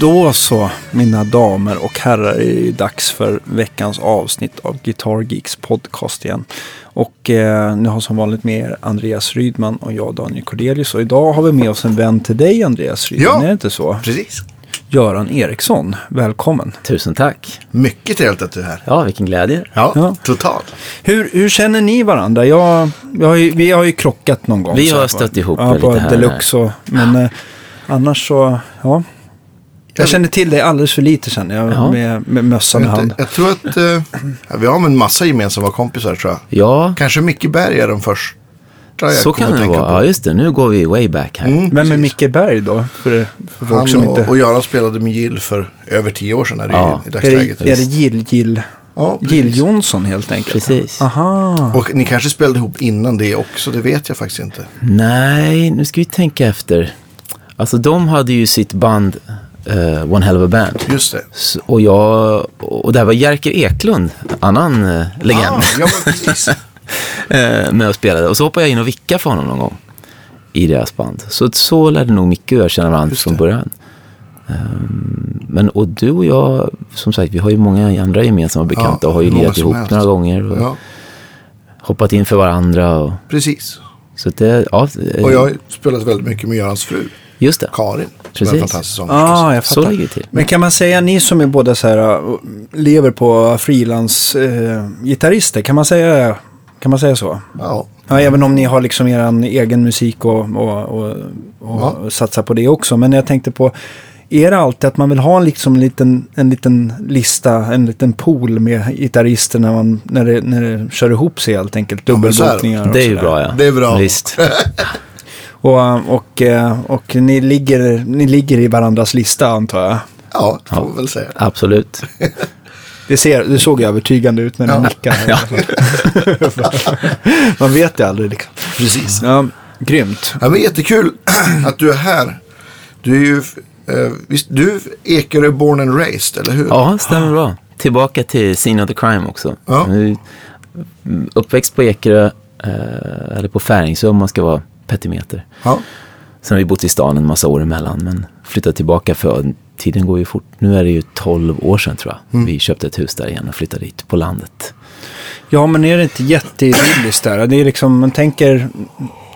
Då så, mina damer och herrar, är det dags för veckans avsnitt av Guitar Geeks podcast igen. Och eh, nu har som vanligt med er Andreas Rydman och jag Daniel Cordelius. Och idag har vi med oss en vän till dig Andreas Rydman, Ja. är det inte så? Precis. Göran Eriksson, välkommen. Tusen tack. Mycket trevligt att du är här. Ja, vilken glädje. Ja, Ja. totalt. Hur, hur känner ni varandra? Jag, jag har ju, vi har ju krockat någon gång. Vi har stött ihop ja, på lite här Deluxe och, Men eh, annars så, ja. Jag känner till dig alldeles för lite känner jag, Ja. med, med mössan i Jag, hand. jag tror att eh, vi har en massa gemensamma kompisar tror jag. Ja, Kanske Micke Berg är den första jag så kan det tänka vara. på. Ja, just det. Nu går vi way back här. Mm, Vem är. Micke Berg då? För, för folk Han som och, inte... och Göran spelade med Gill för över tio år sedan är det Ja. i, i är, dagsläget. det, är det Gill, Gill, Ja. Gill Jonsson helt enkelt? Precis. Aha. Och ni kanske spelade ihop innan det också, det vet jag faktiskt inte. Nej, nu ska vi tänka efter. Alltså, de hade ju sitt band eh, One Hell of a Band. Just det. S- Och jag, och där var Jerker Eklund, annan uh, legend, Ah, ja, eh, med och spelade. Och så hoppade jag in och vickade för honom någon gång i deras band. Så, så lärde nog Micke och jag känna varandra från det. början. Ehm, men och du och jag, som sagt, vi har ju många andra gemensamma bekanta Ja, och har ju lirat ihop helst. några gånger. Och Ja, hoppat in för varandra. Och, precis. så det, ja, Och jag har spelat väldigt mycket med Görans fru, Just det, Karin. Som är Precis. en fantastisk sångerska. Ah, jag så fattar. ligger det till. Men kan man säga, ni som är båda så här, uh, lever på frilans-gitarrister, kan man säga kan man säga så? Ja, Ja, även om ni har liksom er egen musik och, och, och, och Ja. satsar på det också. Men jag tänkte på, är det alltid att man vill ha liksom en, liten, en liten lista, en liten pool med gitarrister när, man, när, det, när det kör ihop sig helt enkelt? Ja, men så är det. Dubbelbokningar och Det är ju sådär. bra ja. Det är bra. Visst. Och, och, eh, och ni, ligger, ni ligger i varandras lista antar jag. ja får vi väl säga. Absolut. Det, ser, det såg övertygande ut när Ja. nickade. man vet det aldrig liksom. Precis. Ja, grymt. Ja, men jättekul att du är här. Du är ju, eh, visst, du är Ekerö born and raised, eller hur? Ja, stämmer bra. Tillbaka till Scene of the Crime också. Ja. Uppväxt på Ekerö, eh, eller på Färingsö om man ska vara petimeter. Ja. Sen har vi bott i stan en massa år emellan, men flyttat tillbaka för tiden går ju fort. Nu är det ju 12 år sedan tror jag. Mm. Vi köpte ett hus där igen och flyttade dit på landet. Ja, men är det inte jätteidylliskt där? Det är liksom, man tänker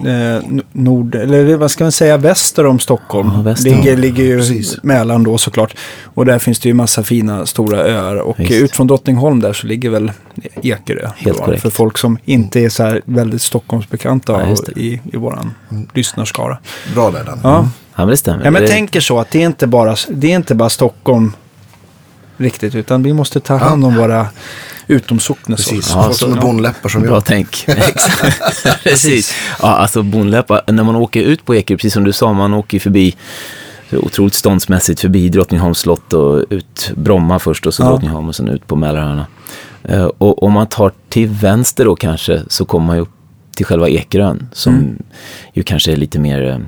eh, nord, eller vad ska man säga, väster om Stockholm. Ja, väster. Ligger, ligger ju Precis. Mälaren då såklart. Och där finns det ju massa fina stora öar. Och Visst. ut från Drottningholm där så ligger väl Ekerö. Helt korrekt. För folk som inte är så här väldigt Stockholmsbekanta Ja, just i, i våran lyssnarskara. Bra där, Dan. Ja. Ja, men det stämmer. Ja, men det, tänker så att det är inte bara, det är inte bara Stockholm riktigt, utan vi måste ta hand om våra utomsocknes. Precis. Ja, Folk så- som är bondläppar som Bra jag. tänk. Exakt. precis. Ja, alltså Bonläppa, när man åker ut på Ekerö, precis som du sa, man åker förbi otroligt ståndsmässigt förbi Drottningholms slott och ut Bromma först och så Ja. Drottningholm och sen ut på Mälaröarna. Eh, och om man tar till vänster då kanske så kommer man ju upp till själva Ekerön som ju kanske är lite mer, eh,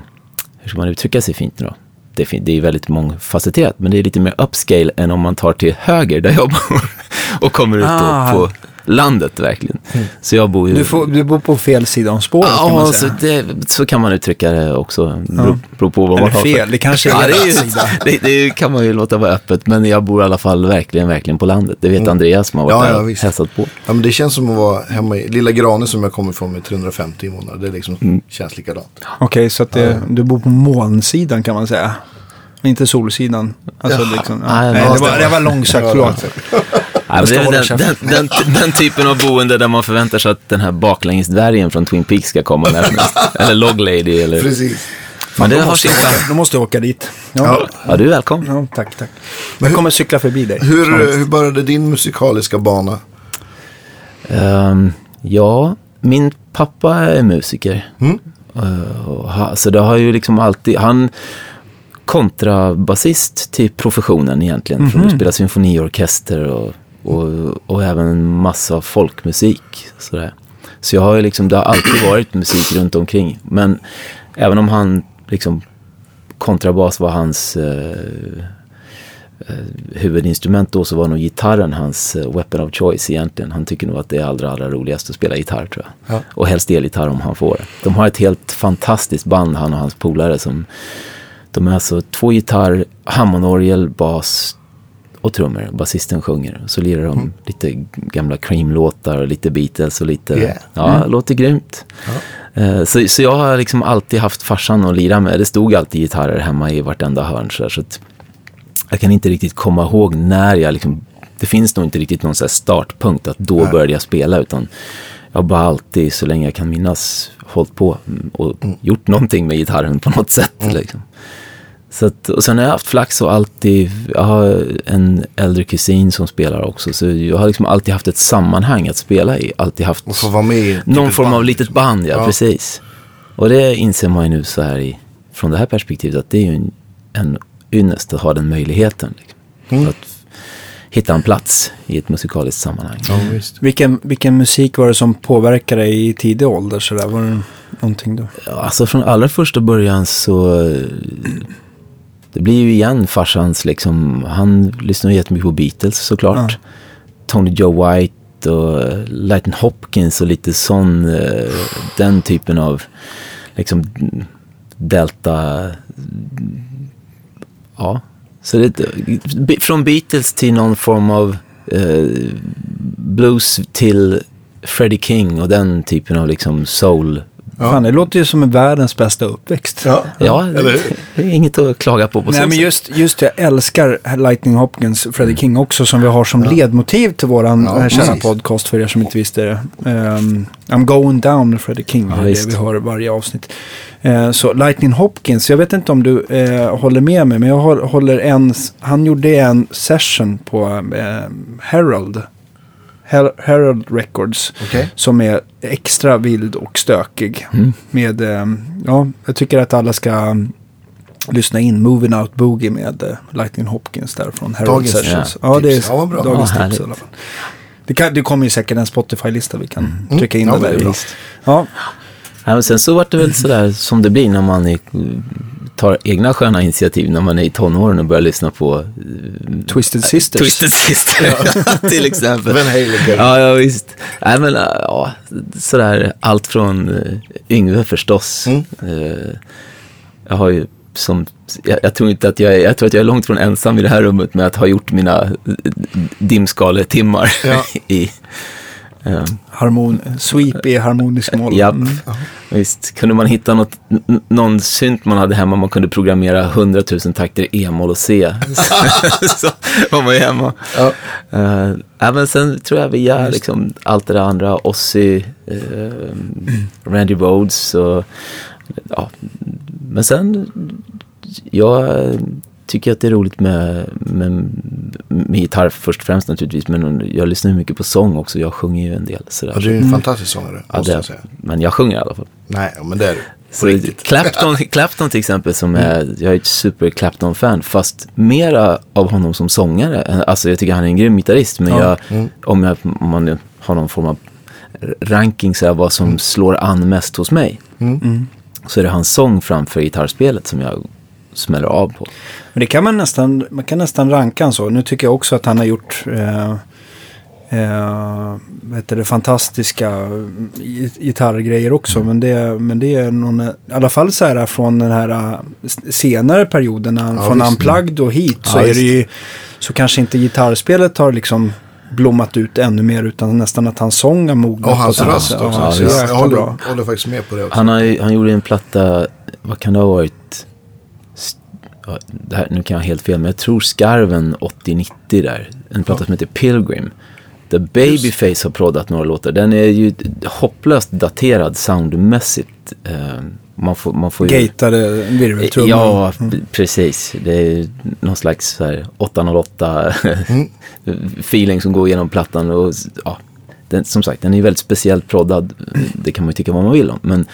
hur ska man uttrycka sig fint nu då? Det är, fin- det är väldigt mångfacetterat, men det är lite mer upscale än om man tar till höger där jag bor och kommer ut Ah. på landet verkligen. Så jag bor ju... Du, får, du bor på fel sida om spåret kan man Ja, så, säga. det, så kan man uttrycka det också. Beror, beror på vad man Eller har för- fel, det kanske är Ja, det, är sida. det, det kan man ju låta vara öppet, men jag bor i alla fall verkligen, verkligen på landet. Det vet Andreas som har varit Ja, där ja, och hälsat på. Ja, men det känns som att vara hemma i lilla Grane som jag kommer från med 350 i månaden. Det liksom Mm. känns likadant. Okej, så att det, du bor på molnsidan kan man säga. Inte solsidan. Alltså, Jaha. liksom, ja. Nej, Nej, ja, det, var, det var långsökt, förlåt. Ja, men den, den, den, den typen av boende där man förväntar sig att den här baklängesdvärgen från Twin Peaks ska komma när som helst. Eller Log Lady. Eller... Precis. Men det Då har måste, sin åka, då måste jag åka dit. Ja, Ja. Ja, du är välkommen. ja, tack, tack. Jag kommer cykla förbi dig. Hur, hur började din musikaliska bana? Ehm, ja, min pappa är musiker. Mm. Och ha, så det har ju liksom alltid, han kontrabasist till professionen egentligen. För att spela symfoniorkester och, och, och även massa folkmusik. Sådär. Så jag har ju liksom, det har alltid varit musik runt omkring. Men även om han liksom kontrabas var hans eh, eh, huvudinstrument då så var nog gitarren hans eh, weapon of choice egentligen. Han tycker nog att det är allra, allra roligast att spela gitarr tror jag. Ja. Och helst elgitarr om han får det. De har ett helt fantastiskt band han och hans polare som De är alltså två gitarr, Hammondorgel, bas och trummor. Basisten sjunger. Så lirar de Mm. lite gamla Cream-låtar och lite Beatles och lite... Yeah. Ja, låter grymt. Eh, Så, så jag har liksom alltid haft farsan att lira med. Det stod alltid gitarrer hemma i vartenda hörn. Så, att jag kan inte riktigt komma ihåg när jag liksom... Det finns nog inte riktigt någon startpunkt att då började jag spela. Utan jag har bara alltid, så länge jag kan minnas, hållit på och gjort någonting med gitarren på något sätt. Liksom. Så att, och sen har jag haft flax och alltid, jag har en äldre kusin som spelar också. Så jag har liksom alltid haft ett sammanhang att spela i. Alltid haft Och få vara med i någon form av litet liksom. band, ja, precis. Och det inser man ju nu så här i, från det här perspektivet att det är ju en, en ynnest att ha den möjligheten. Liksom, Mm. Att hitta en plats i ett musikaliskt sammanhang. Ja, visst. Vilken, vilken musik var det som påverkade dig i tidig ålder? Så där? Var det någonting då? Ja, Alltså från allra första början så... Det blir ju igen farsans liksom... Han lyssnar jättemycket på Beatles såklart. Tony Joe White och eh, Lightning Hopkins och lite sån... eh, Den typen av liksom Delta... Ja. Så det, från Beatles till någon form av eh, blues till Freddie King och den typen av liksom soul Fan, det låter ju som en världens bästa uppväxt. Ja, Ja, eller hur? det är inget att klaga på på Nej, men just, just det, jag älskar Lightning Hopkins. Freddie King också, som vi har som ledmotiv till våran Ja, ja, kära podcast för er som inte visste det. Ehm, I'm going down med Freddie King, Ja, det är det visst. vi har varje avsnitt. Eh, så Lightning Hopkins, jag vet inte om du eh, håller med mig, men jag håll- håller en, han gjorde en session på eh, Herald. Her- Herald Records. Okej. Som är extra vild och stökig. Mm. Med, eh, ja, jag tycker att alla ska mm, lyssna in Moving Out Boogie med eh, Lightning Hopkins där från Herald Dagens Sessions. ja, Ja, det är Ja, bra. dagens Ja, tips i alla fall. Det, kan, det kommer ju säkert en Spotify-lista vi kan Mm. trycka in Ja, den men där. det är bra. i. Ja, Ja, men sen så var det väl sådär som det blir när man är, tar egna sköna initiativ när man är i tonåren och börjar lyssna på eh, Twisted Sisters. Twisted Sister till exempel. Van Halen. Ja, ja visst. Nej, men äh, ja, sådär allt från Yngve förstås. Mm. Eh, jag har ju som, jag, jag tror inte att jag jag tror att jag är långt från ensam i det här rummet med att ha gjort mina dimskaletimmar Ja. i eh, Harmon, sweep i harmonisk moll. Japp, Mm. visst. Kunde man hitta något, någon synt man hade hemma, man kunde programmera hundratusen takter i E-moll och C. så var man ju hemma. Ja. Uh, även sen tror jag via liksom, allt det där andra, Ozzy, uh, Randy Rhodes och ja. Men sen, jag tycker att det är roligt med, med, med gitarr först och främst naturligtvis. Men jag lyssnar ju mycket på sång också. Jag sjunger ju en del. Sådär. Ja, du är en fantastisk sångare, Mm. Ja, måste det, jag säga. men jag sjunger i alla fall. Nej, men det är du. Så. Clapton, Clapton till exempel, som är, jag är ett super Clapton-fan, fast mera av honom som sångare. Alltså jag tycker han är en grym gitarrist, men Ja. jag, om, jag, om man har någon form av ranking, så här, vad som slår an mest hos mig, Mm. så är det hans sång framför gitarrspelet som jag smäller av på. Men det kan man nästan, man kan nästan ranka han så. Nu tycker jag också att han har gjort eh, eh, vad heter det, fantastiska gi- gitarrgrejer också. Mm. Men, det, men det är någon, i alla fall så här från den här eh, senare perioden, när han- Ja, från visst. Unplugged och hit, så Ja, är visst. det ju, så kanske inte gitarrspelet har liksom blommat ut ännu mer utan nästan att hans sång har mognat. Och hans röst också. Ja, Ja, så jag håller, håller faktiskt med på det också. Han, har, han gjorde en platta, vad kan det ha varit? Ja, här, nu kan jag ha helt fel, men jag tror Skarven 80-90 där. En platta som heter Pilgrim. Där Babyface har proddat några låtar. Den är ju hopplöst daterad soundmässigt. Eh, man, får, man får ju... Gatade virveltrummor. Ja, p- precis. Det är någon slags så här 808 feeling som går igenom plattan. Och, ja, den, som sagt, den är väldigt speciellt proddad. Det kan man ju tycka vad man vill om. Men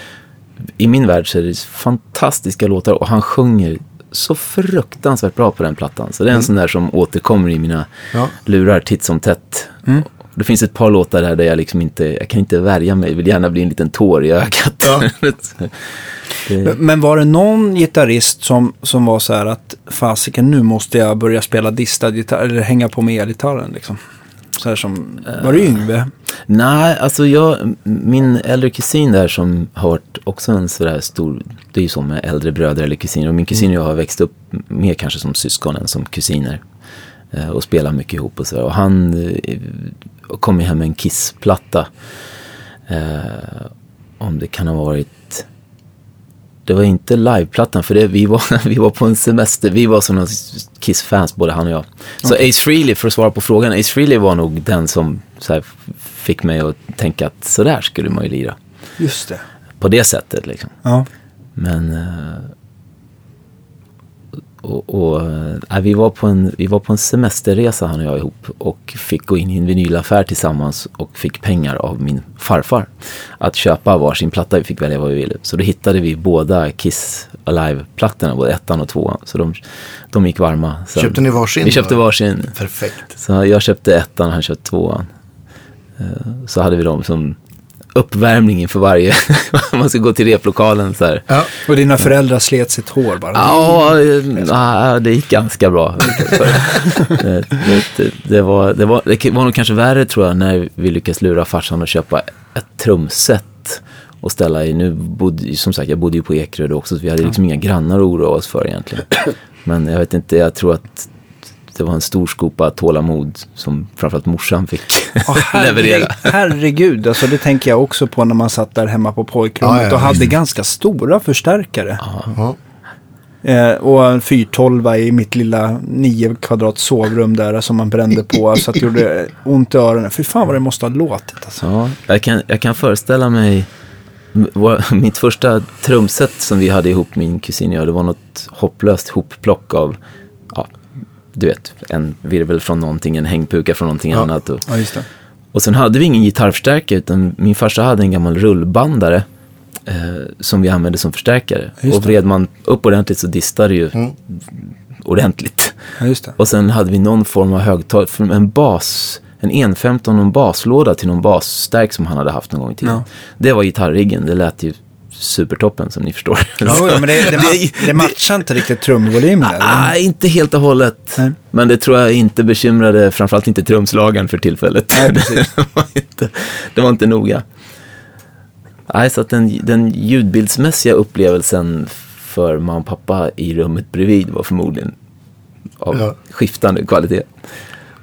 i min värld så är det fantastiska låtar och han sjunger så fruktansvärt bra på den plattan. Så det är en sån där som återkommer i mina Ja. lurar titt som tätt. Det finns ett par låtar där, där jag liksom inte, jag kan inte värja mig, vill gärna bli en liten tår i ögat. Ja. det, Men var det någon gitarrist som, som var så här att fasiken nu måste jag börja spela distad gitarr eller hänga på med elgitarren liksom? Så här som, var det Yngve? Nej, alltså jag, min äldre kusin där som har varit också en sådär stor, det är ju så med äldre bröder eller kusiner. Och min kusin och jag har växt upp mer kanske som syskon än som kusiner. Eh, och spelar mycket ihop och så. Och han eh, kom ju hem med en Kiss-platta. Eh, om det kan ha varit det var inte liveplattan för det, vi, var, vi var på en semester, vi var sådana Kiss-fans både han och jag. Så okay. Ace Frehley, för att svara på frågan, Ace Frehley var nog den som här, fick mig att tänka att sådär skulle man ju lira. Just det. På det sättet liksom. Ja. Men eh, och, och äh, vi, var på en, vi var på en semesterresa han och jag ihop och fick gå in i en vinylaffär tillsammans och fick pengar av min farfar att köpa varsin platta. Vi fick välja vad vi ville. Så då hittade vi båda Kiss Alive-plattorna, både ettan och tvåan. Så de, de gick varma. Sen, köpte ni varsin? Vi köpte varsin. Perfekt. Så jag köpte ettan och han köpte tvåan. Eh, så hade vi dem som uppvärmning inför varje, man ska gå till replokalen så här. Ja. Och dina föräldrar slet sitt hår bara? Ja, ja det gick ganska bra. det, det, det, var, det, var, det var nog kanske värre tror jag när vi lyckades lura farsan att köpa ett trumset och ställa i. Nu bodde, som sagt, jag bodde ju på Ekerö också, så vi hade liksom inga grannar att oroa oss för egentligen. Men jag vet inte, jag tror att det var en stor skopa tålamod som framförallt morsan fick oh, leverera. Herregud, alltså det tänker jag också på när man satt där hemma på pojkrummet ja, ja, och hade mm. ganska stora förstärkare. Ja. Eh, och en 412 i mitt lilla 9 kvadrat sovrum där som man brände på så att det gjorde ont i öronen. Fy fan vad det måste ha låtit. Alltså. Ja, jag kan, jag kan föreställa mig mitt första trumset som vi hade ihop, min kusin och jag, det var något hopplöst hopplock av du vet, en virvel från någonting, en hängpuka från någonting ja. annat. Och, ja, och sen hade vi ingen gitarrförstärkare utan min farsa hade en gammal rullbandare eh, som vi använde som förstärkare. Och vred man upp ordentligt så distade det ju mm. ordentligt. Ja, och sen hade vi någon form av högtalare, en bas, en 1.15 och en baslåda till någon basstärk som han hade haft någon gång i tiden. Ja. Det var gitarriggen, det lät ju supertoppen som ni förstår. Ja, men det, det, det matchar inte riktigt trumvolymen? Nej, inte helt och hållet. Nej. Men det tror jag inte bekymrade, framförallt inte trumslagaren för tillfället. Nej, det, var inte, det var inte noga. Nej, så att den, den ljudbildsmässiga upplevelsen för mamma och pappa i rummet bredvid var förmodligen av ja. skiftande kvalitet.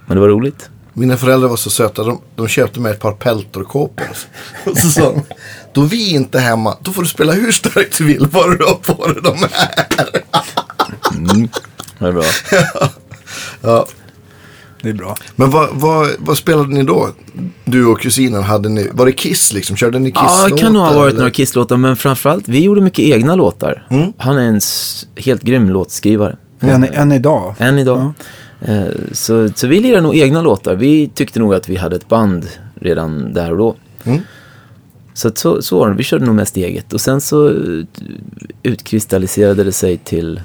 Men det var roligt. Mina föräldrar var så söta. De, de köpte mig ett par peltorkåpor. Och så sa de, då vi är inte hemma, då får du spela hur starkt du vill, bara du har på dig de här. mm, det är bra. ja. ja. Det är bra. Men vad, vad, vad, spelade ni då? Du och kusinen, hade ni, var det Kiss liksom? Körde ni Kiss-låtar? Ja, det kan nog ha varit eller? några Kiss-låtar, men framförallt, vi gjorde mycket egna låtar. Mm. Han är en helt grym låtskrivare. Än, än idag? Än idag. Ja. Eh, så, så vi lirade nog egna låtar. Vi tyckte nog att vi hade ett band redan där och då. Mm. Så, så, så var det. Vi körde nog mest eget. Och sen så utkristalliserade det sig till,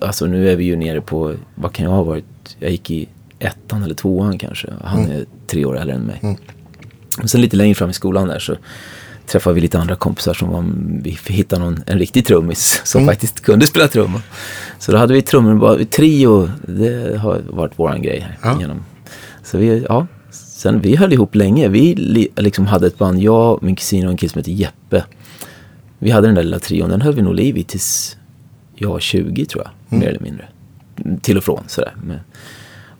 alltså nu är vi ju nere på, vad kan jag ha varit? Jag gick i ettan eller tvåan kanske. Han mm. är tre år äldre än mig. Mm. Och sen lite längre fram i skolan där så träffade vi lite andra kompisar som var, vi hittade någon, en riktig trummis som mm. faktiskt kunde spela trummor. Så då hade vi trummor, bara, trio, det har varit våran grej här. Ja. Genom. Så vi, ja, sen vi höll ihop länge. Vi liksom hade ett band, jag, min kusin och en kille som heter Jeppe. Vi hade den där lilla trion, den höll vi nog liv i tills jag var 20 tror jag, mm. mer eller mindre. Till och från sådär, med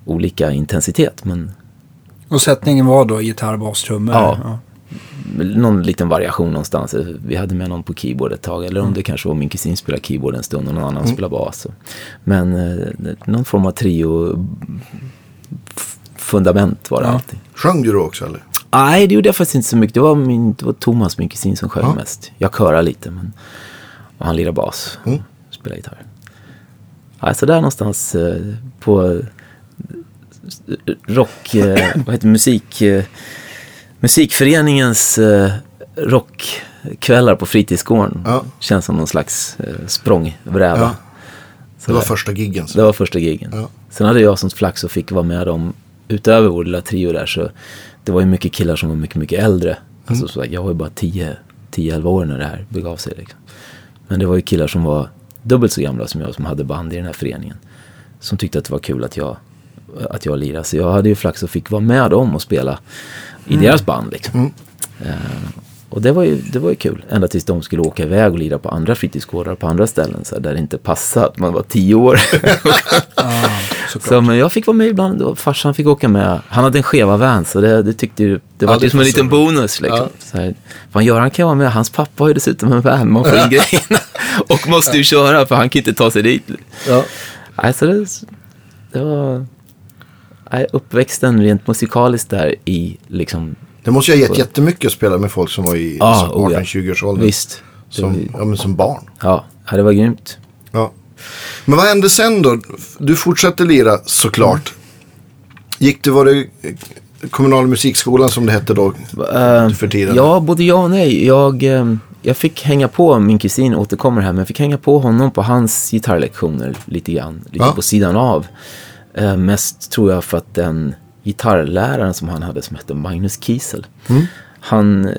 olika intensitet. Men... Och sättningen var då gitarr, bas, trummor? Ja. ja någon liten variation någonstans. Vi hade med någon på keyboard ett tag. Eller om mm. det kanske var min kusin spelade keyboard en stund och någon annan mm. spelade bas. Men eh, någon form av trio fundament var det ja. alltid. Sjöng du då också eller? Nej, det gjorde jag faktiskt inte så mycket. Det var, min, det var Thomas, min kusin, som sjöng ja. mest. Jag körade lite, men och han lirade bas och mm. spelade gitarr. Ja, så där någonstans eh, på eh, rock, eh, vad heter musik... Eh, musikföreningens rockkvällar på fritidsgården. Ja. Känns som någon slags språngbräda. Ja. det var första giggen. Så. Det var första giggen. Ja. Sen hade jag som flax och fick vara med dem utöver vår lilla trio där. Så det var ju mycket killar som var mycket, mycket äldre. Mm. Alltså, så jag var ju bara 10-11 år när det här begav sig. Liksom. Men det var ju killar som var dubbelt så gamla som jag som hade band i den här föreningen. Som tyckte att det var kul att jag att jag lirade. Så jag hade ju flax och fick vara med dem och spela i deras band. Liksom. Eh, och det var, ju, det var ju kul. Ända tills de skulle åka iväg och lira på andra fritidsgårdar på andra ställen. Så här, där det inte passade att man var tio år. så, men jag fick vara med ibland och farsan fick åka med. Han hade en skeva van så det, det tyckte ju, det var Ja, det liksom en liten bonus. Liksom. Ja. Så här, fan Göran kan vara med, hans pappa har ju dessutom en van. Man får in grejerna. Och måste ju köra för han kan inte ta sig dit. Ja. Nej, så det, det var nej, uppväxten rent musikaliskt där i liksom, Det måste ju ha gett jättemycket att spela med folk som var i Ja, oh ja. 18-20-årsåldern. visst. Som, ja, men som barn. Ja, ja, det var grymt. Ja. Men vad hände sen då? Du fortsatte lira såklart. Gick du, var det eh, kommunala musikskolan som det hette då? Eh, för tiden? Ja, både ja och nej. Jag, eh, jag fick hänga på, min kusin återkommer här, men jag fick hänga på honom på hans gitarrlektioner lite grann. Lite Ja. på sidan av. Eh, mest tror jag för att den gitarrläraren som han hade som hette Magnus Kiesel. Mm. Han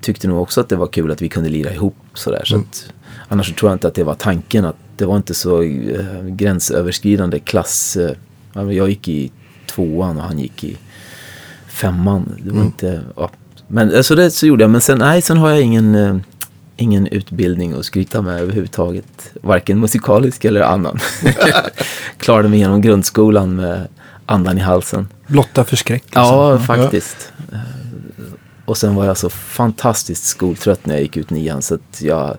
tyckte nog också att det var kul att vi kunde lira ihop sådär. Så Mm. att, annars tror jag inte att det var tanken att det var inte så eh, gränsöverskridande klass. Eh, ja, jag gick i tvåan och han gick i femman. Det var inte, ja. Men alltså det så gjorde jag. Men sen, nej, sen har jag ingen, ingen utbildning att skryta med överhuvudtaget. Varken musikalisk eller annan. Klarade mig genom grundskolan med andan i halsen. Blotta förskräckelse. Ja, faktiskt. Eh, Och sen var jag så fantastiskt skoltrött när jag gick ut nian så att jag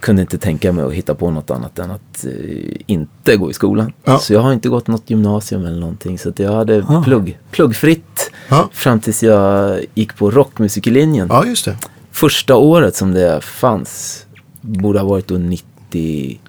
kunde inte tänka mig att hitta på något annat än att eh, inte gå i skolan. Ja. Så jag har inte gått något gymnasium eller någonting så att jag hade Ah. plugg, pluggfritt Ja. fram tills jag gick på rockmusiklinjen. Ja, just det. Första året som det fanns borde ha varit då 91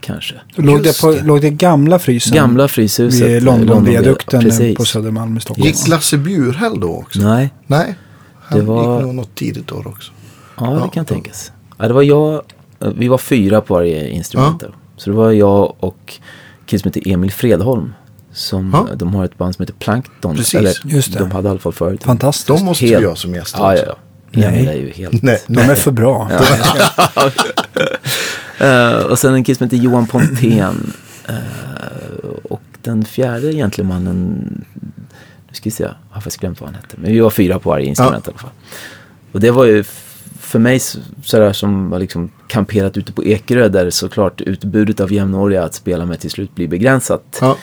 kanske. Låg, det på, det. låg det gamla frysen? Gamla Fryshuset. Vid eh, Londonviadukten Precis. på Södermalm i Stockholm. Gick Lasse Bjurhäll då också? Nej, Nej. Han Det var- gick nog något tidigt år också. Ja, det Ja. kan tänkas. Ja, det var jag, eh, vi var fyra på varje instrument där. Så det var jag och en kille som heter Emil Fredholm. Som, Ja. eh, De har ett band som heter Plankton. Precis, Eller, just det. De hade i alla fall förut. Fantastiskt. De måste Helt- vi ha som gäster Ja, ja, ja. Emil Nej. är ju helt... Nej, De är för bra. Eh, och sen en kille som heter Johan Pontén. Eh, och den fjärde egentligen mannen, nu ska vi se, jag har faktiskt glömt vad han hette. Men vi var fyra på varje instrument i alla fall. Och det var ju för mig sådär som har liksom kamperat ute på Ekerö där såklart utbudet av jämnåriga att spela med till slut blir begränsat. Ja.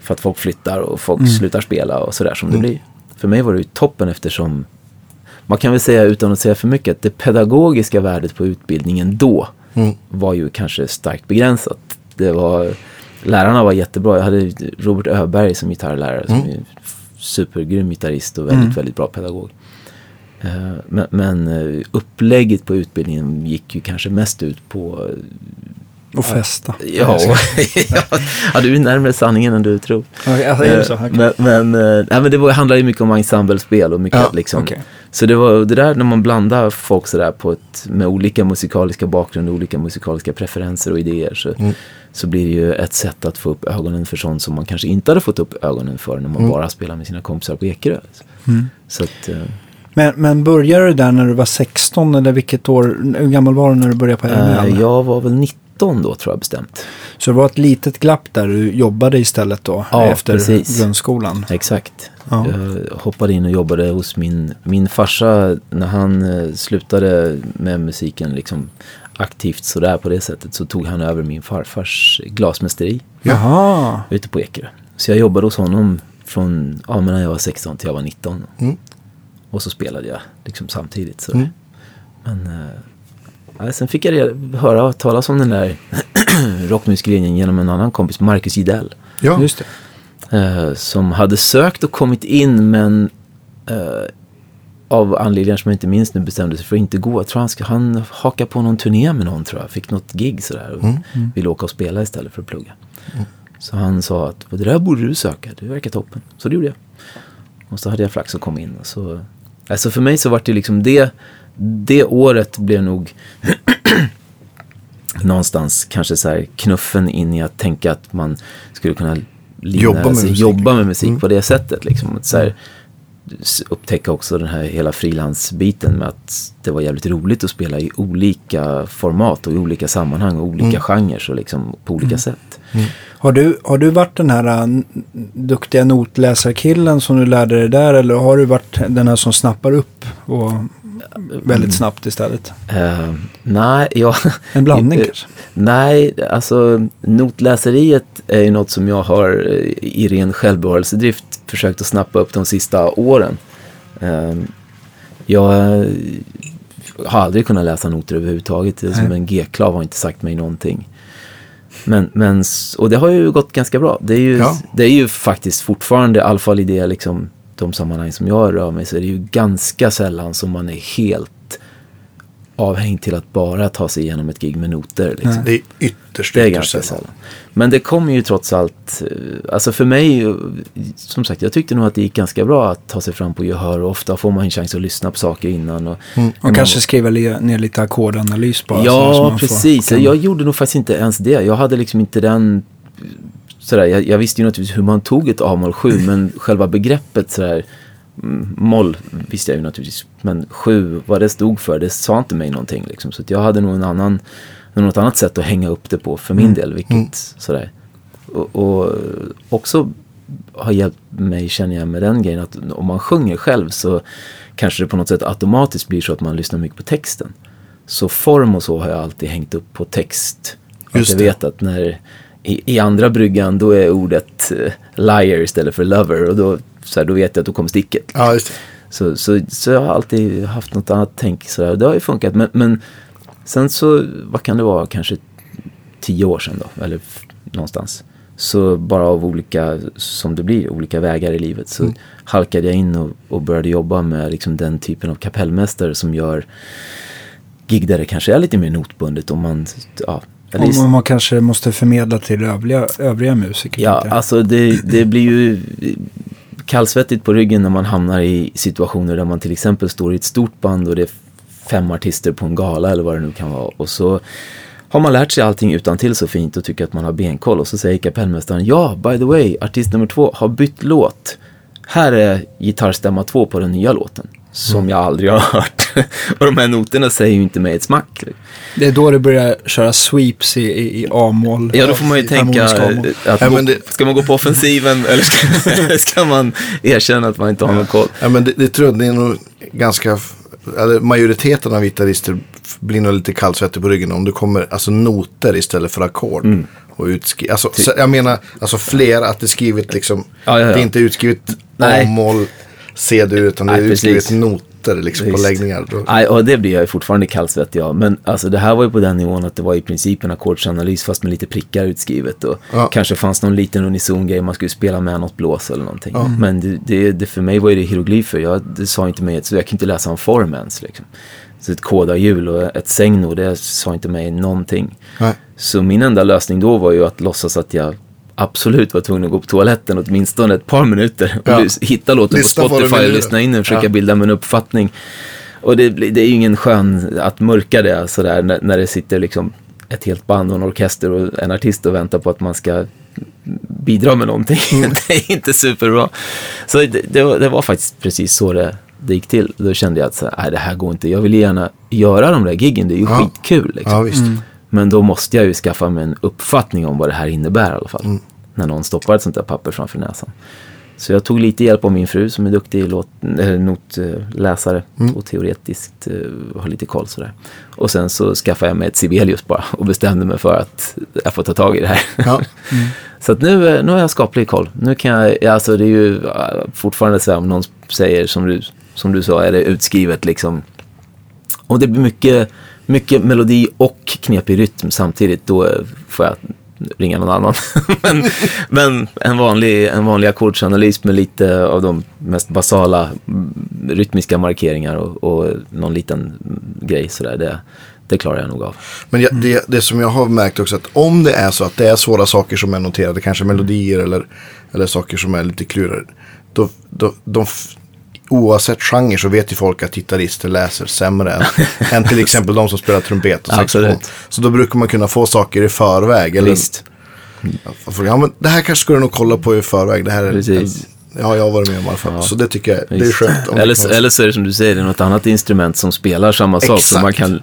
För att folk flyttar och folk slutar spela och sådär som det blir. För mig var det ju toppen eftersom man kan väl säga utan att säga för mycket att det pedagogiska värdet på utbildningen då Mm. var ju kanske starkt begränsat. Det var, lärarna var jättebra. Jag hade Robert Öberg som gitarrlärare som är en supergrym gitarrist och väldigt, väldigt bra pedagog. Eh, Men, men eh, upplägget på utbildningen gick ju kanske mest ut på Och festa. Ja, ja, du är närmare sanningen än du tror. Alltså, är det så? Eh, Okej. Men, men, eh, nej, men det var, handlade ju mycket om ensemblespel och mycket Ja, liksom. okej. Så det var det där när man blandar folk sådär på ett, med olika musikaliska bakgrund, olika musikaliska preferenser och idéer. Så, Mm. så blir det ju ett sätt att få upp ögonen för sånt som man kanske inte hade fått upp ögonen för när man Mm. bara spelar med sina kompisar på Ekerö. Mm. Så att, eh, Men, men började du där när du var 16 eller vilket år? Hur gammal var du när du började på eh, RML? jag var väl 19 då tror jag bestämt. Så det var ett litet glapp där du jobbade istället då? Ja, efter precis. grundskolan? Exakt. Ja. Jag hoppade in och jobbade hos min, min farsa när han eh, slutade med musiken liksom aktivt sådär på det sättet så tog han över min farfars glasmästeri Jaha. ute på Ekerö. Så jag jobbade hos honom från ja, men när jag var 16 till jag var 19. Mm. Och så spelade jag liksom samtidigt. Så. Mm. Men eh, sen fick jag höra talas om den där rockmusiklinjen genom en annan kompis, Marcus Gidell. Ja. Just det. Eh, som hade sökt och kommit in men eh, av anledningar som jag inte minns nu bestämde sig för att inte gå. Jag tror han, ska, han hakade på någon turné med någon tror jag. Fick något gig sådär och Mm. ville åka och spela istället för att plugga. Så han sa att det där borde du söka, det verkar toppen. Så det gjorde jag. Och så hade jag flax att komma in. Och så, alltså för mig så var det liksom det, det året blev nog någonstans kanske så här knuffen in i att tänka att man skulle kunna Jobba med sig, musik. jobba med musik Mm. på det sättet. Liksom. Att så här, upptäcka också den här hela frilansbiten med att det var jävligt roligt att spela i olika format och i olika sammanhang och olika genrer och liksom på olika sätt. Har du, har du varit den här uh, duktiga notläsarkillen som du lärde dig där eller har du varit den här som snappar upp och väldigt snabbt istället? Uh, nej, jag... En blandning kanske? Nej, alltså notläseriet är ju något som jag har eh, i ren självbevarelsedrift försökt att snappa upp de sista åren. Uh, jag har aldrig kunnat läsa noter överhuvudtaget. Det är som en G-klav har inte sagt mig någonting. Men, men, och det har ju gått ganska bra. Det är ju, ja. det är ju faktiskt fortfarande, i alla fall i det, liksom, de sammanhang som jag rör mig så är det ju ganska sällan som man är helt avhängd till att bara ta sig igenom ett gig med noter. Liksom. Det är ytterst, det är ganska sällan. Men det kommer ju trots allt, eh, alltså för mig, som sagt, jag tyckte nog att det gick ganska bra att ta sig fram på gehör och ofta får man en chans att lyssna på saker innan. Och, mm. och kanske skriva ner lite ackordanalys bara. Ja, precis. Får, kan... Jag gjorde nog faktiskt inte ens det. Jag hade liksom inte den sådär, jag, jag visste ju naturligtvis hur man tog ett A-moll 7 men själva begreppet sådär moll visste jag ju naturligtvis. Men sju, vad det stod för, det sa inte mig någonting. Liksom. Så jag hade nog en annan, något annat sätt att hänga upp det på för min mm. del. Vilket mm. sådär. Och, och, också har hjälpt mig, känner jag, med den grejen att om man sjunger själv så kanske det på något sätt automatiskt blir så att man lyssnar mycket på texten. Så form och så har jag alltid hängt upp på text. Just att jag vet att när i, i, andra bryggan då är ordet uh, liar istället för lover och då så här, då vet jag att då kommer sticket. Ja. Så, så, så jag har alltid haft något annat tänk. Så där. Det har ju funkat. Men, men sen så, vad kan det vara, kanske tio år sedan då, eller någonstans. Så bara av olika, som det blir, olika vägar i livet så mm. halkade jag in och, och började jobba med liksom den typen av kapellmästare som gör gig där det kanske är lite mer notbundet. Och man, ja, om man kanske måste förmedla till övriga, övriga musiker. Ja, alltså det, det blir ju kallsvettigt på ryggen när man hamnar i situationer där man till exempel står i ett stort band och det är fem artister på en gala eller vad det nu kan vara. Och så har man lärt sig allting utan till så fint och tycker att man har benkoll. Och så säger kapellmästaren, ja, by the way, artist nummer två har bytt låt. Här är gitarrstämma två på den nya låten som mm. jag aldrig har hört. och de här noterna säger ju inte mig ett smack. Det är då du börjar köra sweeps i, i, i A-moll. Ja, då får man ju tänka att ja, det... ska man gå på offensiven eller ska, ska, man erkänna att man inte har någon koll? Ja, men det, det tror jag det är nog ganska, eller majoriteten av gitarrister blir nog lite kallsvettig på ryggen om det kommer alltså noter istället för ackord. Mm. Och utskri- alltså, jag menar, alltså fler att det är skrivet liksom, ja, ja, ja. det är inte utskrivet A-moll C-dur utan det är utskrivet noter liksom på läggningar. Nej, och det blir jag fortfarande kallsvettig av. Men alltså det här var ju på den nivån att det var i princip en ackordsanalys fast med lite prickar utskrivet. Och ja. kanske fanns någon liten unison grej man skulle spela med något blås eller någonting. Ja. Men det, det, det, för mig var ju det hieroglyfer. Jag, det sa inte mig, så jag kan inte läsa en form ens. Liksom. Så ett kodarhjul och ett sängno, det sa inte mig någonting. Nej. Så min enda lösning då var ju att låtsas att jag absolut var tvungen att gå på toaletten åtminstone ett par minuter och ja. hitta låten Lista på Spotify och lyssna in och försöka ja. bilda mig en uppfattning. Och det, det är ju ingen skön att mörka det sådär när, när det sitter liksom ett helt band och en orkester och en artist och väntar på att man ska bidra med någonting. Mm. det är inte superbra. Så det, det, var, det, var, faktiskt precis så det, det gick till. Då kände jag att så, nej, det här går inte. Jag vill gärna göra de där giggen. Det är ju ja. skitkul. Liksom. Ja, mm. Men då måste jag ju skaffa mig en uppfattning om vad det här innebär i alla fall. Mm. När någon stoppar ett sånt där papper framför näsan. Så jag tog lite hjälp av min fru som är duktig låt, äh, notläsare mm. och teoretiskt äh, har lite koll sådär. Och sen så skaffade jag mig ett Sibelius bara och bestämde mig för att jag får ta tag i det här. Ja. Mm. så att nu, eh, nu har jag skaplig koll. Nu kan jag, alltså det är ju fortfarande så här om någon säger som du, som du sa, är det utskrivet liksom. Och det blir mycket mycket melodi och knepig rytm samtidigt, då får jag ringa någon annan. men, men en vanlig, en vanlig ackordsanalys med lite av de mest basala mm, rytmiska markeringar och, och någon liten grej sådär, det, det klarar jag nog av. Men jag, det, det som jag har märkt också att om det är så att det är svåra saker som är noterade, kanske melodier eller, eller saker som är lite klurigare, då, då, de, oavsett genre så vet ju folk att gitarrister läser sämre än, än till exempel de som spelar trumpet och saxofon. Så då brukar man kunna få saker i förväg. Eller, Visst. Ja, men det här kanske skulle du nog kolla på i förväg. Det här är. Ja, jag har varit med om i alla fall. Ja. Så det tycker jag det är skönt. Eller, eller så är det som du säger, det är något annat instrument som spelar samma sak. Så man kan,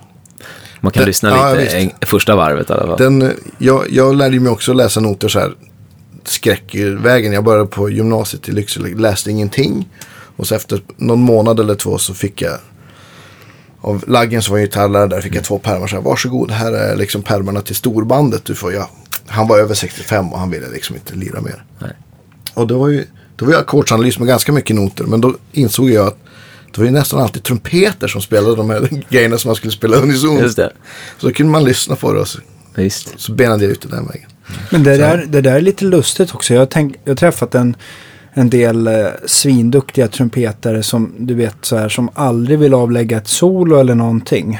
man kan den, lyssna lite ja, första varvet i alla fall. Den, jag, jag lärde mig också läsa noter så här skräckvägen. Jag började på gymnasiet i Lycksele, läste ingenting. Och så efter någon månad eller två så fick jag av Laggen som var gitarrlärare där fick jag två pärmar. Så här, Varsågod, här är liksom pärmarna till storbandet. Du får, ja. Han var över 65 och han ville liksom inte lira mer. Nej. Och det var ju, det var ju ackordsanalys med ganska mycket noter. Men då insåg jag att det var ju nästan alltid trumpeter som spelade de här grejerna som man skulle spela unisont. Just det. Så då kunde man lyssna på det och så, Visst. så benade jag ut det den vägen. Men det där, det där är lite lustigt också. Jag, har jag har träffat en, en del eh, svinduktiga trumpetare som du vet så här som aldrig vill avlägga ett solo eller någonting.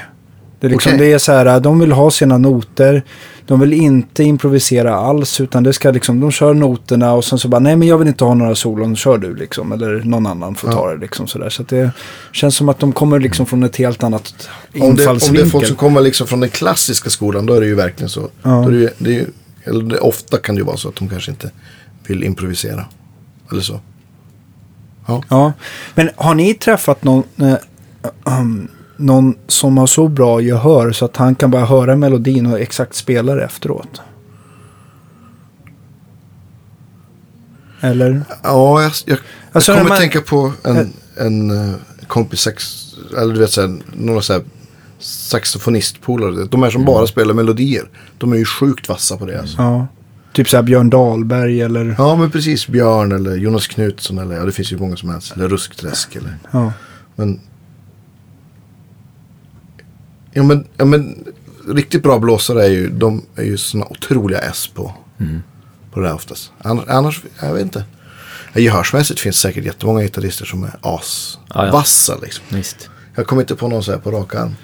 Det är, liksom, Okej. det är så här, de vill ha sina noter. De vill inte improvisera alls utan det ska liksom, de kör noterna och sen så bara nej men jag vill inte ha några solon, kör du liksom. Eller någon annan får ta det liksom sådär. Så att det känns som att de kommer liksom från ett helt annat Om det, om det är infallsvinkel. folk som kommer liksom från den klassiska skolan då är det ju verkligen så. Ja. Då är det, ju- det är ju, eller det, ofta kan det ju vara så att de kanske inte vill improvisera. Eller så. Ja, men har ni träffat någon, eh, um, någon som har så bra gehör så att han kan bara höra melodin och exakt spela det efteråt? Eller? Ja, jag, jag, Alltså, jag kommer man- tänka på en, en eh, kompis sax, eller du vet såhär, några såhär saxofonistpolare. De här som bara spelar melodier. De är ju sjukt vassa på det alltså. Ja. Typ såhär Björn Dahlberg eller? Ja men precis, Björn eller Jonas Knutsson eller ja det finns ju många som helst. Eller Ruskträsk eller. Ja. Men. Ja men, ja men riktigt bra blåsare är ju, de är ju såna otroliga S på. På det där oftast. Annars, annars jag vet inte. Gehörsmässigt finns säkert jättemånga gitarrister som är as Ja, ja. vassa liksom. Visst. Jag kommer inte på någon så här på rak arm.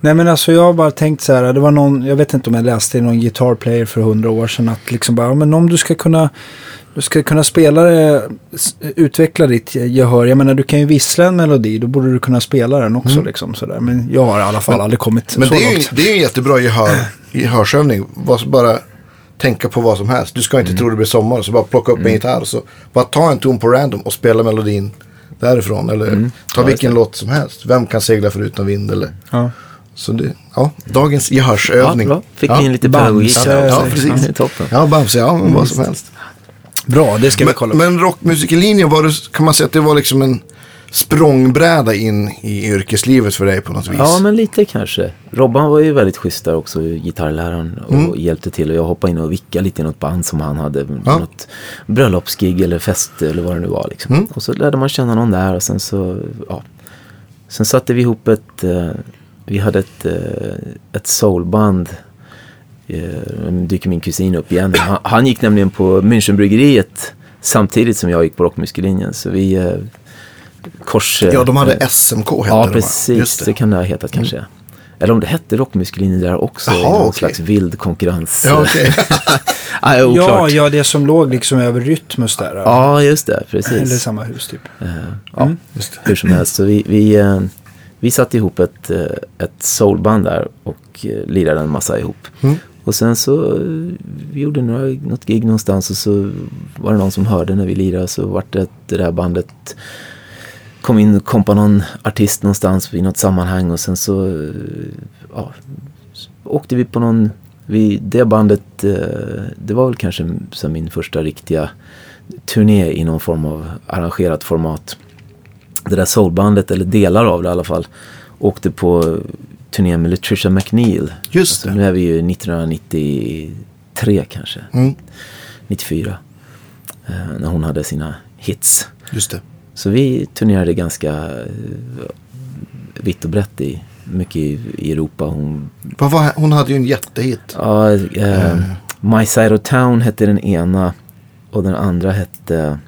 Nej men alltså jag har bara tänkt så här, det var någon, jag vet inte om jag läste i någon Guitar Player för hundra år sedan att liksom bara, men om du ska kunna, du ska kunna spela det, utveckla ditt gehör, jag menar du kan ju vissla en melodi, då borde du kunna spela den också liksom sådär. Men jag har i alla fall aldrig kommit Men så det långt. det är ju en jättebra gehör, gehörsövning. Bara, tänka på vad som helst. Du ska Mm. inte tro det blir sommar. Så bara plocka upp en gitarr. och Så bara ta en ton på random och spela melodin därifrån. Eller Mm. ta vilken låt som helst. Vem kan segla förutom vind? Eller. Ja. Så det, ja, dagens Ja, gehörsövning. bra. Fick ja. ni in lite Bamse. pedagogik Ja, också. precis. är toppen. Ja, Bamse, ja, men vad som helst. Bra, det ska vi kolla Men, på. men rockmusiklinjen, var det, kan man säga att det var liksom en språngbräda in i yrkeslivet för dig på något vis? Ja, men lite kanske. Robban var ju väldigt schysst där också, gitarrläraren. Och hjälpte till. Och jag hoppade in och vickade lite i något band som han hade. Ja. Något bröllopsgig eller fest eller vad det nu var. Liksom. Och så lärde man känna någon där och sen så, ja. Sen satte vi ihop ett, eh, vi hade ett, eh, ett soulband. Eh, nu dyker min kusin upp igen. Han, han gick nämligen på Münchenbryggeriet samtidigt som jag gick på rockmusiklinjen. Så vi eh, kors... Ja, de hade SMK hette Ja, de, precis. Det. det. Mm. kan det ha hetat kanske. Eller om det hette rockmusiklinjen där också. Jaha, i någon okej. slags vild konkurrens. Ja, okej. ah, Ja, ja, det som låg liksom över Rytmus där. Ja, just det. Eller Precis. samma hus typ. Eh, ja, Mm. Just det. hur som helst. Så vi, vi, vi satte ihop ett, eh, ett soulband där och eh, lirade en massa ihop. Mm. Och sen så eh, vi gjorde några, något gig någonstans och så var det någon som hörde när vi lirade så vart det det där bandet kom in och kompa någon artist någonstans i något sammanhang och sen så ja, åkte vi på någon, vi, det bandet, det var väl kanske min första riktiga turné i någon form av arrangerat format. Det där soulbandet, eller delar av det i alla fall, åkte på turné med Latricia McNeil. Just Alltså, det. nu är vi ju 1993 kanske, Mm, 94. eh, när hon hade sina hits. just det. Så vi turnerade ganska eh, vitt och brett i mycket i, Europa. Hon, var, hon hade ju en jättehit. ja, eh, My Side of Town hette den ena och den andra hette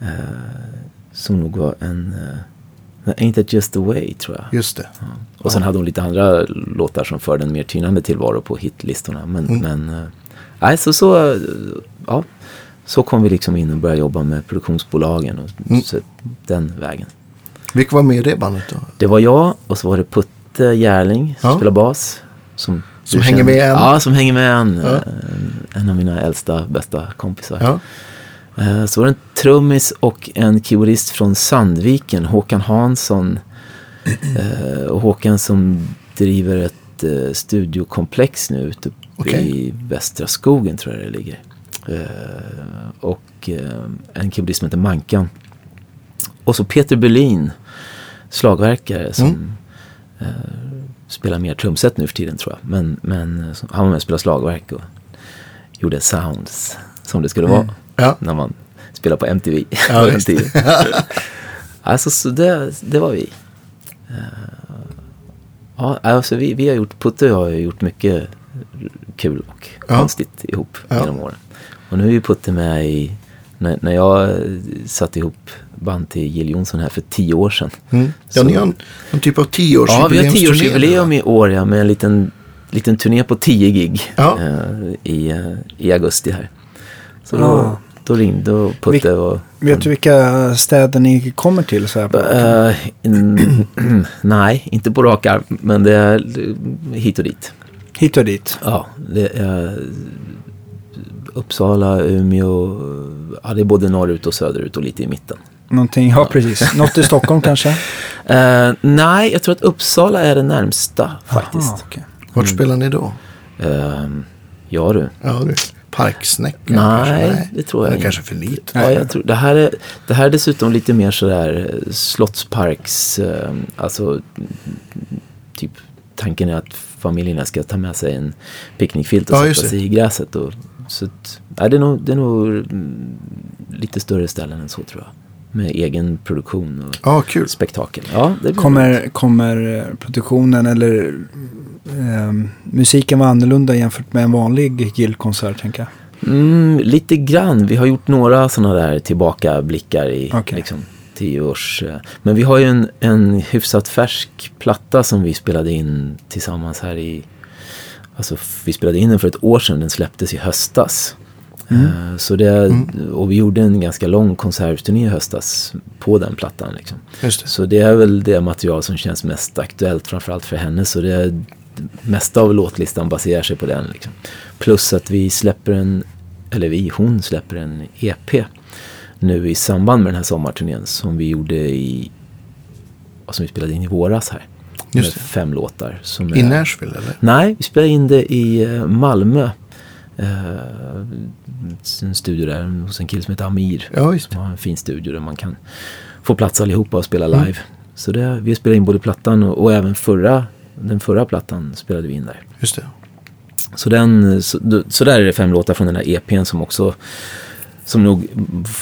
eh, som nog var en eh, Ain't That Just The Way tror jag. Just det. Och sen hade hon lite andra låtar som förde en mer tynande tillvaro på hitlistorna. Men, men eh, nej, så, så, eh, ja, så kom vi liksom in och började jobba med produktionsbolagen och så, den vägen. Vilka var med i det bandet då? Det var jag och så var det Putte Järling som Ja. spelar bas. Som, Som hänger känner. med än? Ja, som hänger med än. Ja. En av mina äldsta, bästa kompisar. Eh, Så var det en trummis och en keyboardist från Sandviken, Håkan Hansson. Eh, Och Håkan som driver ett eh, studiokomplex nu ute Okej. i Västra skogen tror jag det ligger. Och en keyboardist som heter Mankan. Och så Peter Berlin, slagverkare som Mm. spelar mer trumset nu för tiden tror jag. Men, men han var med och spelade slagverk och gjorde sounds som det skulle vara Ja. när man spelar på MTV. Ja, på tiden. alltså så det, det var vi. Eh, ja, alltså vi, vi har gjort, Putte har gjort mycket kul och Ja. konstigt ihop Ja. genom åren. Och nu är ju Putte med i, när, när jag satte ihop band till Jill Johnson här för tio år sedan. Mm. Ja, Så- ni har en, en typ av tioårsjubileumsturné. Ja, vi har tioårsjubileum i år ja, med en liten, liten turné på tio gig Ja. eh, i, eh, i augusti här. Så då. Då ringde och Putte och... Vet du vilka städer ni kommer till så här på in, nej, inte på rak arm, men det är hit och dit. Hit och dit. Ja, det är Uppsala, Umeå, ja det är både norrut och söderut och lite i mitten. Någonting, ja precis. Något i Stockholm kanske? Eh, nej, jag tror att Uppsala är det närmsta faktiskt. Aha, okej. Vart spelar ni då? Eh, ja du. Ja, du. Parksnäckan Nej, kanske? det tror jag inte. kanske för lite. Ja, jag tror, det, här är, det här är dessutom lite mer sådär eh, slottsparks, eh, alltså typ tanken är att familjerna ska ta med sig en picknickfilt och Ja, sätta det. sig i gräset. Och, så att, nej, det är nog, det är nog mm, lite större ställen än så tror jag. Med egen produktion och Ja, kul. spektakel. Ja, det roligt. Kommer, kommer eh, produktionen eller ehm, musiken vara annorlunda jämfört med en vanlig Gill-konsert tänker jag? Mm, lite grann. Vi har gjort några sådana där tillbakablickar i Okej. liksom, tio års... eh, Men vi har ju en, en hyfsat färsk platta som vi spelade in tillsammans här i... Alltså vi spelade in den för ett år sedan, den släpptes i höstas. Eh, Så det, Och vi gjorde en ganska lång konsertturné i höstas på den plattan. Liksom. Det. Så det är väl det material som känns mest aktuellt framförallt för henne. Så det är, mesta av låtlistan baserar sig på den. Liksom. Plus att vi släpper en, eller vi, hon släpper en EP nu i samband med den här sommarturnén som vi gjorde i, som vi spelade in i våras här. Just med det. fem låtar. Som I är, Nashville eller? Nej, vi spelade in det i eh, Malmö. Eh, en studio där hos en kille som heter Amir. Ja, visst. Som har en fin studio där man kan få plats allihopa och spela Mm. live. Så det, vi spelade in både plattan och, och även förra, den förra plattan spelade vi in där. Just det. Så, den, så, så där är det fem låtar från den här EPn som också, som nog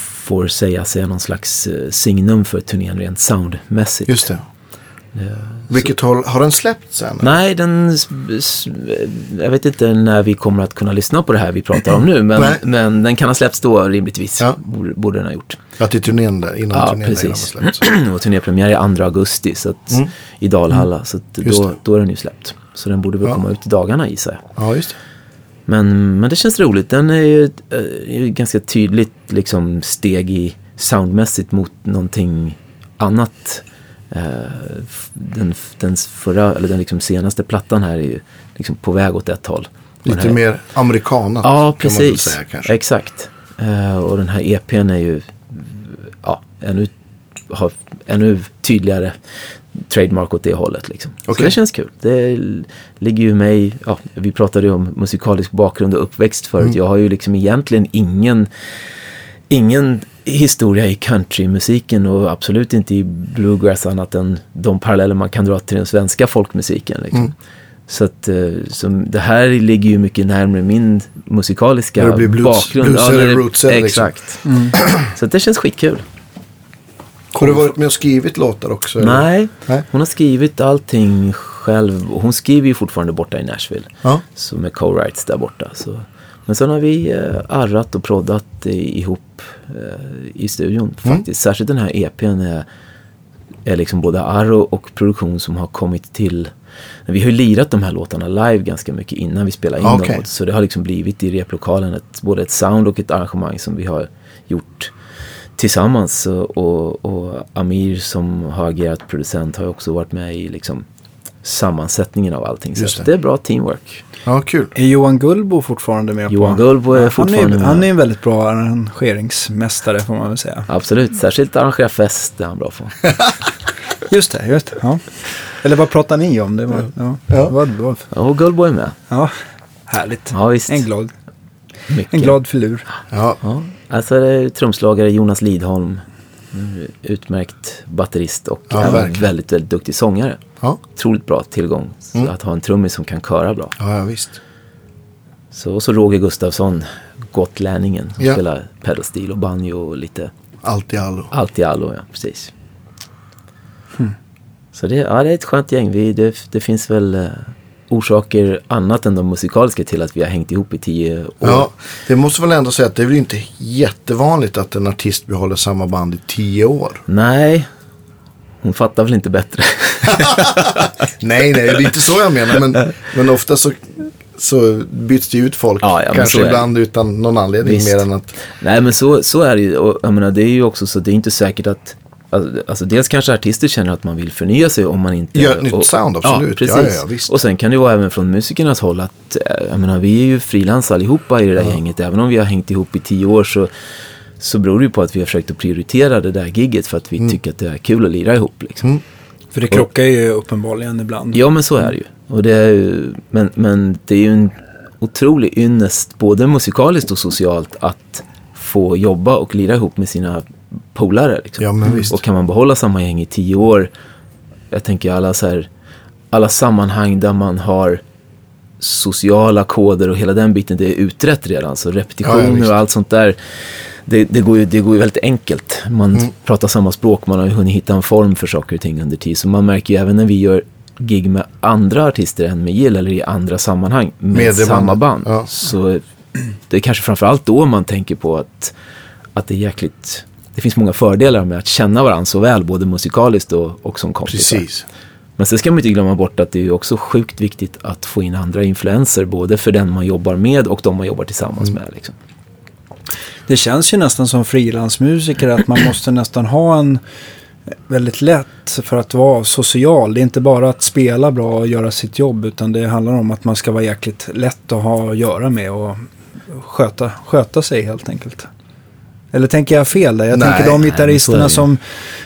får sägas är någon slags eh, signum för turnén rent soundmässigt. Just det. Vilket håll, har den släppts än? Nej, den, jag vet inte när vi kommer att kunna lyssna på det här vi pratar om nu. Men, men den kan ha släppts då rimligtvis. Ja. Borde, den ha gjort. Ja, till turnén där, innan Ja, turnén innan precis. den släppts. och turnépremiär är 2 augusti så att, Mm. i Dalhalla. Så att Just då, då är den ju släppt. Så den borde väl Ja. komma ut i dagarna gissar jag. Ja, just det. Men, men det känns roligt. Den är ju ett ett ganska tydligt liksom, steg i soundmässigt mot någonting annat. Eh, Den, den, förra, eller den liksom senaste plattan här är ju liksom på väg åt ett håll. Lite mer amerikanat Ja, kan man precis. säga kanske. Exakt. Eh, och den här EPn är ju ja, ännu, har ännu tydligare trademark åt det hållet. Liksom. Så Okej. det känns kul. Det ligger ju mig, ja, vi pratade ju om musikalisk bakgrund och uppväxt förut. Mm. Jag har ju liksom egentligen ingen, ingen historia i countrymusiken och absolut inte i bluegrass annat än de paralleller man kan dra till den svenska folkmusiken. Liksom. Mm. Så att eh, som, det här ligger ju mycket närmare min musikaliska När det blir blues- bakgrund. blues eller när det- roots eller liksom. Exakt. Så att det känns skitkul. Har du varit med och skrivit låtar också? Nej, Nej. hon har skrivit allting själv. Och Hon skriver ju fortfarande borta i Nashville. Ja, Så med co-writes där borta. Så. Men sen har vi eh, arrat och proddat ihop eh, i studion Mm. faktiskt. Särskilt den här EPn är, är liksom både arr och, produktion som har kommit till. Vi har ju lirat de här låtarna live ganska mycket innan vi spelar in Okej. dem. Så det har liksom blivit i replokalen ett, både ett sound och ett arrangemang som vi har gjort tillsammans. Och, och, och Amir som har agerat producent har ju också varit med i liksom sammansättningen av allting. Så Just det. det är bra teamwork. ja kul. Är Johan Gullbo fortfarande med Johan på? Gullbo är han fortfarande är, med. Han är en väldigt bra arrangeringsmästare får man väl säga. Absolut, särskilt arrangera fest är han bra på. Just det, just det. Ja. Eller vad pratar ni om? Det var, ja. Ja. Det var, Och Gullbo är med. ja. Härligt. Ja, visst. En glad Mycket. En glad filur. Ja, Ja, alltså det är trumslagare Jonas Lidholm. Utmärkt batterist och Ja, även väldigt, väldigt duktig sångare. ja, Otroligt bra tillgång. Mm. Att ha en trummis som kan köra bra. ja, ja visst. Så, och så Roger Gustafsson, gotlänningen, som Ja. spelar pedalstil och banjo och lite Allt i allo. allt i allo. Ja, precis. Så det, ja, det är ett skönt gäng. Vi, det, det finns väl eh, orsaker annat än de musikaliska till att vi har hängt ihop i tio år. Ja, det måste väl ändå säga att det är väl inte jättevanligt att en artist behåller samma band i tio år. Nej, hon fattar väl inte bättre. Nej, nej, det är inte så jag menar. Men, men ofta så, så byts det ut folk. Ja, ja, Kanske ibland utan någon anledning Visst. mer än att... Nej men så, så är det ju. Och, jag menar, det är ju också så det är inte säkert att Alltså, alltså dels kanske artister känner att man vill förnya sig om man inte... Gör ett nytt och- sound, absolut. Ja, precis. ja, ja, visst. och sen kan det vara även från musikernas håll att, eh, jag menar, vi är ju frilans allihopa i det där gänget. Även om vi har hängt ihop i tio år så, så beror det ju på att vi har försökt att prioritera det där gigget för att vi tycker att det är kul att lira ihop. Liksom. Mm. För det krockar ju uppenbarligen ibland. Ja, men så är det ju. Och det är ju men, men det är ju en otrolig ynnest, både musikaliskt och socialt, att få jobba och lira ihop med sina polare. Liksom. Ja, men visst. Och kan man behålla samma gäng i tio år, jag tänker alla så här, alla sammanhang där man har sociala koder och hela den biten, det är utrett redan. Så Ja, ja, repetitioner visst. och allt sånt där, det, det, går ju, det går ju väldigt enkelt. Man Mm. pratar samma språk, man har ju hunnit hitta en form för saker och ting under tid. Så man märker ju även när vi gör gig med andra artister än med Jill eller i andra sammanhang med, Med samma band. ja. Så det är kanske framförallt då man tänker på att, att det är jäkligt det finns många fördelar med att känna varandra så väl, både musikaliskt och, och som kompisar. Precis. Men sen ska man inte glömma bort att det är också sjukt viktigt att få in andra influenser, både för den man jobbar med och de man jobbar tillsammans Mm. med. Liksom. Det känns ju nästan som frilansmusiker att man måste nästan ha en väldigt lätt för att vara social. Det är inte bara att spela bra och göra sitt jobb utan det handlar om att man ska vara jäkligt lätt att ha att göra med och sköta, sköta sig helt enkelt. Eller tänker jag fel där? Jag Nej, tänker de gitarristerna som,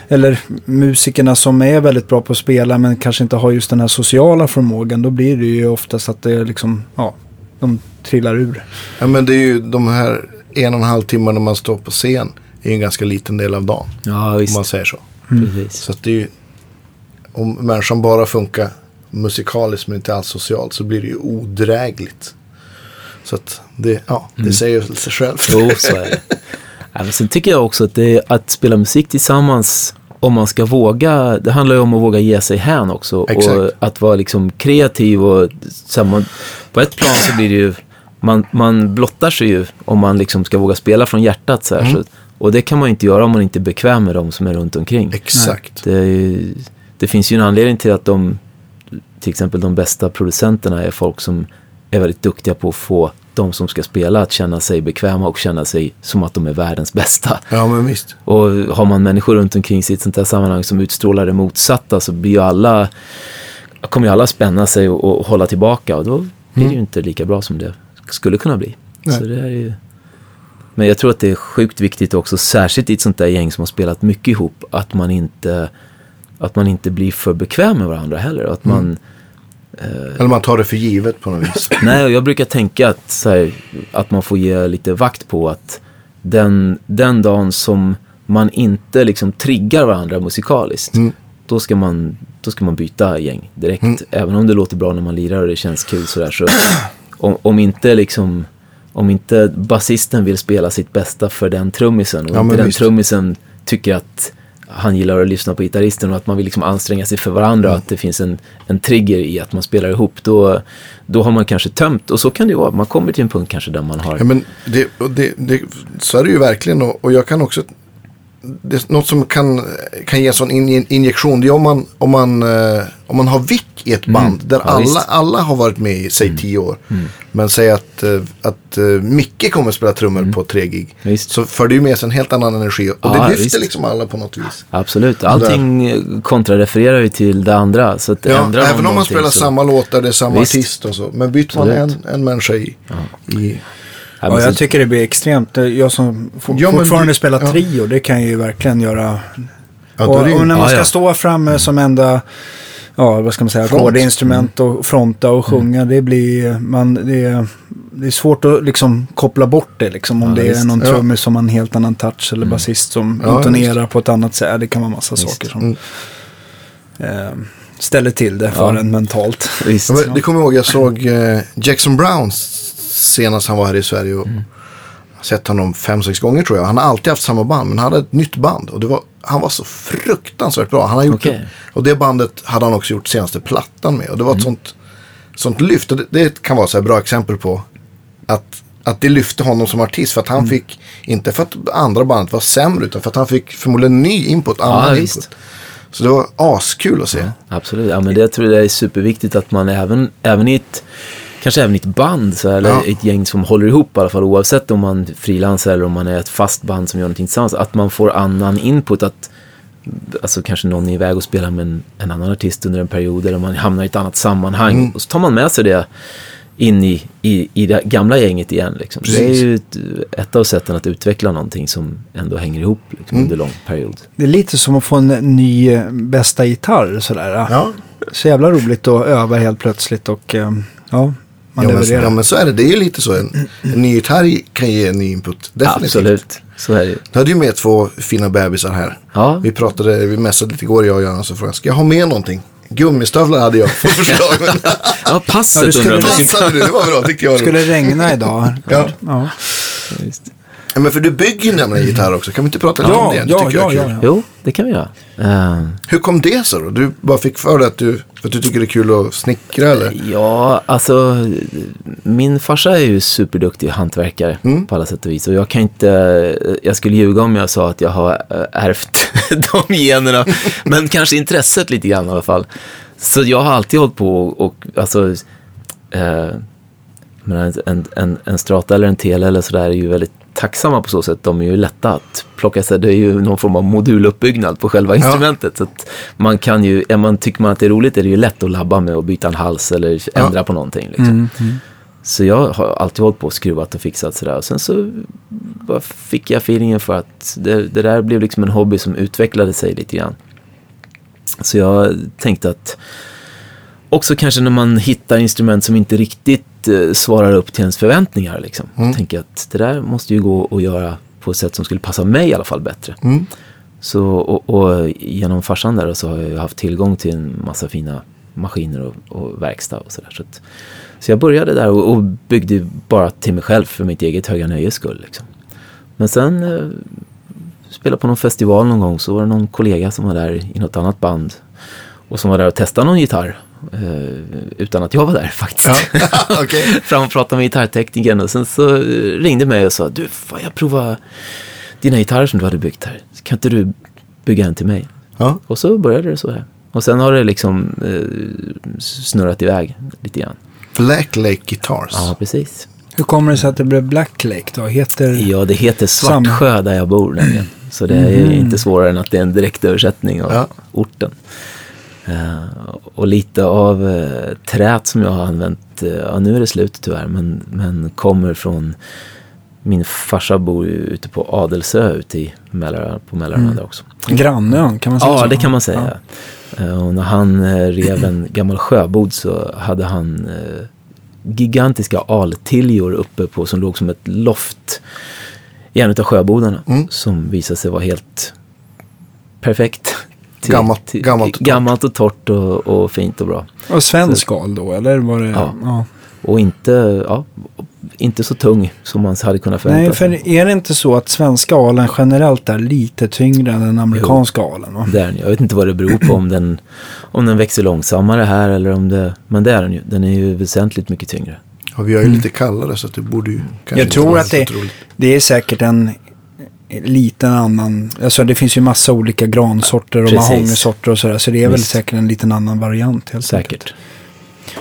eller musikerna som är väldigt bra på att spela men kanske inte har just den här sociala förmågan. Då blir det ju oftast att det är liksom, ja, de trillar ur. Ja, men det är ju de här en och en halv timmar när man står på scen. är ju en ganska liten del av dagen. Ja, Om visst. man säger så. Precis. Så att det är ju, om människan bara funkar musikaliskt men inte alls socialt så blir det ju odrägligt. Så att det, ja, det säger sig självt. Jo, så är det. Men sen tycker jag också att, det, att spela musik tillsammans, om man ska våga, det handlar ju om att våga ge sig hän också. Och Exakt. att vara liksom kreativ och så här, man, på ett plan så blir det ju, man, man blottar sig ju om man liksom ska våga spela från hjärtat så här. Så, och det kan man ju inte göra om man inte är bekväm med de som är runt omkring. Exakt. Det, är det finns ju en anledning till att de, till exempel de bästa producenterna är folk som är väldigt duktiga på att få de som ska spela att känna sig bekväma och känna sig som att de är världens bästa. Ja, men visst. Och har man människor runt omkring sig i ett sånt här sammanhang som utstrålar det motsatta så blir ju alla, kommer ju alla spänna sig och, och hålla tillbaka och då blir det ju inte lika bra som det skulle kunna bli. Nej. Så det är ju... Men jag tror att det är sjukt viktigt också, särskilt i ett sånt där gäng som har spelat mycket ihop, att man inte, att man inte blir för bekväm med varandra heller. Att man, Eller man tar det för givet på något vis. Nej, jag brukar tänka att, här, att man får ge lite vakt på att den, den dagen som man inte liksom triggar varandra musikaliskt, Mm. då, ska man, då ska man byta gäng direkt. Mm. Även om det låter bra när man lirar och det känns kul sådär. Så om, om inte liksom om inte basisten vill spela sitt bästa för den trummisen och Ja, inte den visst. trummisen tycker att han gillar att lyssna på gitarristen och att man vill liksom anstränga sig för varandra Mm. att det finns en, en trigger i att man spelar ihop då, då har man kanske tömt och så kan det ju vara. Man kommer till en punkt kanske där man har Ja, men det, det, det, så är det ju verkligen. Och, och jag kan också... Det något som kan, kan ge en sån in, injektion. Det är om man, om man, eh, om man har vick i ett band. Där Mm. Ja, alla, visst. Mm. alla har varit med i, säg tio år. Men säg att, eh, att eh, Micke kommer att spela trummor på tre gig. Mm. Visst. Så för det ju med sig en helt annan energi. Och Ja, det lyfter visst. liksom alla på något vis. Absolut, allting kontrarefererar ju till det andra. Så att Ja, ändrar även om man spelar så- samma låtar, det är samma Visst. artist och så. Men byter man en, en människa i, i Ja, Ja, jag så- tycker det blir extremt. Jag som for, Ja, fortfarande du- spelar ja. trio, det kan ju verkligen göra... och, och när man ska ja. stå framme som enda ja, vad ska man säga, Front. ackordinstrument och fronta och sjunga. Det blir, man, det, är, det är svårt att liksom koppla bort det liksom. Om Ja, det är någon Ja. trummis som har en helt annan touch eller basist som Ja, intonerar på ett annat sätt. Det kan vara massa Visst. saker som Mm. eh, ställer till det för Ja. en mentalt. Visst. Ja, men det kommer jag ihåg, jag såg eh, Jackson Brown senast han var här i Sverige. Och Mm. sett honom fem, sex gånger tror jag. Han har alltid haft samma band, men han hade ett nytt band. Och det var, han var så fruktansvärt bra. Han har gjort Okej. det, och det bandet hade han också gjort senaste plattan med. Och det var ett Mm. sånt, sånt lyft. Och det, det kan vara så här bra exempel på att, att det lyfte honom som artist. För att Mm. han fick, inte för att andra bandet var sämre, utan för att han fick förmodligen ny input, annan visst. input. Så det var askul att se. Absolut, ja, men det tror jag är superviktigt att man även, även i ett, kanske även ett band, så, eller Ja. ett gäng som håller ihop i alla fall, oavsett om man frilansar eller om man är ett fast band som gör någonting tillsammans, att man får annan input, att alltså kanske någon är iväg och spelar med en, en annan artist under en period, eller man hamnar i ett annat sammanhang, Mm. och så tar man med sig det in i, i, i det gamla gänget igen. Liksom. Det är ju ett, ett av sätten att utveckla någonting som ändå hänger ihop liksom, Mm. under lång period. Det är lite som att få en ny eh, bästa gitarr sådär. Ja, Så jävla roligt att öva helt plötsligt och eh, ja, man ja, men, levererar. ja men så är det. Det är ju lite så. En, en ny gitarr kan ge en ny input. Definitivt. Absolut, så är det ju. Du hade ju med två fina bebisar här. Ja. Vi pratade, vi messade lite igår jag och Göran så frågade jag, ska jag ha med någonting? Gummistövlar hade jag fått förslag. Men Ja, passet Ja, du skulle undrar jag om du passade det, var bra tyckte jag. Skulle det regna idag? Ja. ja. Visst. Ja, men för du bygger ju nämligen gitarr också. Kan vi inte prata lite Ja, om det? Det ja, ja, ja, ja. Jo, det kan vi göra. Eh, Hur kom det sig då? Du bara fick för dig att du, för att du tycker det är kul att snickra eller? ja, alltså min farsa är ju superduktig hantverkare Mm. på alla sätt och vis. Och jag kan inte, jag skulle ljuga om jag sa att jag har eh, ärvt de generna. men kanske intresset lite grann i alla fall. Så jag har alltid hållit på och, alltså, men en, en, en, en strata eller en tele eller sådär är ju väldigt tacksamma på så sätt. De är ju lätta att plocka sig. Det är ju någon form av moduluppbyggnad på själva instrumentet. Så att man kan ju, är man, tycker man att det är roligt är det ju lätt att labba med och byta en hals eller ändra på någonting. Liksom. Så jag har alltid hållit på och skruvat och fixat sådär. Och sen så fick jag feelingen för att det, det där blev liksom en hobby som utvecklade sig lite grann. Så jag tänkte att också kanske när man hittar instrument som inte riktigt svarar upp till ens förväntningar. Liksom. Mm. Tänker att det där måste ju gå att göra på ett sätt som skulle passa mig i alla fall bättre. Mm. Så, och, och genom farsan där så har jag haft tillgång till en massa fina maskiner och, och verkstad och sådär. Så, att, så jag började där och, och byggde bara till mig själv för mitt eget höga nöjes skull. Liksom. Men sen eh, spelade på någon festival någon gång så var det någon kollega som var där i något annat band och som var där och testade någon gitarr. Eh, utan att jag var där faktiskt. Okej. Fram och pratade med gitarrteknikern och sen så ringde mig och sa du, får jag prova dina gitarrer som du hade byggt här? Kan inte du bygga en till mig? Ja. Och så började det så här. Och sen har det liksom eh, snurrat iväg lite grann. Black Lake Guitars. Ja, precis. Hur kommer det sig att det blev Black Lake då? Heter... Ja, det heter Svartsjö där jag bor nämligen. Så det är inte svårare än att det är en direkt översättning av Ja. orten. Eh, och lite av uh, trät som jag har använt, eh, ja nu är det slut tyvärr, men, men kommer från min farsa bor ju ute på Adelsö ute i Mälarö, på Mälarön där också. Grannön, kan man säga Ja, så? det kan man säga. Eh, Och när han eh, rev en gammal sjöbod så hade han eh, gigantiska altiljor uppe på som låg som ett loft i en av sjöbodarna. Mm. Som visade sig vara helt perfekt. Gammalt- gammalt och torrt. gammalt och torrt och, och fint och bra. Och svensk al då, eller var det? Ja. ja. Och inte, ja, inte så tung som man hade kunnat förvänta Nej, sig. för är det inte så att svenska alen generellt är lite tyngre än den amerikanska alen? Va? Det är den. Jag vet inte vad det beror på, om den, om den växer långsammare här eller om det... Men det är den ju. Den är ju väsentligt mycket tyngre. Och vi har ju lite kallare så att det borde ju kanske Jag tror att det, det är säkert en liten annan, alltså det finns ju massa olika gransorter och mahognysorter och sådär. Så det är väl Visst. säkert en liten annan variant helt enkelt. Säkert.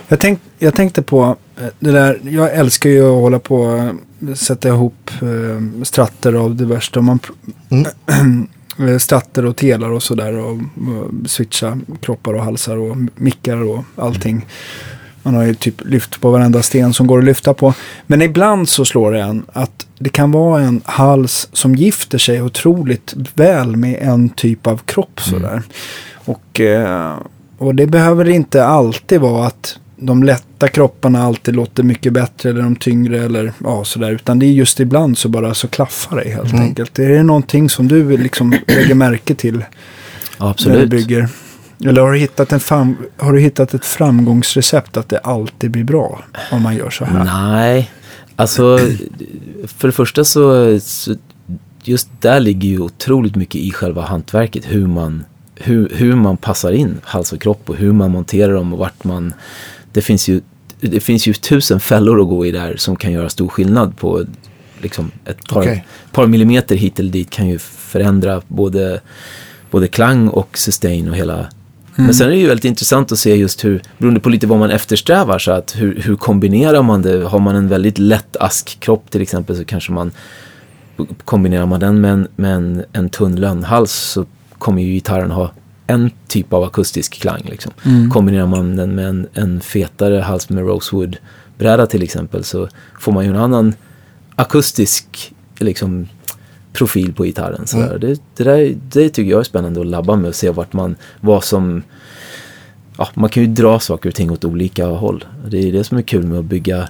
Jag, tänk, jag tänkte på eh, det där, jag älskar ju att hålla på och sätta ihop eh, stratter av det värsta. Man, eh, stratter och telar och sådär och, och switcha kroppar och halsar och mickar och allting. Man har ju typ lyft på varenda sten som går att lyfta på. Men ibland så slår det en att det kan vara en hals som gifter sig otroligt väl med en typ av kropp sådär. Och eh, och det behöver inte alltid vara att de lätta kropparna alltid låter mycket bättre eller de tyngre eller ja sådär. Utan det är just ibland så bara så klaffar det helt Mm. enkelt. Är det någonting som du liksom lägger märke till Ja, när du absolut. bygger? Eller har du, hittat en fram, har du hittat ett framgångsrecept att det alltid blir bra om man gör så här? Nej, alltså för det första så, så just där ligger ju otroligt mycket i själva hantverket. Hur man, hur, hur man passar in hals och kropp och hur man monterar dem och vart man... Det finns ju, det finns ju tusen fällor att gå i där som kan göra stor skillnad på liksom ett par, Okej. par millimeter hit eller dit kan ju förändra både, både klang och sustain och hela men sen är det ju väldigt intressant att se just hur, beroende på lite vad man eftersträvar, så att hur, hur kombinerar man det? Har man en väldigt lätt askkropp till exempel så kanske man kombinerar man den med en, med en, en tunn lönnhals så kommer ju gitarren ha en typ av akustisk klang. Liksom. Kombinerar man den med en, en fetare hals med rosewood-bräda till exempel så får man ju en annan akustisk liksom, profil på gitarren. Så där. Det, det, där, det tycker jag är spännande att labba med och se vart man, vad som... Ja, man kan ju dra saker och ting åt olika håll. Det är det som är kul med att bygga,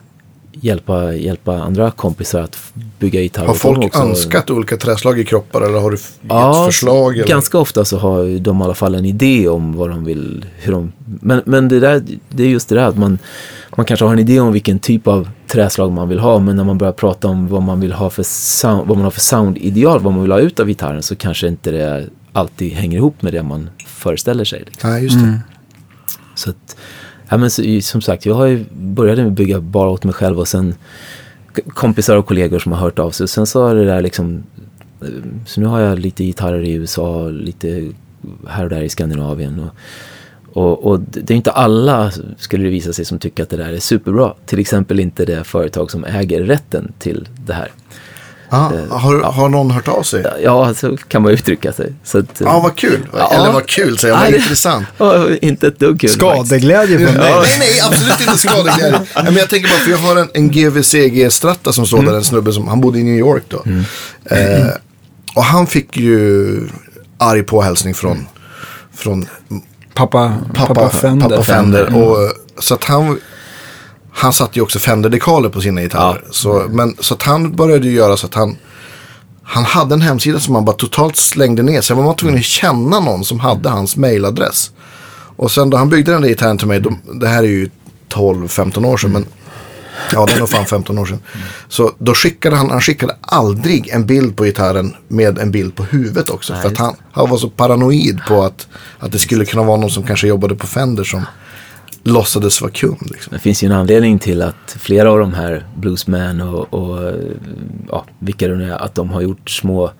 hjälpa, hjälpa andra kompisar att bygga gitarrer. Har folk också. önskat olika träslag i kroppar eller har du gett Ja, förslag? Eller? ganska ofta så har de i alla fall en idé om vad de vill, hur de... Men, men det, där, det är just det där att man, man kanske har en idé om vilken typ av träslag man vill ha, men när man börjar prata om vad man vill ha för sound, vad man har för soundideal, vad man vill ha ut av gitarren, så kanske inte det alltid hänger ihop med det man föreställer sig. Liksom. Nej, just det. Så att, ja, men så, som sagt, jag har ju började med att bygga bara åt mig själv och sen kompisar och kollegor som har hört av sig. Och sen så har det där liksom, eh, så nu har jag lite gitarrer i USA, lite här och där i Skandinavien. Och, och, och det det är inte alla, skulle det visa sig, som tycker att det där är superbra. Till exempel inte det företag som äger rätten till det här. Ah, har, har någon hört av sig? Ja, så kan man uttrycka sig. Så att, Ja, vad kul. Ja. Eller vad kul säger jag, Nej, vad det- intressant. Ja, inte ett dugg kul. Skadeglädje Nej, dig. nej, nej, absolut inte skadeglädje. Men jag tänker bara, för jag har en, en GVCG Stratta som står där, en snubbe som, han bodde i New York då. Eh, och han fick ju arg påhälsning från, från Pappa, pappa, pappa, Fender. pappa Fender. Och, så att han, han satte ju också Fender-dekaler på sina gitarrer. Ja. Så, men, så att han började ju göra så att han, han hade en hemsida som han bara totalt slängde ner. Man var tvungen att känna någon som hade hans mailadress. Och sen då han byggde den där gitarren till mig, då, det här är ju 12-15 år sedan. Men, ja, det är nog fan 15 år sedan. Så då skickade han, han skickade aldrig en bild på gitarren med en bild på huvudet också. för att han, han var så paranoid på att, att det skulle kunna vara någon som kanske jobbade på Fender som låtsades vara kund. Liksom. Det finns ju en anledning till att flera av de här bluesmen och, och ja, vilka det nu är, att de har gjort små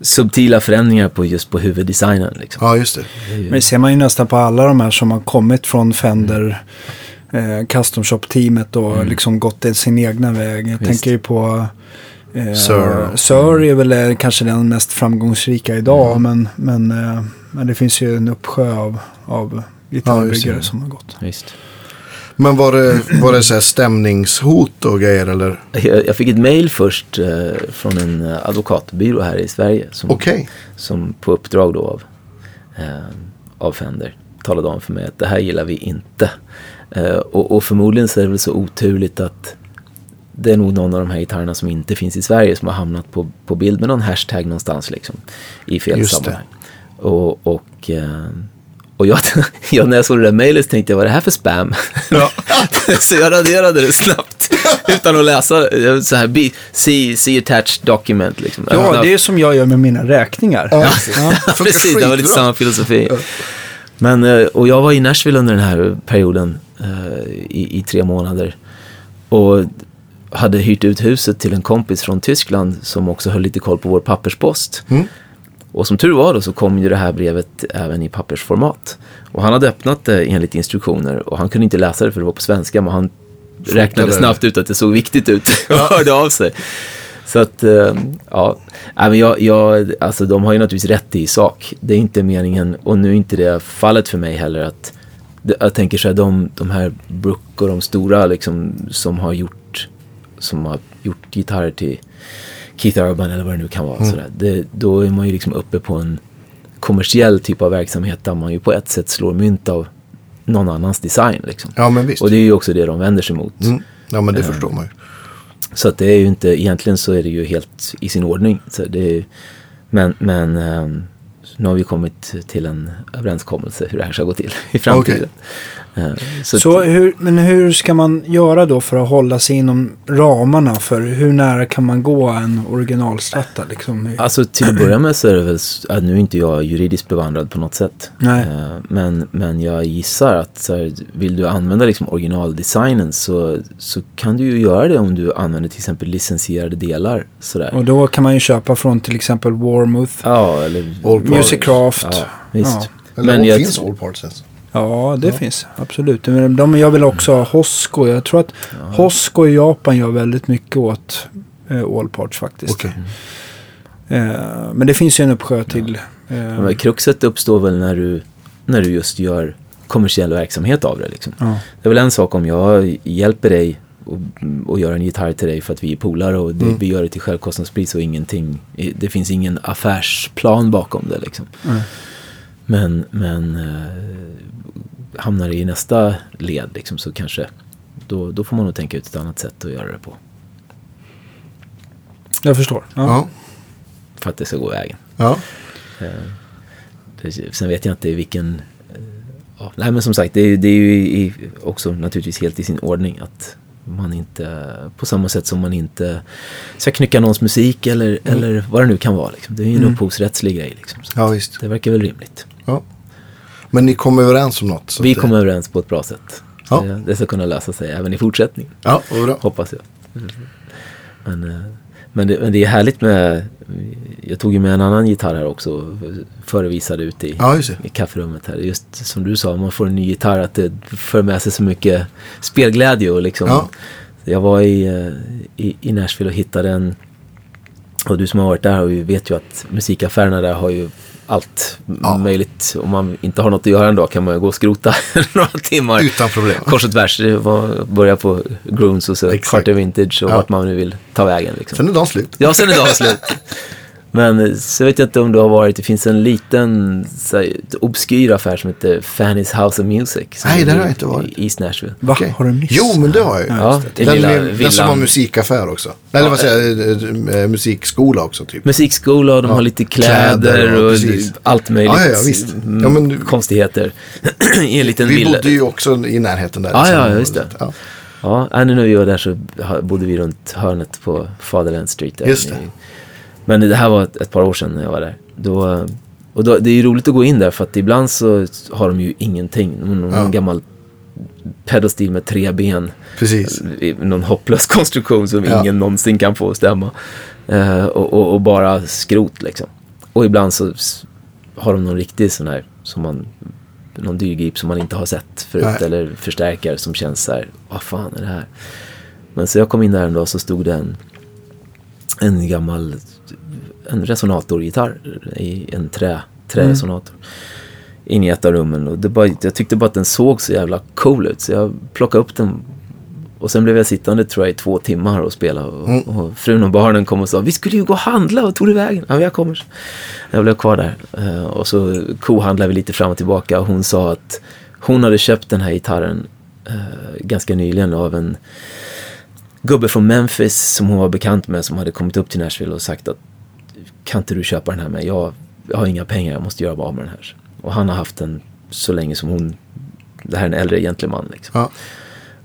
subtila förändringar på just på huvuddesignen. Liksom. Ja, just det. Men det ser man ju nästan på alla de här som har kommit från Fender eh, Custom Shop-teamet och liksom gått sin egna väg. Jag Visst. tänker ju på eh, Sir. Sir är väl eh, kanske den mest framgångsrika idag. Men, men, eh, men det finns ju en uppsjö av, av gitarrbyggare det. som har gått. Visst. Men var det, var det så här stämningshot och grejer eller? Jag, jag fick ett mail först eh, från en eh, advokatbyrå här i Sverige som, Okej. som på uppdrag då av, eh, av Fender talade om för mig att det här gillar vi inte. Eh, och, och förmodligen så är det väl så oturligt att det är nog någon av de här gitarrerna som inte finns i Sverige som har hamnat på, på bild med någon hashtag någonstans liksom. I fel Just det. sammanhang. Och, och, eh, och jag, jag, när jag såg det där mejlet tänkte jag, vad är det här för spam? så jag raderade det snabbt. Utan att läsa så här, be, see, see attached document liksom. Ja, det är som jag gör med mina räkningar. Ja, Ja, precis, det var lite samma filosofi. Men, eh, och jag var i Nashville under den här perioden eh, i, i tre månader. Och hade hyrt ut huset till en kompis från Tyskland som också höll lite koll på vår papperspost. Mm. Och som tur var då så kom ju det här brevet även i pappersformat. Och han hade öppnat det enligt instruktioner och han kunde inte läsa det för det var på svenska men han räknade det. snabbt ut att det såg viktigt ut och hörde av sig. Så att, eh, ja, men jag, jag, alltså de har ju naturligtvis rätt i sak. Det är inte meningen, och nu är inte det fallet för mig heller att, jag tänker så här, de, de här Brook och de stora liksom som har gjort, som har gjort gitarrer till Keith Urban eller vad det nu kan vara. Sådär. Det, då är man ju liksom uppe på en kommersiell typ av verksamhet där man ju på ett sätt slår mynt av någon annans design. Liksom. Ja, men visst. Och det är ju också det de vänder sig mot. Mm. Ja, men det förstår man ju. Så att det är ju inte, egentligen så är det ju helt i sin ordning. Så det är, men men ehm, nu har vi kommit till en överenskommelse hur det här ska gå till i framtiden. Eh, så Så hur, men hur ska man göra då för att hålla sig inom ramarna för hur nära kan man gå en originalstratta liksom? Alltså till att börja med så är det väl, att nu är inte jag juridiskt bevandrad på något sätt. Nej. Eh, Men, men jag gissar att så här, vill du använda liksom originaldesignen så, så kan du ju göra det om du använder till exempel licensierade delar. Sådär. Och då kan man ju köpa från till exempel Warmouth, Ja, eller... Musicraft. Ja, visst. Ja. Eller Men jag- finns all parts ens? Ja, det finns absolut. Men de, jag vill också ha Hosco. Jag tror att Hosco i Japan gör väldigt mycket åt eh, All Parts faktiskt. Okej. Eh, men det finns ju en uppsjö till. Eh, Men kruxet uppstår väl när du, när du just gör kommersiell verksamhet av det. Liksom. ja. Det är väl en sak om jag hjälper dig och, och gör en gitarr till dig för att vi är polare och det, Mm. vi gör det till självkostnadspris och ingenting. Det finns ingen affärsplan bakom det liksom. Mm. Men, men eh, hamnar det i nästa led liksom, så kanske då, då får man nog tänka ut ett annat sätt att göra det på. Jag förstår. Ja. Ja. För att det ska gå vägen. Ja. Eh, det, sen vet jag inte vilken... eh, ja, nej men som sagt, det, är- det är ju i, också naturligtvis helt i sin ordning att man inte, på samma sätt som man inte ska knycka någons musik eller, eller vad det nu kan vara. Liksom. Det är ju en Mm. upphovsrättslig grej. Liksom. Ja, visst. Det verkar väl rimligt. Ja. Men ni kom överens om något? Vi det- kom överens på ett bra sätt. Ja. det, det ska kunna lösa sig även i fortsättningen. Ja, bra. Hoppas jag. Men, eh, men, det, men det är härligt med... Jag tog ju med en annan gitarr här också. och Förevisade ut i, Ja, i kafferummet här. Just som du sa, man får en ny gitarr. Att det för med sig så mycket spelglädje. Och liksom, Ja. Jag var i, eh, i, i Nashville och hittade en... Och du som har varit där och vet ju att musikaffärerna där har ju allt Ja. möjligt. Om man inte har något att göra en dag kan man gå och skrota några timmar. Utan problem. Kors och tvärs. Börja på Grooms och så. Carter Vintage och Ja. vart man nu vill ta vägen. Liksom. Sen är dagen slut. Ja, sen är dagen slut. Men eh, så vet jag inte om du har varit, det finns en liten så här, obskyr affär som heter Fanny's House of Music. Nej, där har jag inte varit. I East Nashville. Va? Okej. Har du missat? Jo, men det har jag ju. Ja, det är den, är- den som har musikaffär också. Eller vad säger jag, eh, musikskola också typ. Musikskola och de Ja, har lite kläder, kläder och och, allt möjligt. Ja, ja, visst. mm, Ja, men Konstigheter. I en liten Vi villa. bodde ju också i närheten där. Ja, ja, samma just det. Ja. Ja, nu när vi var där så bodde vi runt hörnet på Fatherland Street. Där Just det. I- Men det här var ett, ett par år sedan när jag var där. Då, och då, det är ju roligt att gå in där för att ibland så har de ju ingenting. Någon, Ja. gammal pedalstil med tre ben. Precis. Någon hopplös konstruktion som Ja. ingen någonsin kan få att stämma. Eh, och, och, och bara skrot liksom. Och ibland så har de någon riktig sån här, som man, någon dyrgrip som man inte har sett förut. Nej. Eller förstärkare som känns så här, vad fan är det här? Men så jag kom in där en dag så stod det en, en gammal en resonatorgitarr i en trä, träresonator. In i ett av rummen och det bara, jag tyckte bara att den såg så jävla cool ut så jag plockade upp den och sen blev jag sittande tror jag i två timmar och spelade och, Mm. och frun och barnen kom och sa vi skulle ju gå och handla och tog du vägen? Ja, jag kommer. Jag blev kvar där Eh, och så kohandlade vi lite fram och tillbaka och hon sa att hon hade köpt den här gitarren eh, ganska nyligen av en gubbe från Memphis som hon var bekant med som hade kommit upp till Nashville och sagt att kan inte du köpa den här med? Jag, jag har inga pengar, jag måste göra av med den här. Och han har haft den så länge som hon, det här är en äldre gentleman liksom. Ja.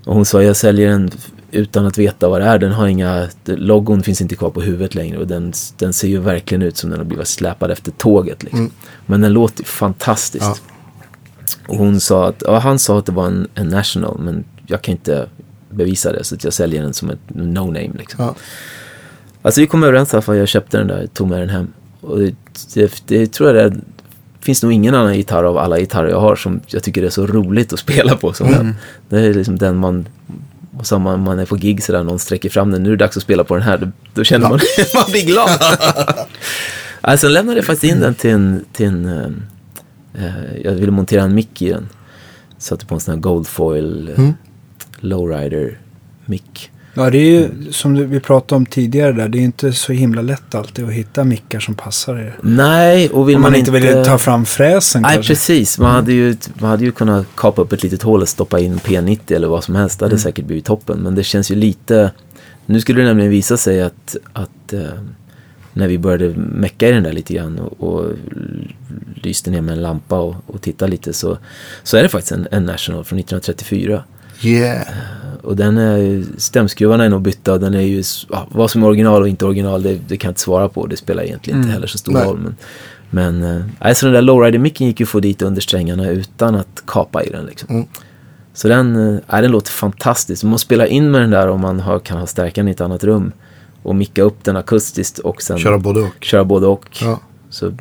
Och hon sa jag säljer den utan att veta vad det är. Den har inga, logon finns inte kvar på huvudet längre och den, den ser ju verkligen ut som den har blivit släpad efter tåget liksom. Mm. Men den låter fantastiskt. Ja. Och hon sa att, ja, han sa att det var en, en national men jag kan inte bevisa det så att jag säljer den som ett no-name liksom. Ja. Alltså vi kom överens i alla fall, jag köpte den där, tog med den hem. Och det, det, det tror jag det finns nog ingen annan gitarr av alla gitarrer jag har som jag tycker det är så roligt att spela på som den. Det är liksom den man, och så man, man är på gig sådär, någon sträcker fram den, nu är det dags att spela på den här, då, då känner man, man blir glad. alltså sen lämnade jag faktiskt in den till en, till en eh, eh, jag ville montera en mick i den. Satte på en sån här Goldfoil eh, Mm. lowrider mick. Ja, det är ju som vi pratade om tidigare där. Det är inte så himla lätt alltid att hitta mickar som passar er. Nej, och vill Om man, man inte vill ta fram fräsen Nej, kanske. precis. Man hade, ju, man hade ju kunnat kapa upp ett litet hål och stoppa in P90 eller vad som helst. Det hade Mm. säkert blivit toppen. Men det känns ju lite... Nu skulle det nämligen visa sig att, att eh, när vi började mecka i den där lite grann och, och lyste ner med en lampa och, och titta lite så, så är det faktiskt en, en National från 1934. Yeah. Och den är, stämskruvarna är nog bytta den är ju, vad som är original och inte original det, det kan jag inte svara på. Det spelar egentligen inte Mm. heller så stor Nej. roll. Men, men eh, nej, så den där lowrider-micken gick ju att få dit under strängarna utan att kapa i den liksom. Mm. Så den, eh, nej, den låter fantastiskt. Man spelar in med den där om man har, kan ha stärkan i ett annat rum. Och micka upp den akustiskt och sen Köra både och. köra både och. Ja. Så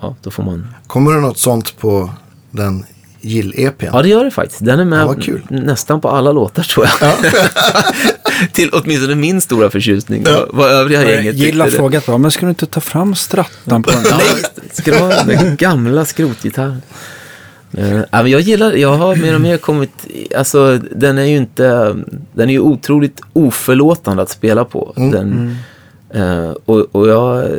ja, då får man Kommer det något sånt på den Gill-EPn? Ja, det gör det faktiskt. Den är med Ja, nästan på alla låtar tror jag. Till åtminstone min stora förtjusning. Vad, vad övriga gänget Gilla tyckte. frågat men ska du inte ta fram strattan på den? Ja, ska du ha den gamla skrotgitarren? Uh, ja, men jag gillar, jag har mer och mer kommit, alltså den är ju inte, den är ju otroligt oförlåtande att spela på. Den, eh, och, och jag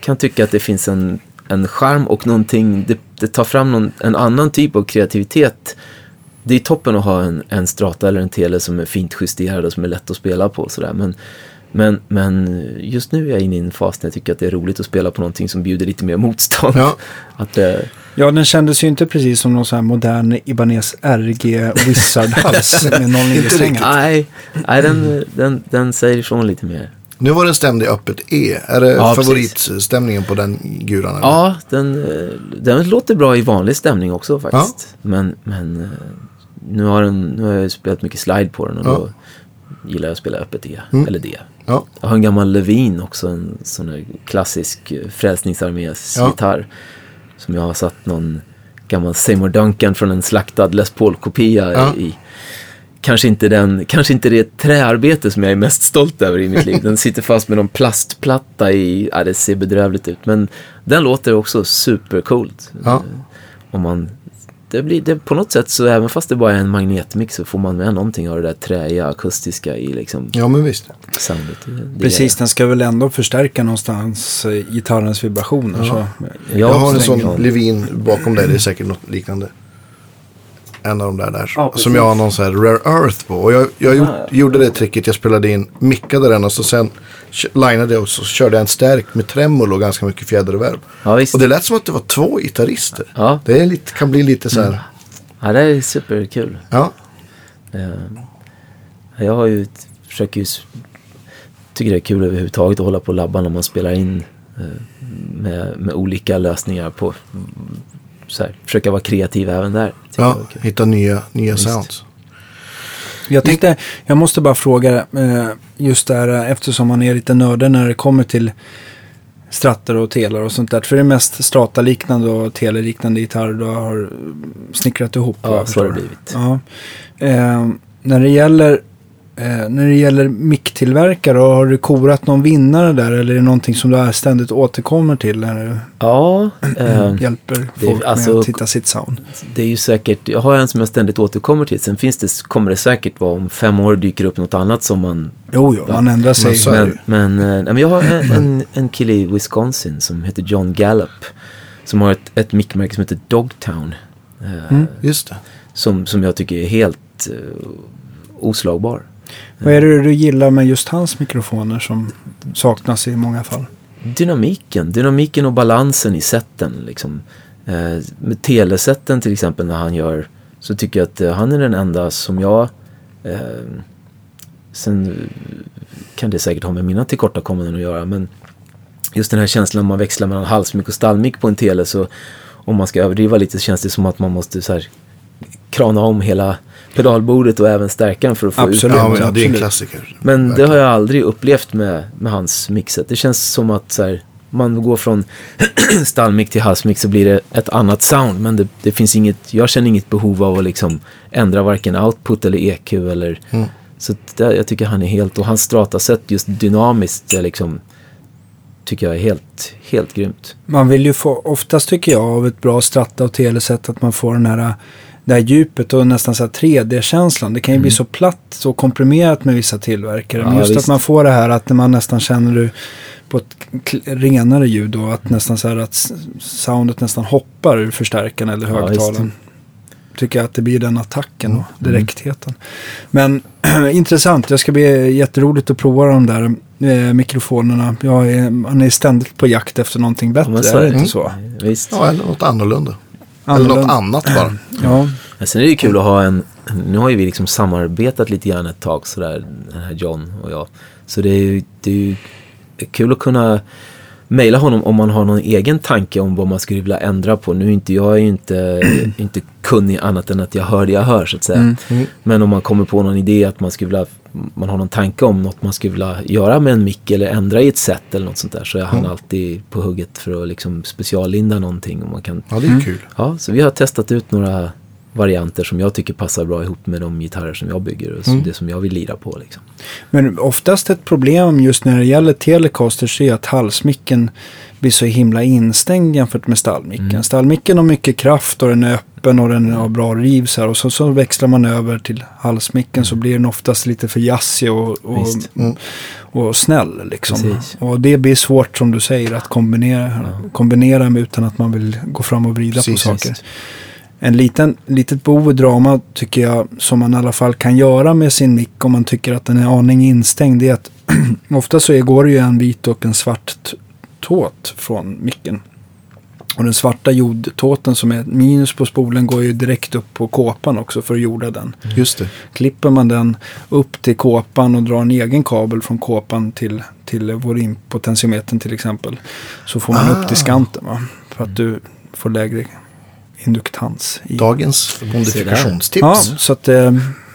kan tycka att det finns en, en charm och någonting, det, det tar fram någon, en annan typ av kreativitet. Det är toppen att ha en, en strata eller en tele som är fint justerad och som är lätt att spela på. och Sådär. Men, men, men just nu är jag inne i en fas när jag tycker att det är roligt att spela på någonting som bjuder lite mer motstånd. Ja. Att, eh, Ja, den kändes ju inte precis som någon sån här modern Ibanez RG Wizard-hals med 09-strängar. nej, nej den, den, den säger ifrån lite mer. Nu var den stämd i öppet E. Är det Ja, favoritstämningen på den guran? eller? Ja, den, eh, den låter bra i vanlig stämning också faktiskt. Men, men eh, nu, har den, nu har jag spelat mycket slide på den och Ja. då gillar jag att spela öppet E. Mm. Eller D. Ja. Jag har en gammal Levin också, en sån här klassisk eh, Frälsningsarmés Ja. gitarr. Som jag har satt någon gammal Seymour Duncan från en slaktad Les Paul-kopia Ja. i. Kanske inte, den, kanske inte det träarbete som jag är mest stolt över i mitt liv. Den sitter fast med någon plastplatta i, ja det ser bedrövligt ut. Men den låter också supercoolt. Ja. Om man, det blir, det, på något sätt så även fast det bara är en magnetmix så får man med någonting av det där träiga akustiska i liksom ja, men visst. soundet. Det- det Precis, den ska väl ändå förstärka någonstans eh, gitarrens vibrationer. Så. Ja, jag har en sån jag- Levin bakom dig. Det är säkert något liknande. En av de där där. Ja, som jag har någon sån här Rare Earth på. Och jag, jag gjort, ja. gjorde det tricket. Jag spelade in, mickade den och så sen linade jag och så körde jag en stärk med tremolo och ganska mycket fjäderreverb. Ja. Och det lät som att det var två gitarrister. Ja. Det är lite, kan bli lite så här. Ja, det är superkul. Ja. Eh, Jag har ju, försöker ju, tycker det är kul överhuvudtaget att hålla på och labba när man spelar in eh, med, med olika lösningar på, mm, så här, försöka vara kreativ även där. Ja. Hitta nya, nya sounds. Jag tänkte, jag måste bara fråga eh, just där eh, eftersom man är lite nördig när det kommer till strattar och telar och sånt där. För det är mest strata-liknande och tele-liknande gitarrer du har snickrat ihop. Ja, så har det blivit. Ja. Eh, när det gäller Eh, när det gäller micktillverkare, har du korat någon vinnare där eller är det någonting som du är ständigt återkommer till när du Ja, eh, hjälper det- folk alltså- med att hitta sitt sound? det är ju säkert, jag har en som jag ständigt återkommer till. Sen finns det, kommer det säkert vara om fem år dyker upp något annat som man Jo, jo, man ändrar sig. Men är Men, men, eh, men jag har en, en, en kille i Wisconsin som heter John Gallup. Som har ett, ett mickmärke som heter Dogtown. Eh, Mm. Just det. som, som jag tycker är helt eh, oslagbar. Vad är det du gillar med just hans mikrofoner som saknas i många fall? Dynamiken, dynamiken och balansen i sätten. Liksom. Eh, med telesätten till exempel när han gör så tycker jag att eh, han är den enda som jag eh, sen kan det säkert ha med mina tillkortakommanden att göra men just den här känslan man växlar mellan halsmick och stallmick på en tele så om man ska överdriva lite så känns det som att man måste så här krana om hela pedalbordet och även stärkan för att få Absolut. ut Ja, men, ja, det är en absolut. klassiker. men det Verkligen. har jag aldrig upplevt med, med hans mixet. Det känns som att så här, man går från stallmick till halsmick så blir det ett annat sound. Men det, det finns inget, jag känner inget behov av att liksom ändra varken output eller EQ eller Mm. så det, jag tycker han är helt, och hans stratasätt just dynamiskt är liksom tycker jag är helt, helt grymt. Man vill ju få, oftast tycker jag av ett bra stratta och telesätt att man får den här, det här djupet och nästan så här 3D-känslan. Det kan ju bli så platt och komprimerat med vissa tillverkare. Men Ja, just visst. att man får det här att man nästan känner det på ett renare ljud och att nästan så här att soundet nästan hoppar ur förstärkaren eller Ja, högtalaren. Tycker jag att det blir den attacken och direktheten. Men intressant, det ska bli jätteroligt att prova de där eh, mikrofonerna. Jag är, man är ständigt på jakt efter någonting bättre, men så är det är det. inte så? Visst. Ja, eller något annorlunda. Eller något annat bara. Ja, Men sen är det ju kul att ha en, nu har ju vi liksom samarbetat lite grann ett tag sådär, den här John och jag. Så det är ju, det är ju kul att kunna mejla honom om man har någon egen tanke om vad man skulle vilja ändra på. Nu är inte jag är ju inte, inte kunnig annat än att jag hör det jag hör så att säga. Men om man kommer på någon idé att man skulle vilja, man har någon tanke om något man skulle vilja göra med en mick eller ändra i ett sätt eller något sånt där så är han alltid på hugget för att liksom speciallinda någonting. Och man kan Ja, det är kul. Ja, så vi har testat ut några varianter som jag tycker passar bra ihop med de gitarrer som jag bygger och så det som jag vill lira på. Liksom. men oftast ett problem just när det gäller Telecasters är att halsmicken blir så himla instängd jämfört med stallmicken. Mm. Stallmicken har mycket kraft och den är öppen och den har bra rivs här. Och så, så växlar man över till halsmicken så blir den oftast lite för jazzig och, och, Mm. Och snäll. Liksom. Precis. Och det blir svårt som du säger att kombinera, kombinera med utan att man vill gå fram och vrida Precis, på saker. visst. En liten, litet bov i drama tycker jag som man i alla fall kan göra med sin mick om man tycker att den är aning instängd. Det är att ofta så går det ju en vit och en svart tåt från micken. Och den svarta jordtåten som är minus på spolen går ju direkt upp på kåpan också för att jorda den. Just det. Klipper man den upp till kåpan och drar en egen kabel från kåpan till, till volympotentiometern till exempel. Så får man upp till skanten va? För att du får lägre induktans. I. Dagens modifikationstips. Ja, så att eh,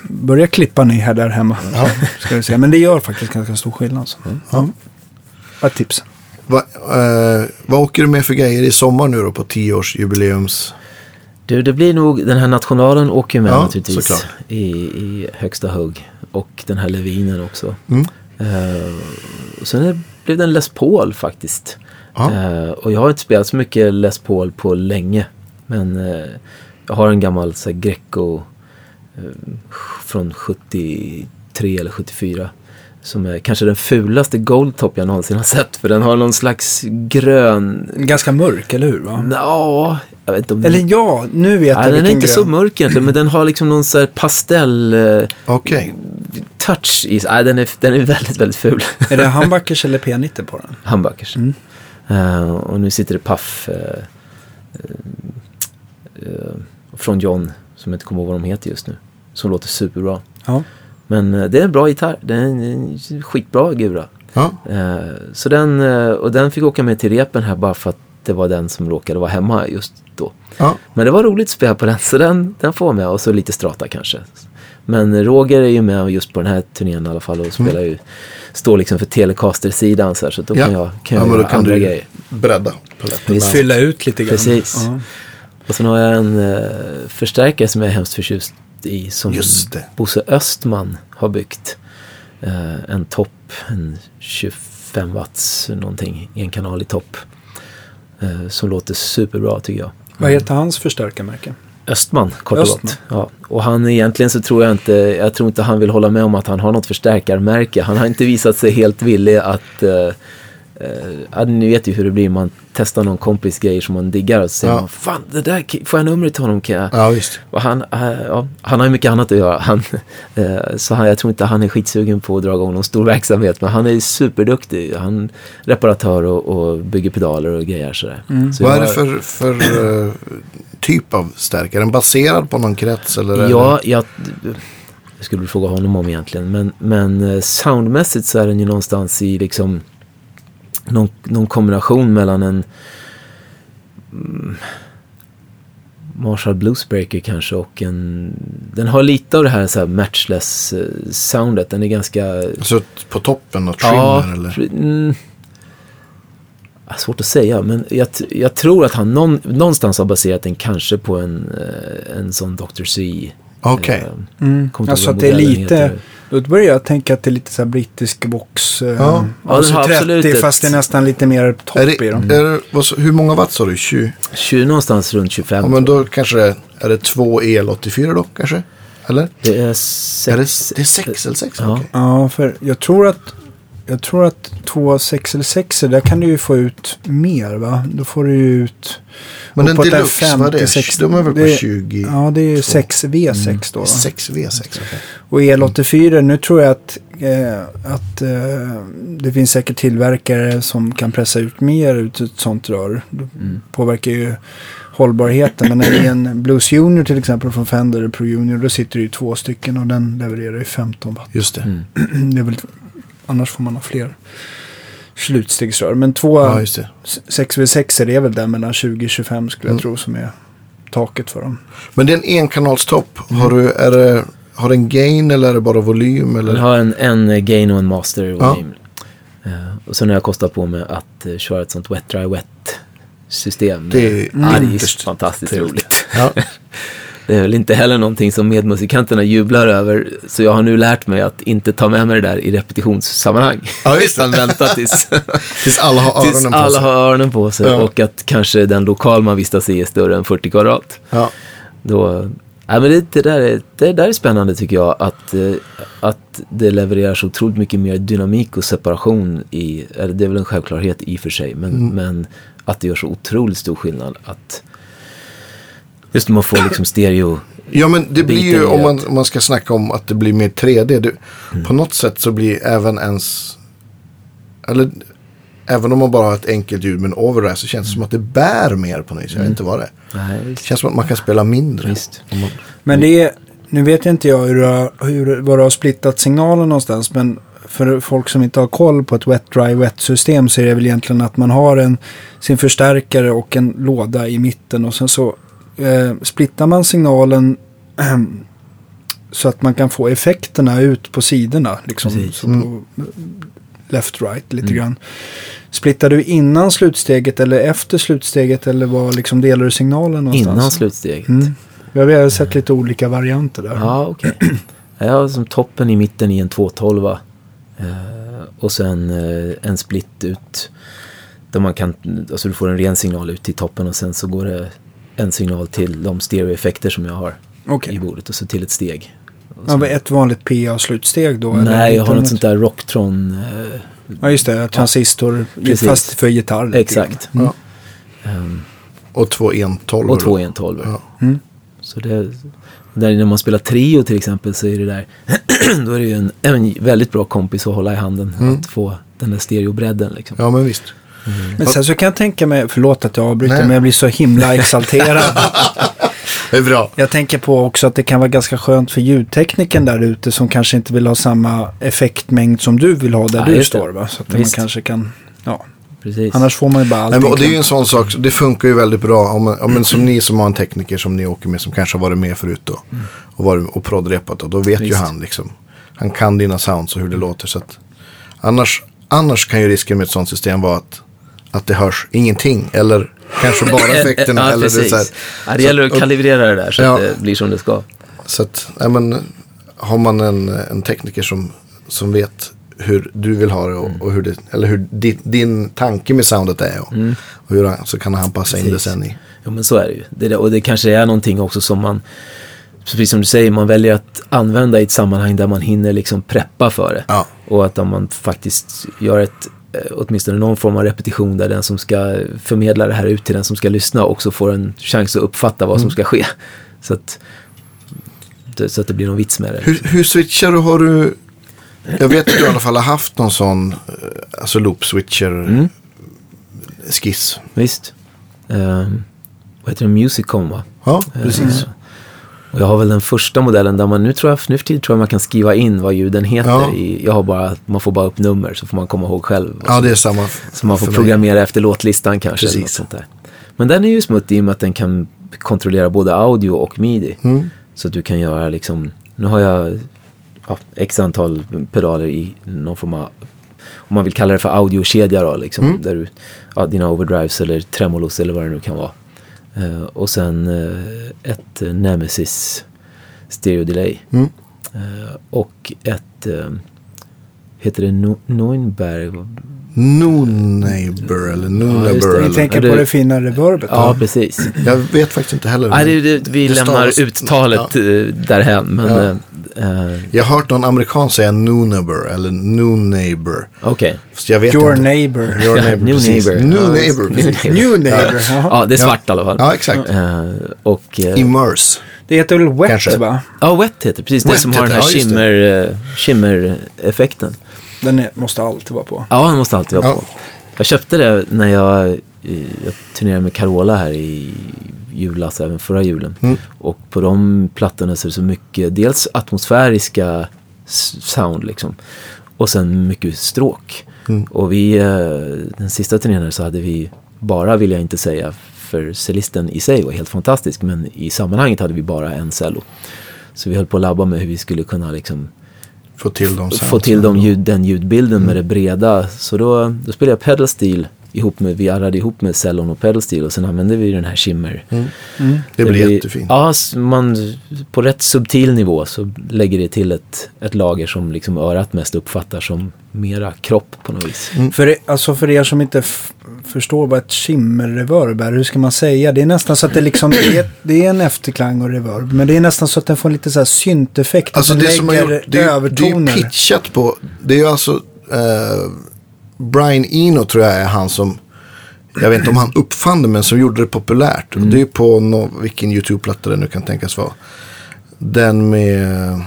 börja klippa ni här där hemma. Ska vi säga. Men det gör faktiskt ganska stor skillnad. Så. Ja. Ett tips. Va, eh, vad åker du med för grejer i sommar nu då på 10-årsjubileums? Du, det blir nog, den här nationalen åker med Ja, naturligtvis i, i högsta hugg. Och den här Levinen också. Mm. Eh, sen är- blev det en Les Paul faktiskt. Ja. Eh, och jag har inte spelat så mycket Les Paul på länge. Men eh, jag har en gammal så här, Greco eh, från 73 eller 74. Som är kanske den fulaste Goldtop jag någonsin har sett. För den har någon slags grön... Ganska mörk, eller hur? Va? Ja, jag vet inte om Eller ja, nu vet jag Ja, den är inte grön. så mörk egentligen, men den har liksom någon så här pastell eh, Okej. touch i. Nej, den är, den är väldigt, väldigt ful. Är det Humbuckers eller P90 på den? Humbuckers. Mm. Eh, och nu sitter det eh, eh, från John, som jag inte kommer ihåg vad de heter just nu. Som låter superbra. Ja. Men eh, det är en bra gitarr. Det är en, en skitbra gura. Ja. Eh, så den, eh, och den fick åka med till repen här bara för att det var den som råkade vara hemma just då. Ja. Men det var roligt att spela på den, så den, den får med. Och så lite strata kanske. Men Roger är ju med just på den här turnén i alla fall och spelar ju, står liksom för Telecaster-sidan så, här, så då kan jag, kan jag ja, men göra kan andra du grejer. bredda paletten. Fylla ut lite grann. Precis. Ja. Och sen har jag en eh, förstärkare som jag är hemskt förtjust i som Just det. Bosse Östman har byggt. Eh, en topp, en 25 watts någonting, en kanal i topp. Eh, som låter superbra tycker jag. Vad heter hans förstärkarmärke? Östman, kort och gott. Ja. Och han egentligen så tror jag inte, jag tror inte han vill hålla med om att han har något förstärkarmärke. Han har inte visat sig helt villig att, eh, eh, ja, ni vet ju hur det blir, man testar någon kompis grejer som man diggar och så säger Ja. man, fan det där, får jag numret till honom kan jag? Ja, visst. Och han, eh, ja, han har ju mycket annat att göra. Han, eh, så han, jag tror inte han är skitsugen på att dra igång någon stor verksamhet. Men han är superduktig. Han är reparatör och, och bygger pedaler och grejer sådär. Så Vad är det för, för eh, typ av stärkare? Är den baserad på någon krets? Eller Ja, jag, skulle fråga honom om egentligen. Men, men eh, soundmässigt så är den ju någonstans i liksom någon, någon kombination mellan en mm, Marshall Bluesbreaker kanske och en... Den har lite av det här, så här matchless eh, soundet. Den är ganska... så på toppen och trimmer eller? fri- Mm, Ja, Svårt att säga, men jag, jag tror att han någon, någonstans har baserat den kanske på en, eh, en sån Dr. C. Okej. eh, Mm. Alltså att det är lite, heter. Då börjar jag tänka att det är lite så här brittisk box. eh, Ja. Ja, alltså den har 30 absolut fast det är nästan lite mer topp Är det, i dem. är det, vad, hur många watt sa du? 20? 20, någonstans runt 25. Ja, men då kanske det är det två el84 då kanske? Eller? Det är Är det, är 6 eller 6? Ja. Okej. Ja, för jag tror att jag tror att två 6 eller 6 där kan du ju få ut mer va? Då får du ju ut... Men den deluxe, vad är det? 56. De är väl på Det- 20? Ja, det är ju Två. 6V6 då. Va? 6 V6, okej. Och El84, nu tror jag att, eh, att eh, det finns säkert tillverkare som kan pressa ut mer ut ett sånt rör. Det Mm. påverkar ju hållbarheten. Men när det är en Blues Junior till exempel från Fender Pro Junior då sitter det ju två stycken och den levererar ju 15 watt. Just det. Mm. Det är väl, annars får man ha fler slutstegsrör. Men två Ja, just det. 6V6 är väl där mellan 20-25 skulle jag Mm. tro som är taket för dem. Men det är en enkanalstopp. Mm. Har du, är det, har den gain eller är det bara volym? Den Eller? har en, en gain och en master Ja. volym. Eh, och sen har jag kostat på mig att uh, köra ett sånt wet dry wet system. Det är Ja, det är fantastiskt trevligt. roligt. Ja. Det är väl inte heller någonting som medmusikanterna jublar över. Så jag har nu lärt mig att inte ta med mig det där i repetitionssammanhang. Ja, just. Utan vänta tills, Tills alla har tills öronen på alla sig. har öronen på sig. Ja. Och att kanske den lokal man vistas i är större än 40 kvadrat. Ja. Då, ja, men det, det, där är, det där är spännande tycker jag. Att, eh, att det levererar så otroligt mycket mer dynamik och separation i, eller det är väl en självklarhet i och för sig. Men, Mm. men att det gör så otroligt stor skillnad. Att just när man får liksom stereo. Ja men det blir ju om man, om man ska snacka om att det blir mer 3D. Det, Mm. På något sätt så blir även ens... Eller även om man bara har ett enkelt ljud med en overdrive så känns det som att det bär mer på något vis. Jag vet inte vad det är. Det känns som att man kan spela mindre. visst. Men det är, nu vet inte jag hur, du har- hur, var du har splittat signalen någonstans. Men för folk som inte har koll på ett wet dry wet system så är det väl egentligen att man har en, sin förstärkare och en låda i mitten. Och sen så eh, splittar man signalen så att man kan få effekterna ut på sidorna. Liksom, Precis. så på left right lite grann. Splittar du innan slutsteget eller efter slutsteget eller vad liksom delar du signalen någonstans? Innan slutsteget. Mm. Ja, vi har sett lite olika varianter där. Ja, okej. Jag har som toppen i mitten i en 212. Eh, och sen eh, en split ut. Där man kan, alltså du får en ren signal ut till toppen och sen så går det en signal till de stereoeffekter som jag har Okej. i bordet och så till ett steg. Ja, men ett vanligt PA-slutsteg då? eller Nej, jag har något sånt där Rocktron. Eh, Ja, just det. Transistor, Precis. fast för gitarr. exakt. grann. Ja. Ehm, Och två 112 och två 112. Ja. Mm. Så det, där när man spelar trio till exempel så är det där, då är det ju en, en väldigt bra kompis att hålla i handen. Mm. Att få den där stereobredden liksom. ja men visst. Men sen så kan jag tänka mig, förlåt att jag avbryter, Nej. men jag blir så himla exalterad. Det är bra. jag tänker på också att det kan vara ganska skönt för ljudtekniken där ute som kanske inte vill ha samma effektmängd som du vill ha där Ja, du står. Va? Så att man Visst. kanske kan, ja. Precis. Annars får man ju bara Nej, allting. men, och det är ju en sån sak, det funkar ju väldigt bra. Om, man- ja, men som ni som har en tekniker som ni åker med som kanske har varit med förut då. Och, varit, och proddrepat då. Då vet ju Visst. han liksom. Han kan dina sounds och hur det låter. Så att, annars, annars kan ju risken med ett sånt system vara att, att det hörs ingenting. Eller kanske bara effekterna. ja, eller det, precis. så här. ja, det gäller att och- kalibrera det där så Ja. att det blir som det ska. Så att, nej men, har man en, en tekniker som, som vet hur du vill ha det och, och hur det, eller hur din, din tanke med soundet är. Och, och hur, så kan han passa in det Precis. sen i. Jo men så är det ju. Det och det kanske är någonting också som man, precis som du säger, man väljer att använda i ett sammanhang där man hinner liksom preppa för det. Ja. Och att om man faktiskt gör ett, åtminstone någon form av repetition där den som ska förmedla det här ut till den som ska lyssna också får en chans att uppfatta vad som ska ske. Så att, så att det blir någon vits med det. Hur, hur switchar du? Har du... Jag vet att du i alla fall har haft någon sån eh, alltså loop switcher Mm. skiss. Visst. Um, vad heter det? Musicom va? Ja, precis. Eh, Och jag har väl den första modellen där man, nu tror jag, nu för tiden tror jag man kan skriva in vad ljuden heter. Ja. I, jag har bara, man får bara upp nummer så får man komma ihåg själv. Ja, det är samma. så man får programmera efter låtlistan kanske. Eller något Precis. sånt där. Men den är ju smuttig i och med att den kan kontrollera både audio och midi. Mm. Så att du kan göra liksom, nu har jag ja, x antal pedaler i någon form av, om man vill kalla det för audiokedja då, liksom, Mm. där du, ja, dina overdrives eller tremolos eller vad det nu kan vara. Eh, och sen eh, ett eh, Nemesis stereo delay. Mm. Och ett, heter det no Neuenberg? No neighbor eller no Ja, det. Ni tänker Ja, på det- det fina reverbet. Ja, då? precis. Jag vet faktiskt inte heller. Nej, det, det, vi Det lämnar stavas- uttalet ja. därhän. Men Ja. eh, eh, Jag har hört någon amerikan säga no neighbor eller no neighbor. okej. Vet Your inte. neighbor. Your Ja, neighbor, new precis. neighbor. New Ja, neighbor. new precis. New neighbor. Ja, det är Ja. svart i alla fall. Ja, exakt. Eh, och, eh, Immerse. Det heter väl Wet Kanske. va? ja, wet heter det. Precis det Wet som har den här det, ja, eh, shimmer-effekten. Den är, måste alltid vara på. Ja, den måste alltid vara Ja. på. Jag köpte det när jag, eh, jag turnerade med Carola här i julas, även förra julen. Mm. Och på de plattorna så är det så mycket, dels atmosfäriska sound liksom. Och sen mycket stråk. Mm. Och vi, eh, den sista turnén här så hade vi bara, vill jag inte säga, för cellisten i sig var helt fantastisk. Men i sammanhanget hade vi bara en cello. Så vi höll på att labba med hur vi skulle kunna liksom Få till dem sen. få till de ljud, den ljudbilden med det breda. Så då, då spelade jag pedal steel ihop med, vi arrade ihop med cellon och pedal steel och sen använde vi den här shimmer. Mm. Det blir jättefint. Ja, man, på rätt subtil nivå så lägger det till ett, ett lager som liksom örat mest uppfattar som mera kropp på något vis. För, er- alltså för er som inte förstår vad ett shimmer-reverb är, hur ska man säga? Det är nästan så att det liksom, det är, det är en efterklang och reverb, men det är nästan så att den får lite så här synteffekt. Alltså det som lägger gjort, det är, det är pitchat på, det är alltså, eh, Brian Eno tror jag är han som, jag vet inte om han uppfann det men som gjorde det populärt. Och det är på no, vilken YouTube-platta det nu kan tänkas vara. Den med,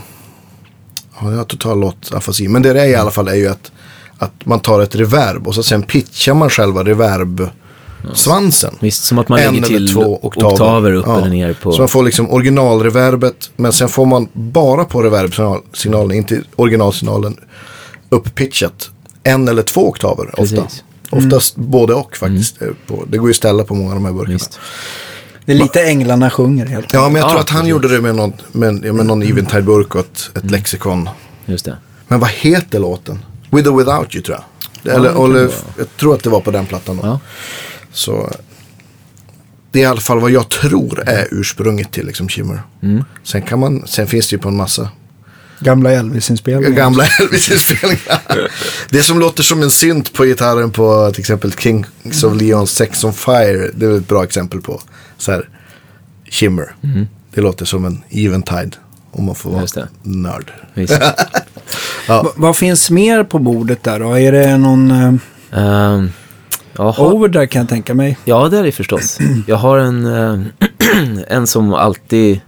ja jag har total låt afasi. Men det det är i alla fall är ju att, att man tar ett reverb och så sen pitchar man själva reverb-svansen. Visst, som att man En lägger till två oktaver. oktaver upp Ja. eller ner på... Så man får liksom originalreverbet, men sen får man bara på reverbsignalen, inte originalsignalen, upppitchat en eller två oktaver ofta. Precis. Oftast både och faktiskt. eh, På, det går ju att ställa på många av de här burkarna. Visst. Det är lite Änglarna sjunger helt Ja, men jag Ja, tror att han precis. gjorde det med någon, med, med någon Eventide-burk och ett, ett lexikon. Just det. Men vad heter låten? With or without you tror jag. Ja, Eller, jag tror att det var på den plattan då. Ja. Så det är i alla fall vad jag tror är ursprunget till liksom Shimmer. Mm. Sen, kan man, sen finns det ju på en massa Gamla Elvis-inspelningar. gamla Elvis-inspelningar. det som låter som en synt på gitarren på till exempel Kings of Leons Sex on Fire. Det är ett bra exempel på så här Shimmer. Det låter som en Eventide. Om man får vara nörd. Va- vad finns mer på bordet där då? Är det någon uh, Ehm, jaha. over där kan jag tänka mig? Ja, det är det förstås. Jag har en, eh, en som alltid,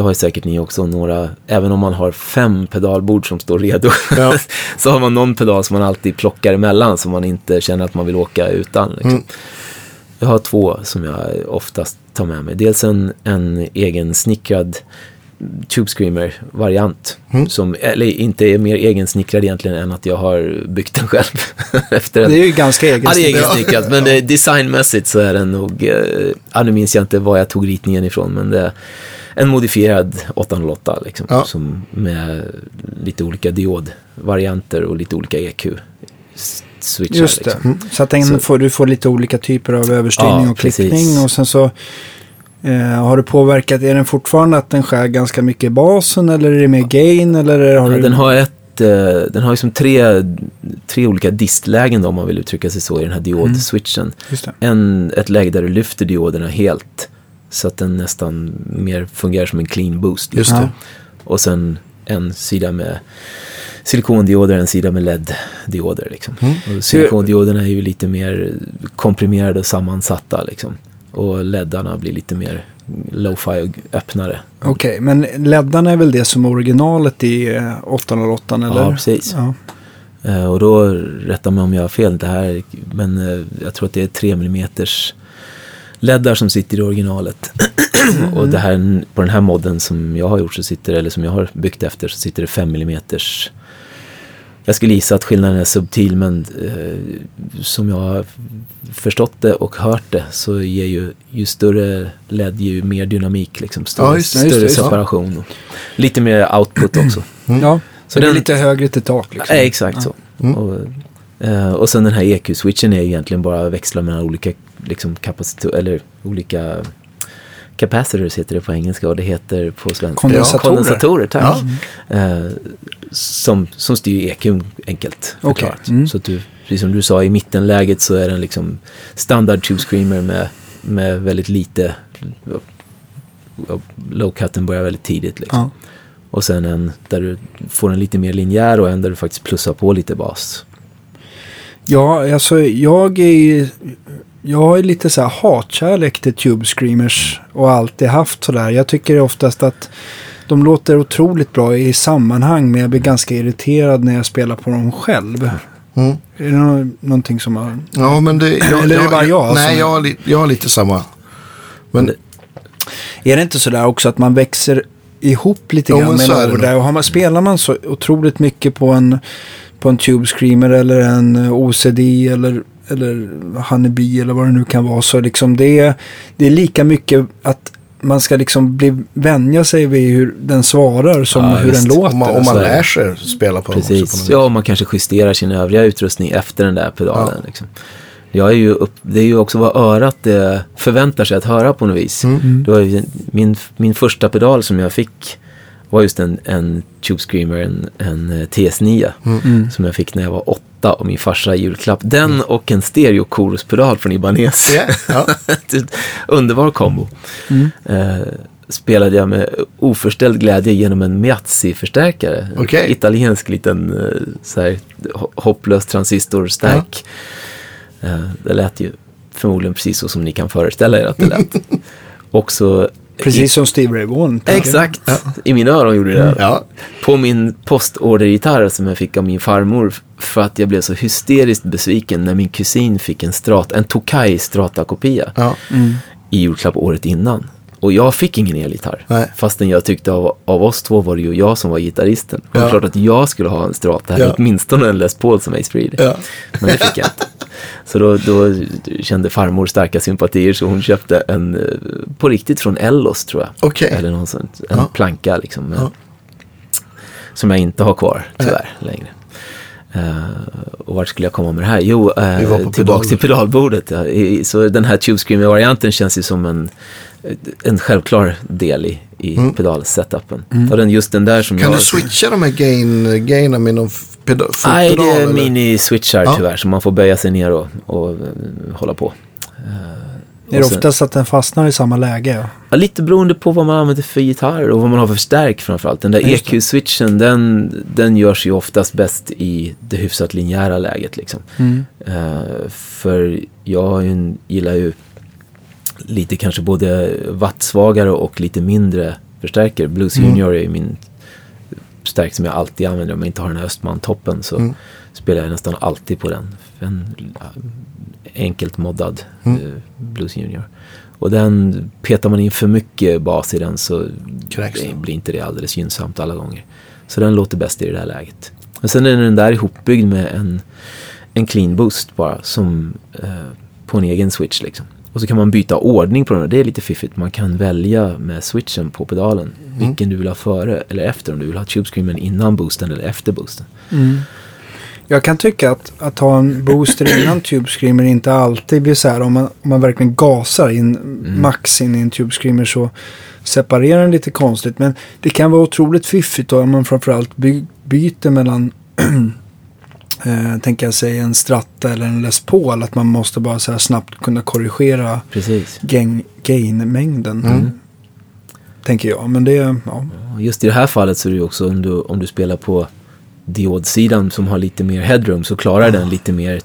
det har ju säkert ni också, några, även om man har fem pedalbord som står redo, Ja. så har man någon pedal som man alltid plockar emellan som man inte känner att man vill åka utan. Liksom. Mm. Jag har två som jag oftast tar med mig. Dels en, en egen snickrad Tube Screamer-variant. Mm. Som, eller inte är mer egensnickrad egentligen än att jag har byggt den själv. Efter en, Det är ju ganska eget. Ja, egensnickrat, men det, designmässigt så är den nog, eh, ja, nu minns jag inte var jag tog ritningen ifrån, men det en modifierad 808 liksom, Ja. som med lite olika diodvarianter och lite olika EQ-switchar. Just det. Liksom. Så att den Så- får, du får lite olika typer av överstyrning Ja, och klippning. precis. Och sen så eh, har du påverkat, är den fortfarande att den skär ganska mycket i basen eller är det mer gain? Eller har Ja, du... den har ett, eh, den har liksom tre, tre olika distlägen då, om man vill uttrycka sig så i den här diodswitchen. En, ett läge där du lyfter dioderna helt så att den nästan mer fungerar som en clean boost. Just det. Och sen en sida med silikondioder, en sida med LED-dioder. Liksom. Mm. Och silikondioderna är ju lite mer komprimerade och sammansatta. Liksom. Och LEDarna blir lite mer lo-fi och öppnare. Okej, men leddarna är väl det som originalet i eh, 808 eller? Ja, precis. Ja. Eh, och då, rätta mig om jag har fel, det här, men eh, jag tror att det är 3 mm leddar som sitter i originalet. och det här, på den här modden som jag har gjort så sitter, eller som jag har byggt efter, så sitter det 5 mm jag skulle gissa att skillnaden är subtil men eh, som jag har förstått det och hört det så ger ju, ju större LED ju mer dynamik liksom. Större, Ja, just större just ja. separation. Och lite mer output också. ja. Så det är den- lite högre till tak liksom. Ja, exakt så. Mm. Och, eh, och sen den här EQ-switchen är egentligen bara växlar mellan olika liksom, kapacitet eller olika capacitors heter det på engelska och det heter på svenska Kondensatorer. kondensatorer tack. Ja. Eh, som, som styr EQn enkelt förklarat. mm. Så att du, precis som du sa, i mittenläget så är den liksom standard tube screamer med, med väldigt lite low-cutten börjar väldigt tidigt. Liksom. Ja. Och sen en där du får en lite mer linjär och en där du faktiskt plussar på lite bas. Ja, alltså jag är jag har lite så här hatkärlek till Tube Screamers och alltid haft sådär. Jag tycker oftast att de låter otroligt bra i sammanhang men jag blir ganska irriterad när jag spelar på dem själv. Mm. Är det nå- någonting som har... Ja, men det... Jag, Eller är det bara jag Nej, som- jag, har jag har lite samma. Men Är det inte sådär också att man växer ihop lite Jo, grann med nog. där? Och har man, spelar man så otroligt mycket på en, på en Tube Screamer eller en OCD eller, eller Honeybee eller vad det nu kan vara så liksom det är, det är lika mycket att man ska liksom bli, vänja sig vid hur den svarar som Ja, hur visst. den låter. om man, om man lär sig spela på dem också. Precis. På Ja, och man kanske justerar sin övriga utrustning efter den där pedalen. Ja. Liksom. Jag är ju upp, det är ju också vad örat eh, förväntar sig att höra på något vis. Mm. Det var min, min första pedal som jag fick var just en, en Tube Screamer, en, en eh, TS9. Mm. Som jag fick när jag var åtta och min farsa i julklapp. Den och en stereo pedal från Ibanez. Ja, ja. Underbar kombo. Eh, spelade jag med oförställd glädje genom en Miazzi-förstärkare. Okej. Italiensk liten eh, så här, ho- hopplös transistorstärk. Eh, det lät ju förmodligen precis så som ni kan föreställa er att det lät. Också Precis som Steve Ray Vaughan. Exakt, i mina öron gjorde det. Ja. På min postordergitarr som jag fick av min farmor för att jag blev så hysteriskt besviken när min kusin fick en, strat, en Tokai Strata-kopia Ja. i julklapp året innan. Och jag fick ingen elgitarr. Nej. Fastän jag tyckte av, av oss två var det ju jag som var gitarristen. Och Ja. är klart att jag skulle ha en Strata, Ja. åtminstone en Les Paul som Ace Frehley. Ja. Men det fick jag inte. Så då, då kände farmor starka sympatier så hon köpte en eh, på riktigt från Ellos tror jag. Okej. Eller någon sånt, en Ja. planka liksom. med- Ja. Som jag inte har kvar tyvärr längre. Eh, och vart skulle jag komma med det här? Jo, uh, var på tillbaks till pedalbordet. Ja. I, så den här Tube Screamer-varianten känns ju som en, en självklar del i, i pedalsetupen. Och den, just den där som Mm. Kan jag... du switcha de här gain, gainen med någon peda, Nej, det är eller? mini-switchar Ja. tyvärr, så man får böja sig ner och, och eh, hålla på. Är det oftast att den fastnar i samma läge? Ja. Ja, lite beroende på vad man använder för gitarr och vad man har för stärk framförallt. Den där. EQ-switchen, den, den görs ju oftast bäst i det hyfsat linjära läget. Liksom. Mm. Eh, för jag gillar ju lite kanske både wattsvagare och lite mindre förstärkare. Blues Mm. Junior är min stärk som jag alltid använder. Om jag inte har den här Östman-toppen så Mm. spelar jag nästan alltid på den. En ja, enkelt moddad Mm. eh, Blues Junior. Och den, petar man in för mycket bas i den så Kräks blir inte det alldeles gynnsamt alla gånger. Så den låter bäst i det här läget. Och sen är den där ihopbyggd med en, en clean boost bara som eh, på en egen switch liksom. Och så kan man byta ordning på den och det är lite fiffigt. Man kan välja med switchen på pedalen vilken du vill ha före eller efter. Om du vill ha tube screamen innan boosten eller efter boosten. Jag kan tycka att, att ha en booster innan Tube Screamer inte alltid blir så här. Om man, om man verkligen gasar in max in i en Tube Screamer så separerar den lite konstigt. Men det kan vara otroligt fiffigt då om man framförallt by, byter mellan eh, tänker jag säga en Strata eller en Les Paul. Att man måste bara så här snabbt kunna korrigera Precis. gain- gain-mängden. Mm. Tänker jag. Men det, ja. Just i det här fallet så är det också om du, om du spelar på diodsidan som har lite mer headroom så klarar den lite mer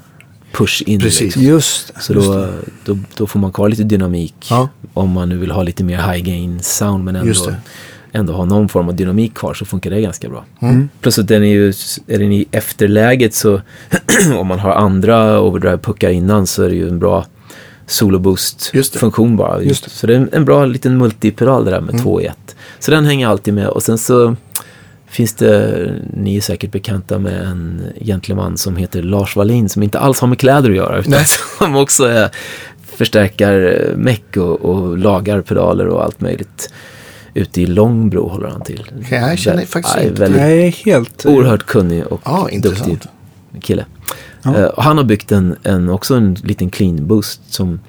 push in. Precis. liksom. Just Så just då, då, då får man kvar lite dynamik Ja. om man nu vill ha lite mer high gain sound men ändå. Ändå ha någon form av dynamik kvar så funkar det ganska bra. Mm. Plus att den är ju, är den i efterläget så om man har andra overdrive-puckar innan så är det ju en bra solo boost Just det. funktion bara. Just det. Så det är en, bra liten multipedal det där med Mm. i ett. Så den hänger alltid med och sen så finns det, ni är säkert bekanta med en gentleman som heter Lars Wallin som inte alls har med kläder att göra utan Nej. som också är förstärkar meck och, och lagar pedaler och allt möjligt. Ute i Långbro håller han till. Okej, jag känner faktiskt Nej, inte. är helt... oerhört kunnig och Ja, intressant. duktig kille. Ja. Eh, och han har byggt en, en, också en liten clean boost som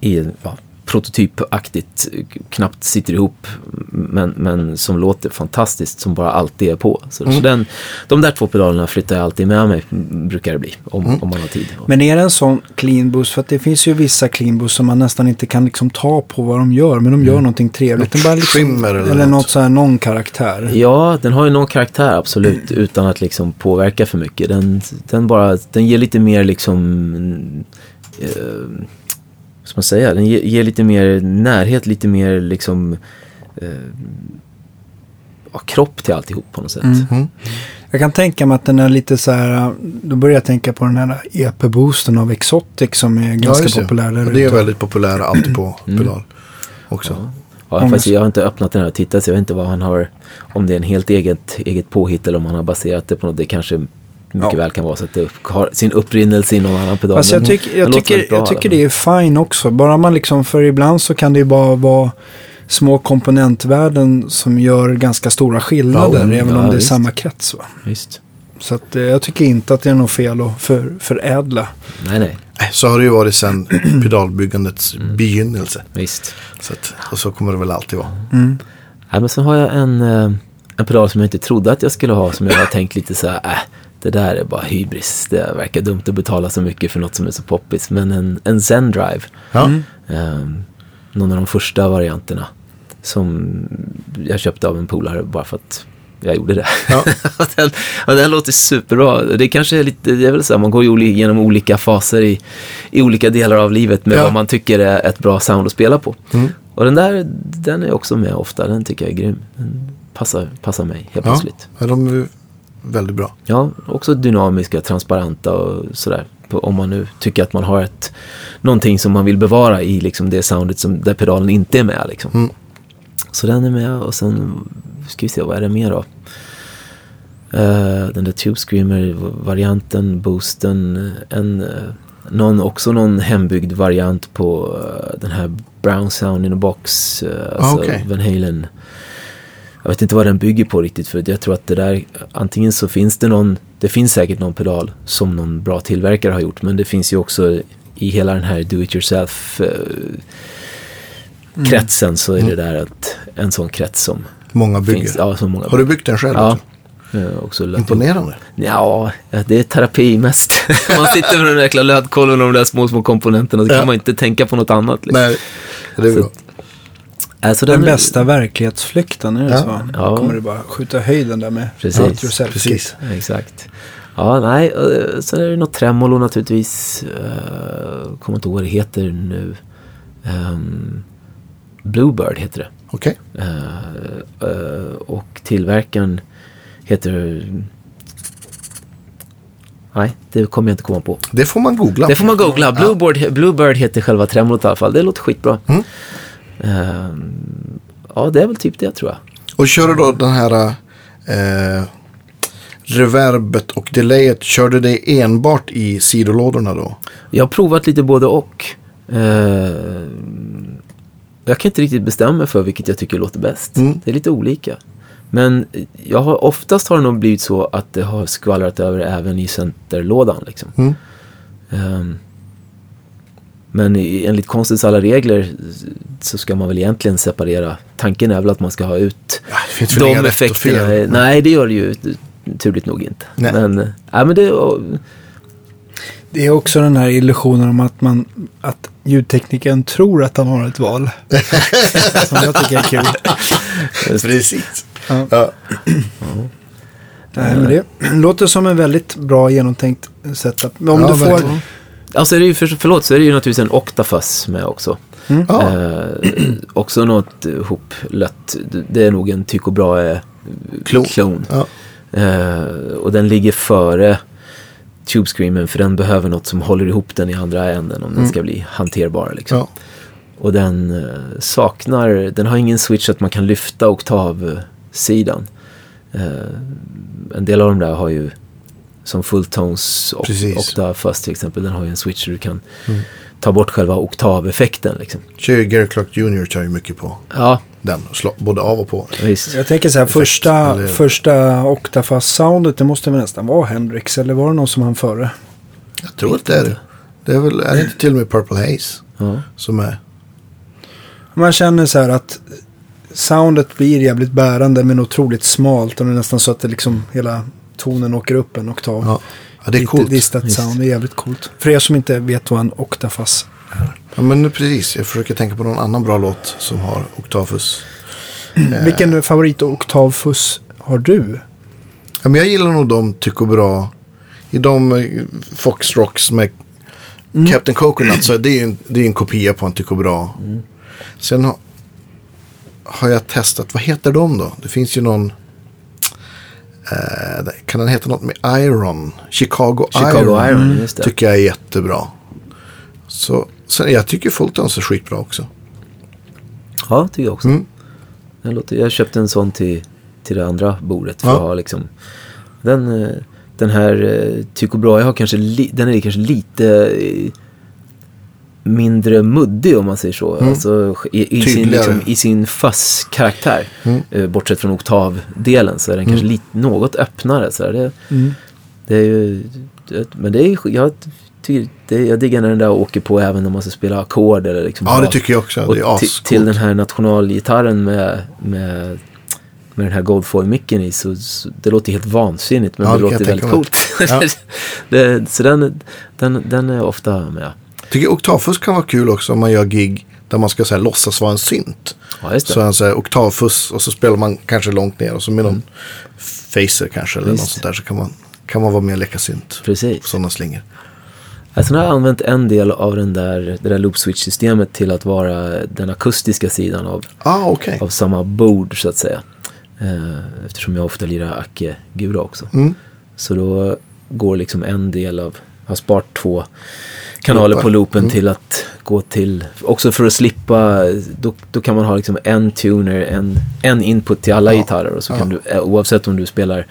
är ja, prototypaktigt, knappt sitter ihop, men, men som låter fantastiskt, som bara alltid är på. Så, Mm. så den, de där två pedalerna flyttar jag alltid med mig, brukar det bli, om, Mm. om man har tid. Men är det en sån clean boost? För att det finns ju vissa clean boost som man nästan inte kan liksom ta på vad de gör. Men de gör någonting trevligt. De bara liksom, skimmer eller eller något. något så här, någon karaktär. Ja, den har ju någon karaktär absolut, utan att liksom påverka för mycket. Den, den bara, den ger lite mer liksom, eh, ska man säga, den ger, ger lite mer närhet, lite mer liksom, eh, ja, kropp till alltihop på något sätt. Mm. Jag kan tänka mig att den är lite så här, då börjar jag tänka på den här EP-boosten av Exotic som är ganska det. populär där Det är väldigt populära alltid på pedal också. Ja, Många fast jag har inte öppnat den här och tittat så jag vet inte vad han har, om det är en helt eget, eget påhitt eller om han har baserat det på något. Det kanske mycket Ja. väl kan vara så att det har sin upprinnelse i någon annan pedal. Fast jag, den jag tycker, jag tycker det är fine också. Bara man liksom, för ibland så kan det ju bara vara små komponentvärden som gör ganska stora skillnader. Ja, mm, även ja, om det är visst. samma krets. Va? Visst. Så att, eh, jag tycker inte att det är något fel att för, förädla. Nej, nej. Så har det ju varit sedan pedalbyggandets begynnelse. Visst. Så att, och så kommer det väl alltid vara. Mm. Nej, men sen har jag en, eh, en pedal som jag inte trodde att jag skulle ha. Som jag har tänkt lite så här, äh, det där är bara hybris. Det verkar dumt att betala så mycket för något som är så poppis. Men en, en Zen Drive. Ja. Eh, någon av de första varianterna. Som jag köpte av en polare bara för att jag gjorde det. Ja. och den, och den låter superbra. Det kanske är lite, det är väl så här, man går ju genom olika faser i, i olika delar av livet med Ja. vad man tycker är ett bra sound att spela på. Mm. Och den där, den är också med ofta. Den tycker jag är grym. Den passar, passar mig helt Ja. plötsligt. ja, de väldigt bra. Ja, också dynamiska, transparenta och sådär. Om man nu tycker att man har ett, någonting som man vill bevara i liksom det soundet som, där pedalen inte är med. Liksom. Mm. Så den är med och sen ska vi se, vad är det mer då? Eh, den där Tube Screamer-varianten, boosten, en, eh, någon, också någon hembyggd variant på eh, den här Brown Sound in a Box, uh, alltså okej. Van Halen. Jag vet inte vad den bygger på riktigt för jag tror att det där, antingen så finns det någon, det finns säkert någon pedal som någon bra tillverkare har gjort men det finns ju också i hela den här do it yourself eh, kretsen så är det där att en sån krets som Många bygger. finns. Ja, som många Har du byggt den själv Ja. också? Eh, också. Imponerande. Ja, det är terapi mest. man sitter med den där jäkla lödkolven och de där små, små komponenterna. Så Ja. kan man inte tänka på något annat. Liksom. Nej, det är bra. Alltså, Den är- bästa verklighetsflykten, är det Ja. så? Ja. kommer du bara skjuta höjden där med Precis. Precis. Exakt. Ja, nej. eh, Sen är det något tremolo naturligtvis. Uh, kommer inte ihåg vad det heter nu. Ehm, Bluebird heter det. Okej. Eh, eh, och tillverkaren heter... Nej, det kommer jag inte komma på. Det får man googla. Det får man googla. Bluebird, Bluebird heter själva tremolot i alla fall. Det låter skitbra. Mm. Ehm, ja, det är väl typ det tror jag. Och kör du då den här eh, reverbet och delayet. Kör du det enbart i sidolådorna då? Jag har provat lite både och. Eh, jag kan inte riktigt bestämma mig för vilket jag tycker låter bäst. Mm. Det är lite olika. Men jag har, oftast har det nog blivit så att det har skvallrat över även i centerlådan. Liksom. Mm. Ehm, men enligt konstens alla regler så ska man väl egentligen separera. Tanken är väl att man ska ha ut Ja, de och effekterna. fel. Nej, det gör det ju turligt nog inte. Nej. Men, äh, nej, men det, Det är också den här illusionen om att, man, att ljudteknikern tror att han har ett val. Som jag tycker är kul. Precis. Ja. Ja. Nej, men det låter som en väldigt bra genomtänkt setup. Men om Ja, du får... verkligen. Alltså är det ju, för, förlåt, så är det ju naturligtvis en Octafuzz med också. Ja. Eh, också något eh, hoplött. Det- är nog en Tycho Brahe Klon. klon. Ja. Eh, och den ligger före Tube Screamen för den behöver något som håller ihop den i andra änden om den ska bli hanterbar. Liksom. Ja. Och den eh, saknar, den har ingen switch att man kan lyfta oktavsidan. Eh, en del av de där har ju som fulltones och Precis. Octafuzz till exempel, den har ju en switch där du kan ta bort själva oktaveffekten. Liksom. Kör ju Gary Clark Jr. kör ju mycket på Ja, den. Slå, både av och på. visst. Jag tänker så här, första, eller- första Octafast-soundet, det måste väl nästan vara Hendrix, eller var det någon som han före? Jag tror att det är det. Det är väl, är det inte till och med Purple Haze Ja. som är... Man känner så här att soundet blir jävligt bärande men otroligt smalt. Och det är nästan så att det liksom hela tonen åker upp en oktav. Ja, ja det är coolt. distat sound, det är jävligt coolt. För er som inte vet vad en oktafas är. Ja, men precis. Jag försöker tänka på någon annan bra låt som har oktavfus. Vilken favorit oktavfuss har du? Ja, men jag gillar nog de Tycho Bra. I de eh, Fox Rocks med Captain Coconut så det är ju en, det är en kopia på en Tycho Bra. Sen har, har jag testat, vad heter de då? Det finns ju någon. Eh, kan den heta något med Iron? Chicago, Chicago Iron. Iron, just det. Tycker jag är jättebra. Så, sen, jag tycker Fultons är skitbra också. Ja, tycker jag också. Mm. Den låter, jag köpte en sån till, till det andra bordet. För Ja. att ha liksom, den, eh, den här eh, Tycho Brahe har kanske, li, den är kanske lite eh, mindre muddig om man säger så. Alltså, i, i, sin, liksom, I sin fuzz-karaktär. Mm. Eh, bortsett från oktavdelen så är den kanske lite, något öppnare. Så. Det, det är ju, det, men det är, jag, tycker, det, jag diggar när den där åker på även när man ska spela ackord. Liksom Ja, det tycker jag också. och Det är ascoolt. till den här nationalgitarren med, med, med den här Goldfoil-micken i så, så det låter helt vansinnigt men Ja, det låter väldigt coolt. det, så den, den, den är ofta med. Tycker oktavfuss kan vara kul också om man gör gig där man ska så här, låtsas vara en synt. Ja, just. Så en så här, oktavfuss och så spelar man kanske långt ner och så med någon facer kanske eller Visst. något sånt där så kan man, kan man vara med och leka synt. Precis. Sådana slingor. Alltså, nu har jag använt en del av den där, det där loop switch-systemet till att vara den akustiska sidan av, Ah, okej. av samma bord så att säga. Eh, eftersom jag ofta lirar Acke-gura också. Mm. Så då går liksom en del av, jag har sparat två kanaler på loopen Mm. till att gå till, också för att slippa, då, då kan man ha liksom en tuner, en, en input till alla Ja. gitarrer och så Ja. kan du, eh, oavsett om du spelar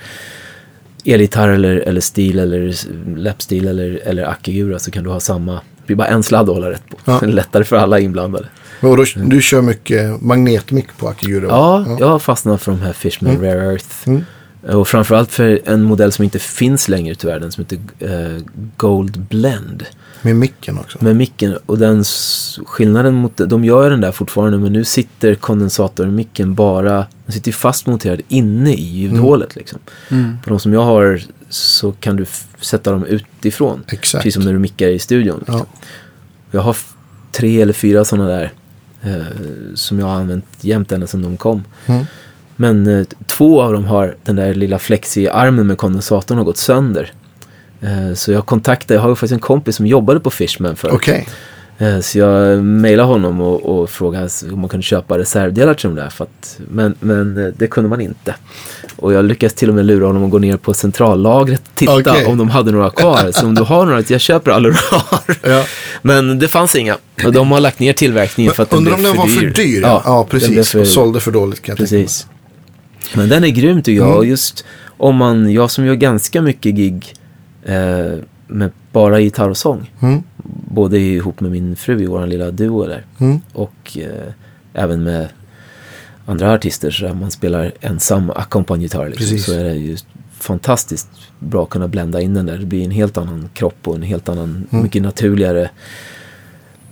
elgitarr eller, eller stil eller läppstil eller, eller ackegura så kan du ha samma, det blir bara en sladd att hålla rätt på. Ja. Lättare för alla inblandade. Och då, du kör mycket magnetmick på Akigura? va? Ja, jag har fastnat för de här Fishman Rare Earth. Mm. Och framförallt för en modell som inte finns längre tyvärr, den som heter eh, Gold Blend. Med micken också? Med micken och den skillnaden mot, de gör den där fortfarande men nu sitter kondensatormicken bara, den sitter fast monterad inne i ljudhålet liksom. På de som jag har så kan du sätta dem utifrån. Exakt. Precis som när du mickar i studion. Liksom. Ja. Jag har tre eller fyra sådana där eh, som jag har använt jämt ända sedan de kom. Mm. Men eh, två av dem har den där lilla flexi-armen med kondensatorn har gått sönder. Eh, så jag kontaktade, jag har faktiskt en kompis som jobbade på Fishman förut. Okej. Eh, så jag mejlade honom och, och frågade om man kunde köpa reservdelar till de där. För att, men, men det kunde man inte. Och jag lyckades till och med lura honom att gå ner på centrallagret och titta Okej. om de hade några kvar. Så om du har några, jag köper alla du har. Ja. Men det fanns inga. Och de har lagt ner tillverkningen för att den Undrar blev om den var för dyr? Ja, ja precis. för- Och sålde för dåligt kan jag tänka mig. Men den är grym tycker jag. Mm. Och just om man, jag som gör ganska mycket gig eh, med bara gitarr och sång. Mm. Både ihop med min fru i vår lilla duo där. Mm. Och eh, även med andra artister. Så man spelar ensam ackompanjgitarr. Liksom, Precis. så är det ju fantastiskt bra att kunna blända in den där. Det blir en helt annan kropp och en helt annan, Mm. mycket naturligare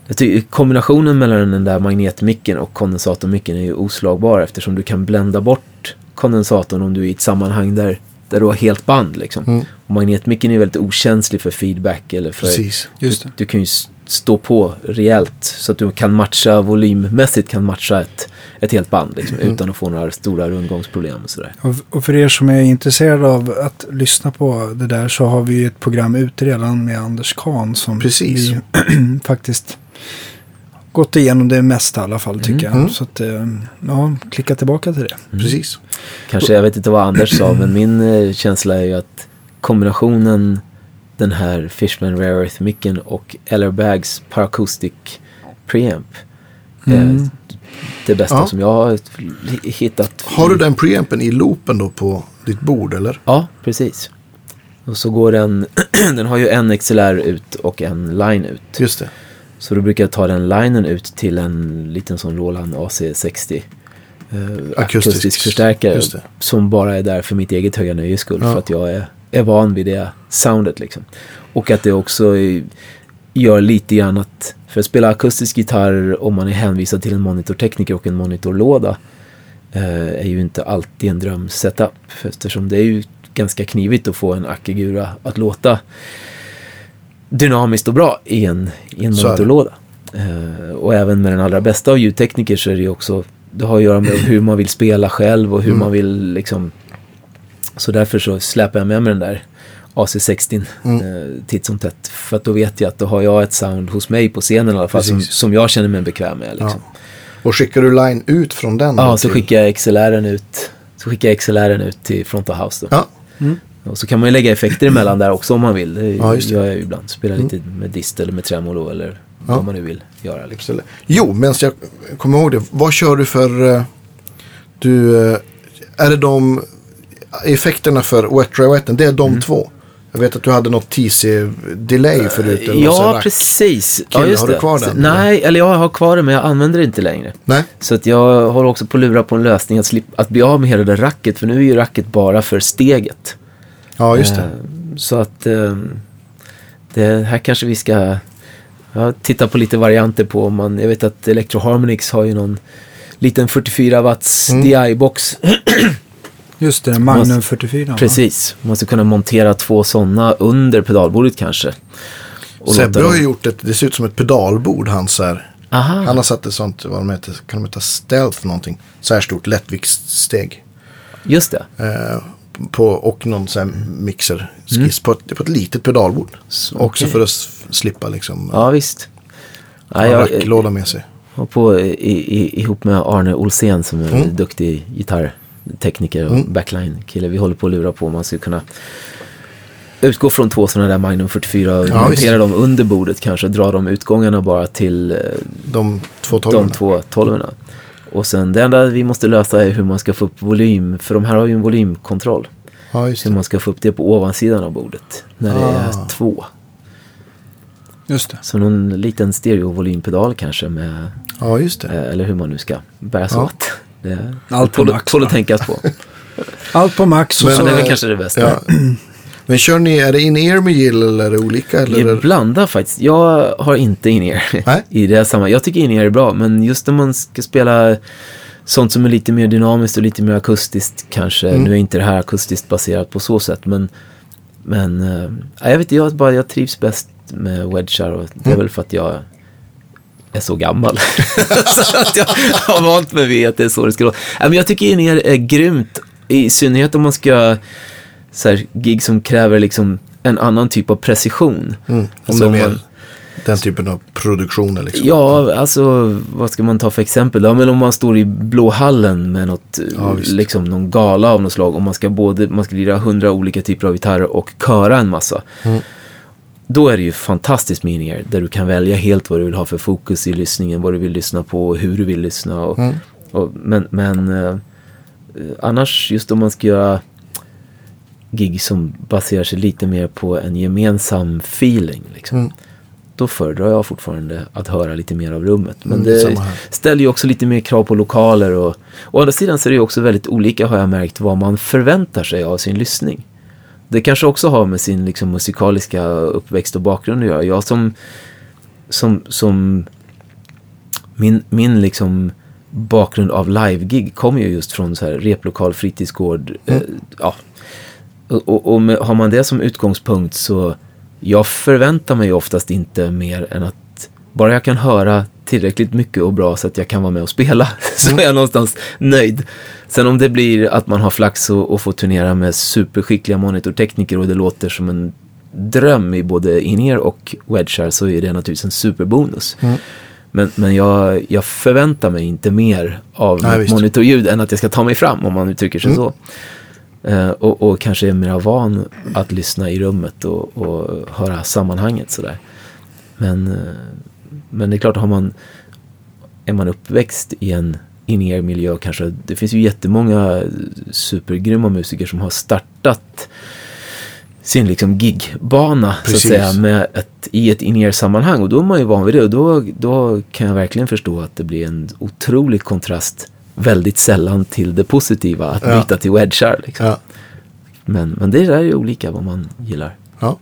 jag tycker kombinationen mellan den där magnetmicken och kondensatormicken är ju oslagbar eftersom du kan blända bort kondensatorn om du är i ett sammanhang där, där du har helt band. Liksom. Mm. Och magnetmicken är väldigt okänslig för feedback. Eller för, Precis. Just det. Du kan ju stå på rejält så att du kan matcha volymmässigt kan matcha ett, ett helt band liksom, Mm. utan att få några stora rundgångsproblem. Och sådär. Och för er som är intresserade av att lyssna på det där så har vi ett program ute redan med Anders Kahn som Precis. vi faktiskt gått igenom det mesta i alla fall tycker Mm. jag. Så att, eh, ja, klicka tillbaka till det. Precis. Kanske, jag vet inte vad Anders sa, men min eh, känsla är ju att kombinationen den här Fishman Rare Earth-micken och Eller Bags Paracoustic Preamp är Mm. det bästa Ja. som jag har hittat. Har du den preampen i loopen då på ditt bord eller? Ja, precis. Och så går den, den har ju en XLR ut och en line ut. Just det. Så då brukar jag ta den linen ut till en liten sån Roland AC60 eh, akustisk, förstärkare. Just det. Som bara är där för mitt eget höga nöjes skull. Ja. För att jag är, är van vid det soundet liksom. Och att det också är, gör lite grann att för att spela akustisk gitarr om man är hänvisad till en monitortekniker och en monitorlåda eh, är ju inte alltid en drömsetup. Eftersom det är ju ganska knivigt att få en Akigura att låta dynamiskt och bra i en, i en monitorlåda. Eh, och även med den allra bästa av ljudtekniker så är det ju också, det har att göra med hur man vill spela själv och hur Mm. man vill liksom så därför så släpar jag med mig den där AC60 Mm. eh, titt som tätt. För att då vet jag att då har jag ett sound hos mig på scenen i alla fall som, som jag känner mig bekväm med. Liksom. Och skickar du line ut från den? Ja, så till- skickar jag XLR'n ut, så skickar jag XLR'n ut till front of house då. Ja, Och så kan man ju lägga effekter emellan där också om man vill. Det Ja, just det. gör jag ju ibland. Spela lite med dist eller med tremolo eller Ja. vad man nu vill göra. Liksom. Jo, men jag kommer ihåg det. Vad kör du för... eh, Du, eh, är det de effekterna för Wet Dry Wetten? Det är de Mm. två. Jag vet att du hade något TC-delay förut. eller Ja, precis. Ja, just har du kvar den, Nej, eller jag har kvar det men jag använder det inte längre. Nej, Så att jag håller också på att lura på en lösning att, slippa, att bli av med hela det racket. För nu är ju racket bara för steget. Ja just det. Eh, Så att eh, det här kanske vi ska ja, titta på lite varianter på. Om man, jag vet att Electro Harmonix har ju någon liten 44 watts Mm. DI-box. Just det, Magnum 44. va? Precis, man ska kunna montera två sådana under pedalbordet kanske. Sebbe har ju gjort ett, det ser ut som ett pedalbord hans här. Aha, Han har satt ett sånt, vad de heter, kan de heta stealth någonting? Så här stort lättviktssteg. just det. Eh, på, och någon sån här mixerskiss på, ett, på ett litet pedalbord. Mm. Så, Också för att slippa liksom Ja, visst. Ja, jag racklåda med sig. har på i, i, ihop med Arne Olsén som är Mm. en duktig gitarrtekniker och Mm. backline-kille. Vi håller på att lura på om man ska kunna utgå från två sådana där Magnum 44 och Ja, montera dem under bordet kanske. Dra de utgångarna bara till eh, De två de tolvorna. två tolvorna. Och sen det enda vi måste lösa är hur man ska få upp volym. För de här har ju en volymkontroll. Ja, just Hur man ska få upp det på ovansidan av bordet. När det Ah. är två. Just det. Så någon liten stereovolympedal kanske med Ja, just det. Eh, Eller hur man nu ska bära sig Ja. åt. Det Allt på tål, max, tål att tänkas på. Allt på max och Men, så... Det är väl kanske det bästa. Ja. Men kör ni, är det in-ear med gill eller är det olika? Eller? Jag blandar faktiskt. Jag har inte in-ear Nej. i det här sammanhanget. Jag tycker in-ear är bra, men just när man ska spela sånt som är lite mer dynamiskt och lite mer akustiskt kanske. Mm. Nu är inte det här akustiskt baserat på så sätt, men, men äh, jag vet inte, jag, bara, jag trivs bäst med wedgar och det är Mm. väl för att jag är så gammal. så att jag har vant mig vid att det är så det ska låta. Nej, men jag tycker in-ear är grymt, i synnerhet om man ska så här, gig som kräver liksom en annan typ av precision. Mm. Om Alltså, det är om man- den typen av produktioner liksom. Ja, alltså vad ska man ta för exempel? Ja, men om man står i Blå hallen med något, Ja, visst. liksom någon gala av något slag och man ska både, man ska lira hundra olika typer av gitarrer och köra en massa. Mm. Då är det ju fantastiskt med in-ear, där du kan välja helt vad du vill ha för fokus i lyssningen, vad du vill lyssna på och hur du vill lyssna. Och, Mm. och, men men eh, eh, annars, just om man ska göra gig som baserar sig lite mer på en gemensam feeling. Liksom Mm. då föredrar jag fortfarande att höra lite mer av rummet. Men Mm, det ställer ju också lite mer krav på lokaler och å andra sidan så är det ju också väldigt olika har jag märkt vad man förväntar sig av sin lyssning. Det kanske också har med sin liksom, musikaliska uppväxt och bakgrund att göra. Jag som, som, som min, min liksom bakgrund av live-gig kommer ju just från så här replokal, fritidsgård. Mm. Eh, ja. Och, och, och med, har man det som utgångspunkt så jag förväntar mig oftast inte mer än att bara jag kan höra tillräckligt mycket och bra så att jag kan vara med och spela så är jag någonstans nöjd. Sen om det blir att man har flax och, och får turnera med superskickliga monitortekniker och det låter som en dröm i både in-ear och wedgar så är det naturligtvis en superbonus. Mm. Men, men jag, jag förväntar mig inte mer av Nej, monitorljud än att jag ska ta mig fram om man uttrycker sig Mm. så. Eh, och, och kanske är mer van att lyssna i rummet och, och höra sammanhanget sådär. Men, eh, men det är klart, har man, är man uppväxt i en in miljö kanske, det finns ju jättemånga supergrymma musiker som har startat sin liksom gigbana så att säga med ett, i ett in sammanhang. Och då är man ju van vid det. Och då, då kan jag verkligen förstå att det blir en otrolig kontrast väldigt sällan till det positiva att Ja. byta till wedgar. Liksom. Ja. Men, men det där är ju olika vad man gillar. ja.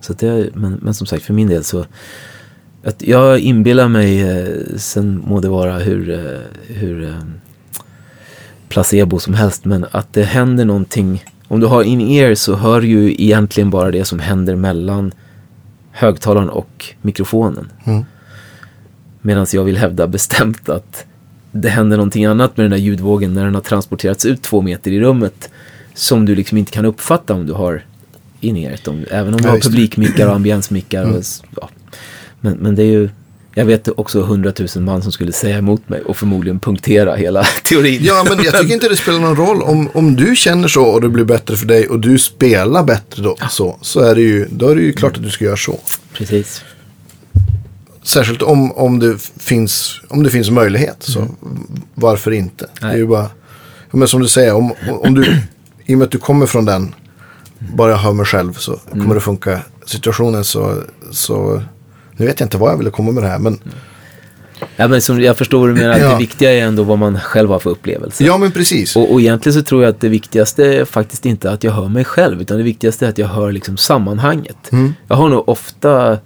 Så det, men, men som sagt, för min del så att jag inbillar mig, eh, sen må det vara hur, eh, hur eh, placebo som helst, men att det händer någonting. Om du har in-ear så hör ju egentligen bara det som händer mellan högtalaren och mikrofonen. Mm. Medan jag vill hävda bestämt att det händer någonting annat med den där ljudvågen när den har transporterats ut två meter i rummet som du liksom inte kan uppfatta om du har in-earet. Om, även om du Ja, har publikmickar och ambiensmickar. Mm. Och, ja. men, men det är ju, jag vet också hundratusen man som skulle säga emot mig och förmodligen punktera hela teorin. Ja, men jag tycker inte det spelar någon roll. Om, om du känner så och det blir bättre för dig och du spelar bättre då, så, så är det ju, då är det ju klart att du ska göra så. Precis. Särskilt om, om, det, finns, om det finns möjlighet. Så varför inte? Det är Nej. ju bara, men som du säger, om, om du, i och med att du kommer från den, bara jag hör mig själv så kommer det funka. Situationen så, så, nu vet jag inte vad jag ville komma med det här, men Ja, men som, jag förstår vad du menar, att Ja. det viktiga är ändå vad man själv har för upplevelse. ja men precis. Och, och egentligen så tror jag att det viktigaste är faktiskt inte att jag hör mig själv, utan det viktigaste är att jag hör liksom sammanhanget. Mm. Jag har nog ofta,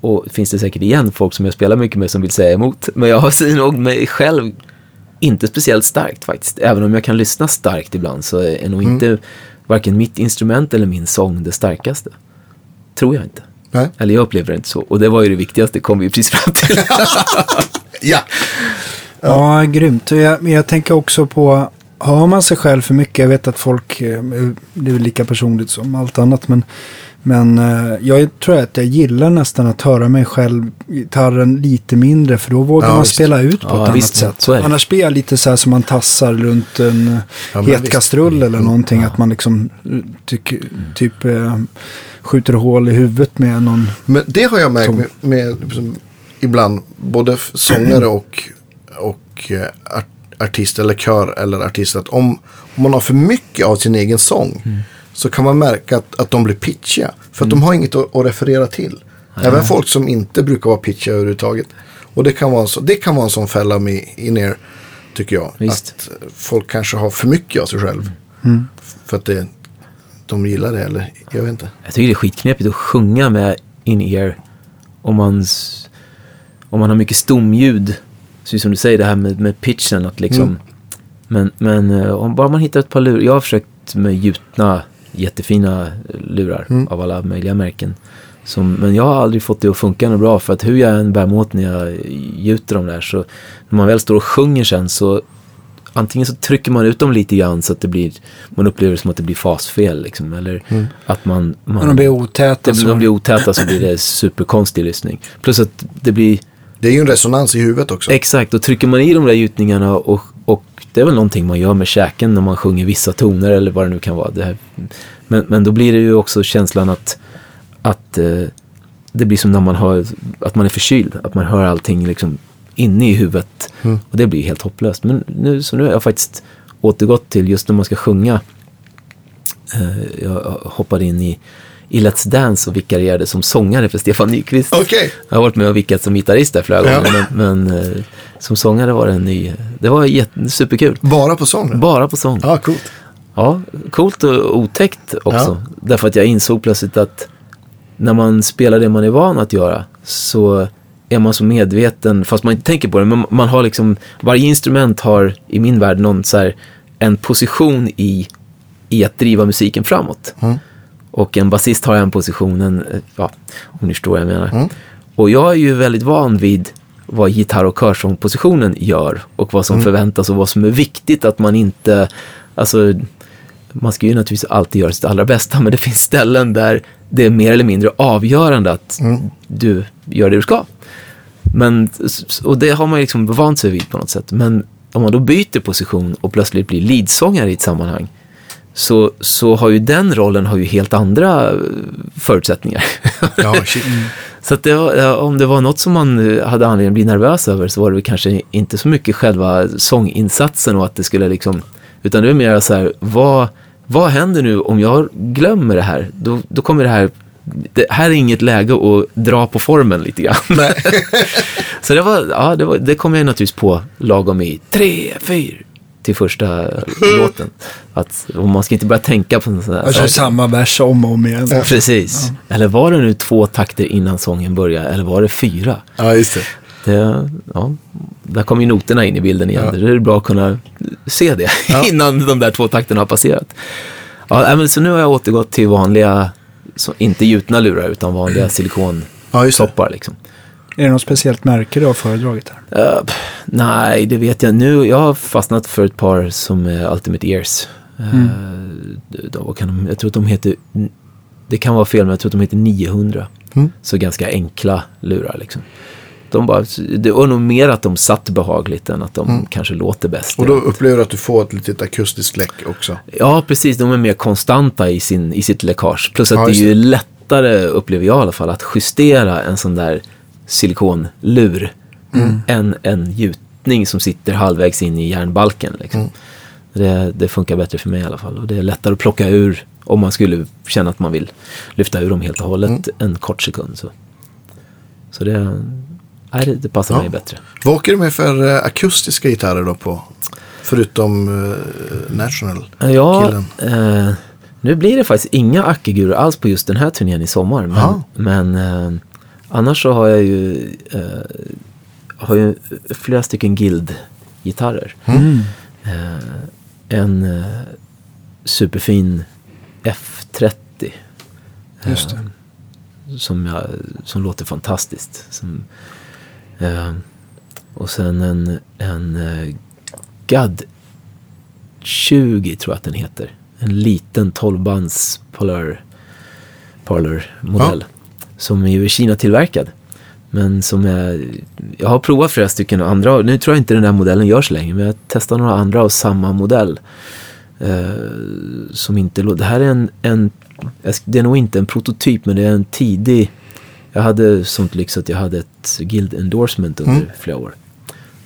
och finns det säkert igen folk som jag spelar mycket med som vill säga emot, men jag har nog mig själv inte speciellt starkt faktiskt. Även om jag kan lyssna starkt ibland så är nog Mm. inte varken mitt instrument eller min sång det starkaste. Tror jag inte. Nej. Eller jag upplever det inte så. Och det var ju det viktigaste, kom vi ju precis fram till. Ja, Ja, grymt. Och Jag, men jag tänker också på, hör man sig själv för mycket, jag vet att folk, eh, det är väl lika personligt som allt annat, men, men eh, jag tror att jag gillar nästan att höra mig själv, gitarren lite mindre, för då vågar Ja, man visst. spela ut på Ja, ett annat visst, sätt. Annars blir jag lite så här som man tassar runt en eh, Ja, men het visst. kastrull eller någonting, att man liksom eh, tyck, typ eh, skjuter hål i huvudet med någon men det har jag märkt med, med liksom, ibland, både sångare och, och eh, art, artist eller kör eller artist, att om, om man har för mycket av sin egen sång Mm. Så kan man märka att, att de blir pitchiga. För att de har inget att, att referera till. Även folk som inte brukar vara pitchiga överhuvudtaget. Och det kan vara en, så, det kan vara en sån fälla med in er, tycker jag. Visst. Att folk kanske har för mycket av sig själv. Mm. För att det, de gillar det, eller jag vet inte. Jag tycker det är skitknepigt att sjunga med in-ear om man, om man har mycket stomljud. Så som du säger det här med, med pitchen. Att liksom, Mm. Men, men eh, om bara man hittar ett par lurar. Jag har försökt med gjutna jättefina lurar Mm. av alla möjliga märken. Som, men jag har aldrig fått det att funka något bra. För att hur jag än bär mig åt när jag gjuter dem där. Så när man väl står och sjunger sen så antingen så trycker man ut dem lite grann så att det blir, man upplever det som att det blir fasfel liksom. Eller Mm. att man, man de blir otäta. det, så. de blir otäta så blir det superkonstig lyssning. Plus att det blir, Det är ju en resonans i huvudet också. exakt, då trycker man i de där gjutningarna och, och det är väl någonting man gör med käken när man sjunger vissa toner eller vad det nu kan vara. Men, men då blir det ju också känslan att, att eh, det blir som när man hör, att man är förkyld. Att man hör allting liksom inne i huvudet. Mm. Och det blir helt hopplöst. Men nu, så nu har jag faktiskt återgått till just när man ska sjunga. Eh, jag hoppade in i, i Let's Dance och vikarierade som sångare för Stefan Nyqvist. Okej. Jag har varit med och vickat som gitarrist där flera Ja. gånger. Men, men eh, som sångare var det en ny, det var jätte, superkul. Bara på sång? Bara på sång. Ja, coolt. Ja, coolt och otäckt också. Därför att jag insåg plötsligt att när man spelar det man är van att göra så är man så medveten, fast man inte tänker på det, men man har liksom, varje instrument har i min värld någon så här, en position i, i att driva musiken framåt. Mm. Och en basist har en position, en, eh, ja, om ni förstår vad jag menar. Mm. Och jag är ju väldigt van vid vad gitarr och körsångpositionen gör och vad som förväntas och vad som är viktigt att man inte, alltså man ska ju naturligtvis alltid göra sitt allra bästa, men det finns ställen där det är mer eller mindre avgörande att du gör det du ska. Men, och det har man liksom vant sig vid på något sätt. Men om man då byter position och plötsligt blir leadsångare i ett sammanhang, så, så har ju den rollen har ju helt andra eh, förutsättningar. Ja. Så att det, var- om det var något som man eh, hade anledning att bli nervös över så var det kanske inte så mycket själva sånginsatsen och att det skulle liksom, utan det är mer så här, vad, vad händer nu om jag glömmer det här? Då, då kommer det här, det här är inget läge att dra på formen lite grann. så det var, ja, det, var, det kom jag naturligtvis på lagom i tre, fyra, till första låten. Att, man ska inte börja tänka på sådana Jag kör samma vers om och om igen. Precis. Eller var det nu två takter innan sången började, eller var det fyra? Ja, just det. Det, ja, där kommer ju noterna in i bilden igen. Ja. Det är bra att kunna se det Ja. innan de där två takterna har passerat. Ja, men så nu har jag återgått till vanliga, så, inte gjutna lurar, utan vanliga silikontoppar. Ja, just det. Liksom. Är det något speciellt märke du har föredragit här? Pff, nej, det vet jag. Nu, jag har fastnat för ett par som är Ultimate Ears. Eh, då, kan de, jag tror att de heter, det kan vara fel, men jag tror att de heter 900. Mm. Så ganska enkla lurar liksom. De bara, det var nog mer att de satt behagligt än att de kanske låter bäst. Och då upplever du att du får ett litet akustiskt läck också. Ja, precis. De är mer konstanta i, sin, i sitt läckage. Plus att Ja, det är ju lättare, upplever jag i alla fall, att justera en sån där silikonlur än en gjutning som sitter halvvägs in i järnbalken. Liksom. Det, det funkar bättre för mig i alla fall. Och det är lättare att plocka ur om man skulle känna att man vill lyfta ur dem helt och hållet en kort sekund. Så, så det, nej, det, passar Ja. mig bättre. Vad åker du med för eh, akustiska gitarrer då på? Förutom eh, National. Ja, killen. eh, nu blir det faktiskt inga Akiguror alls på just den här turnén i sommar. Men, men eh, annars så har jag ju, eh, har ju flera stycken Guild-gitarrer. Mm. Eh, en eh, superfin F30. Just det. Eh, som, jag, som låter fantastiskt. Som, eh, och sen en, en eh, GAD 20 tror jag att den heter. En liten 12-bands Polar, Parlor modell. Som är ju Kina-tillverkad. Men som är, jag har provat flera stycken andra, nu tror jag inte den där modellen görs längre, men jag testar några andra av samma modell. Eh, som inte, det här är en, en, det är nog inte en prototyp, men det är en tidig, jag hade sånt lyx att jag hade ett Guild endorsement under Mm. flera år.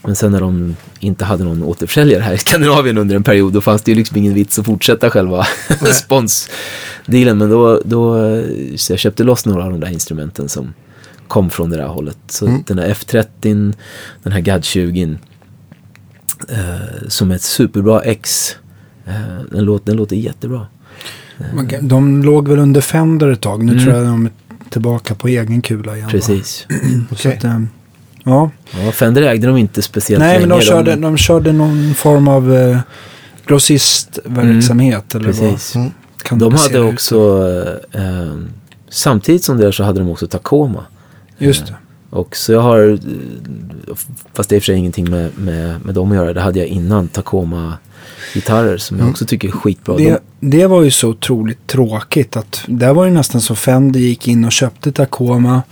Men sen när de inte hade någon återförsäljare här i Skandinavien under en period, då fanns det ju liksom ingen vits att fortsätta själva sponsdealen. Men då, då, så jag köpte loss några av de där instrumenten som kom från det där hållet. Så Mm. den där F30, den här GAD 20, eh, som är ett superbra X, eh, den, låter, den låter jättebra. Kan- De låg väl under Fender ett tag. Nu Mm. tror jag de är tillbaka på egen kula igen. Precis. Så Okej. att, eh, ja. Ja, Fender ägde de inte speciellt Nej, länge. men de körde, de körde någon form av eh, grossistverksamhet. eller Precis. Mm. vad kan De hade också, eh, eh, samtidigt som det så hade de också Tacoma. Just det. Och så jag har, eh, fast det är i och för sig ingenting med, med, med dem att göra, det hade jag innan Tacoma-gitarrer som jag också tycker är skitbra. Det, det var ju så otroligt tråkigt att där var det nästan så Fender gick in och köpte Tacoma.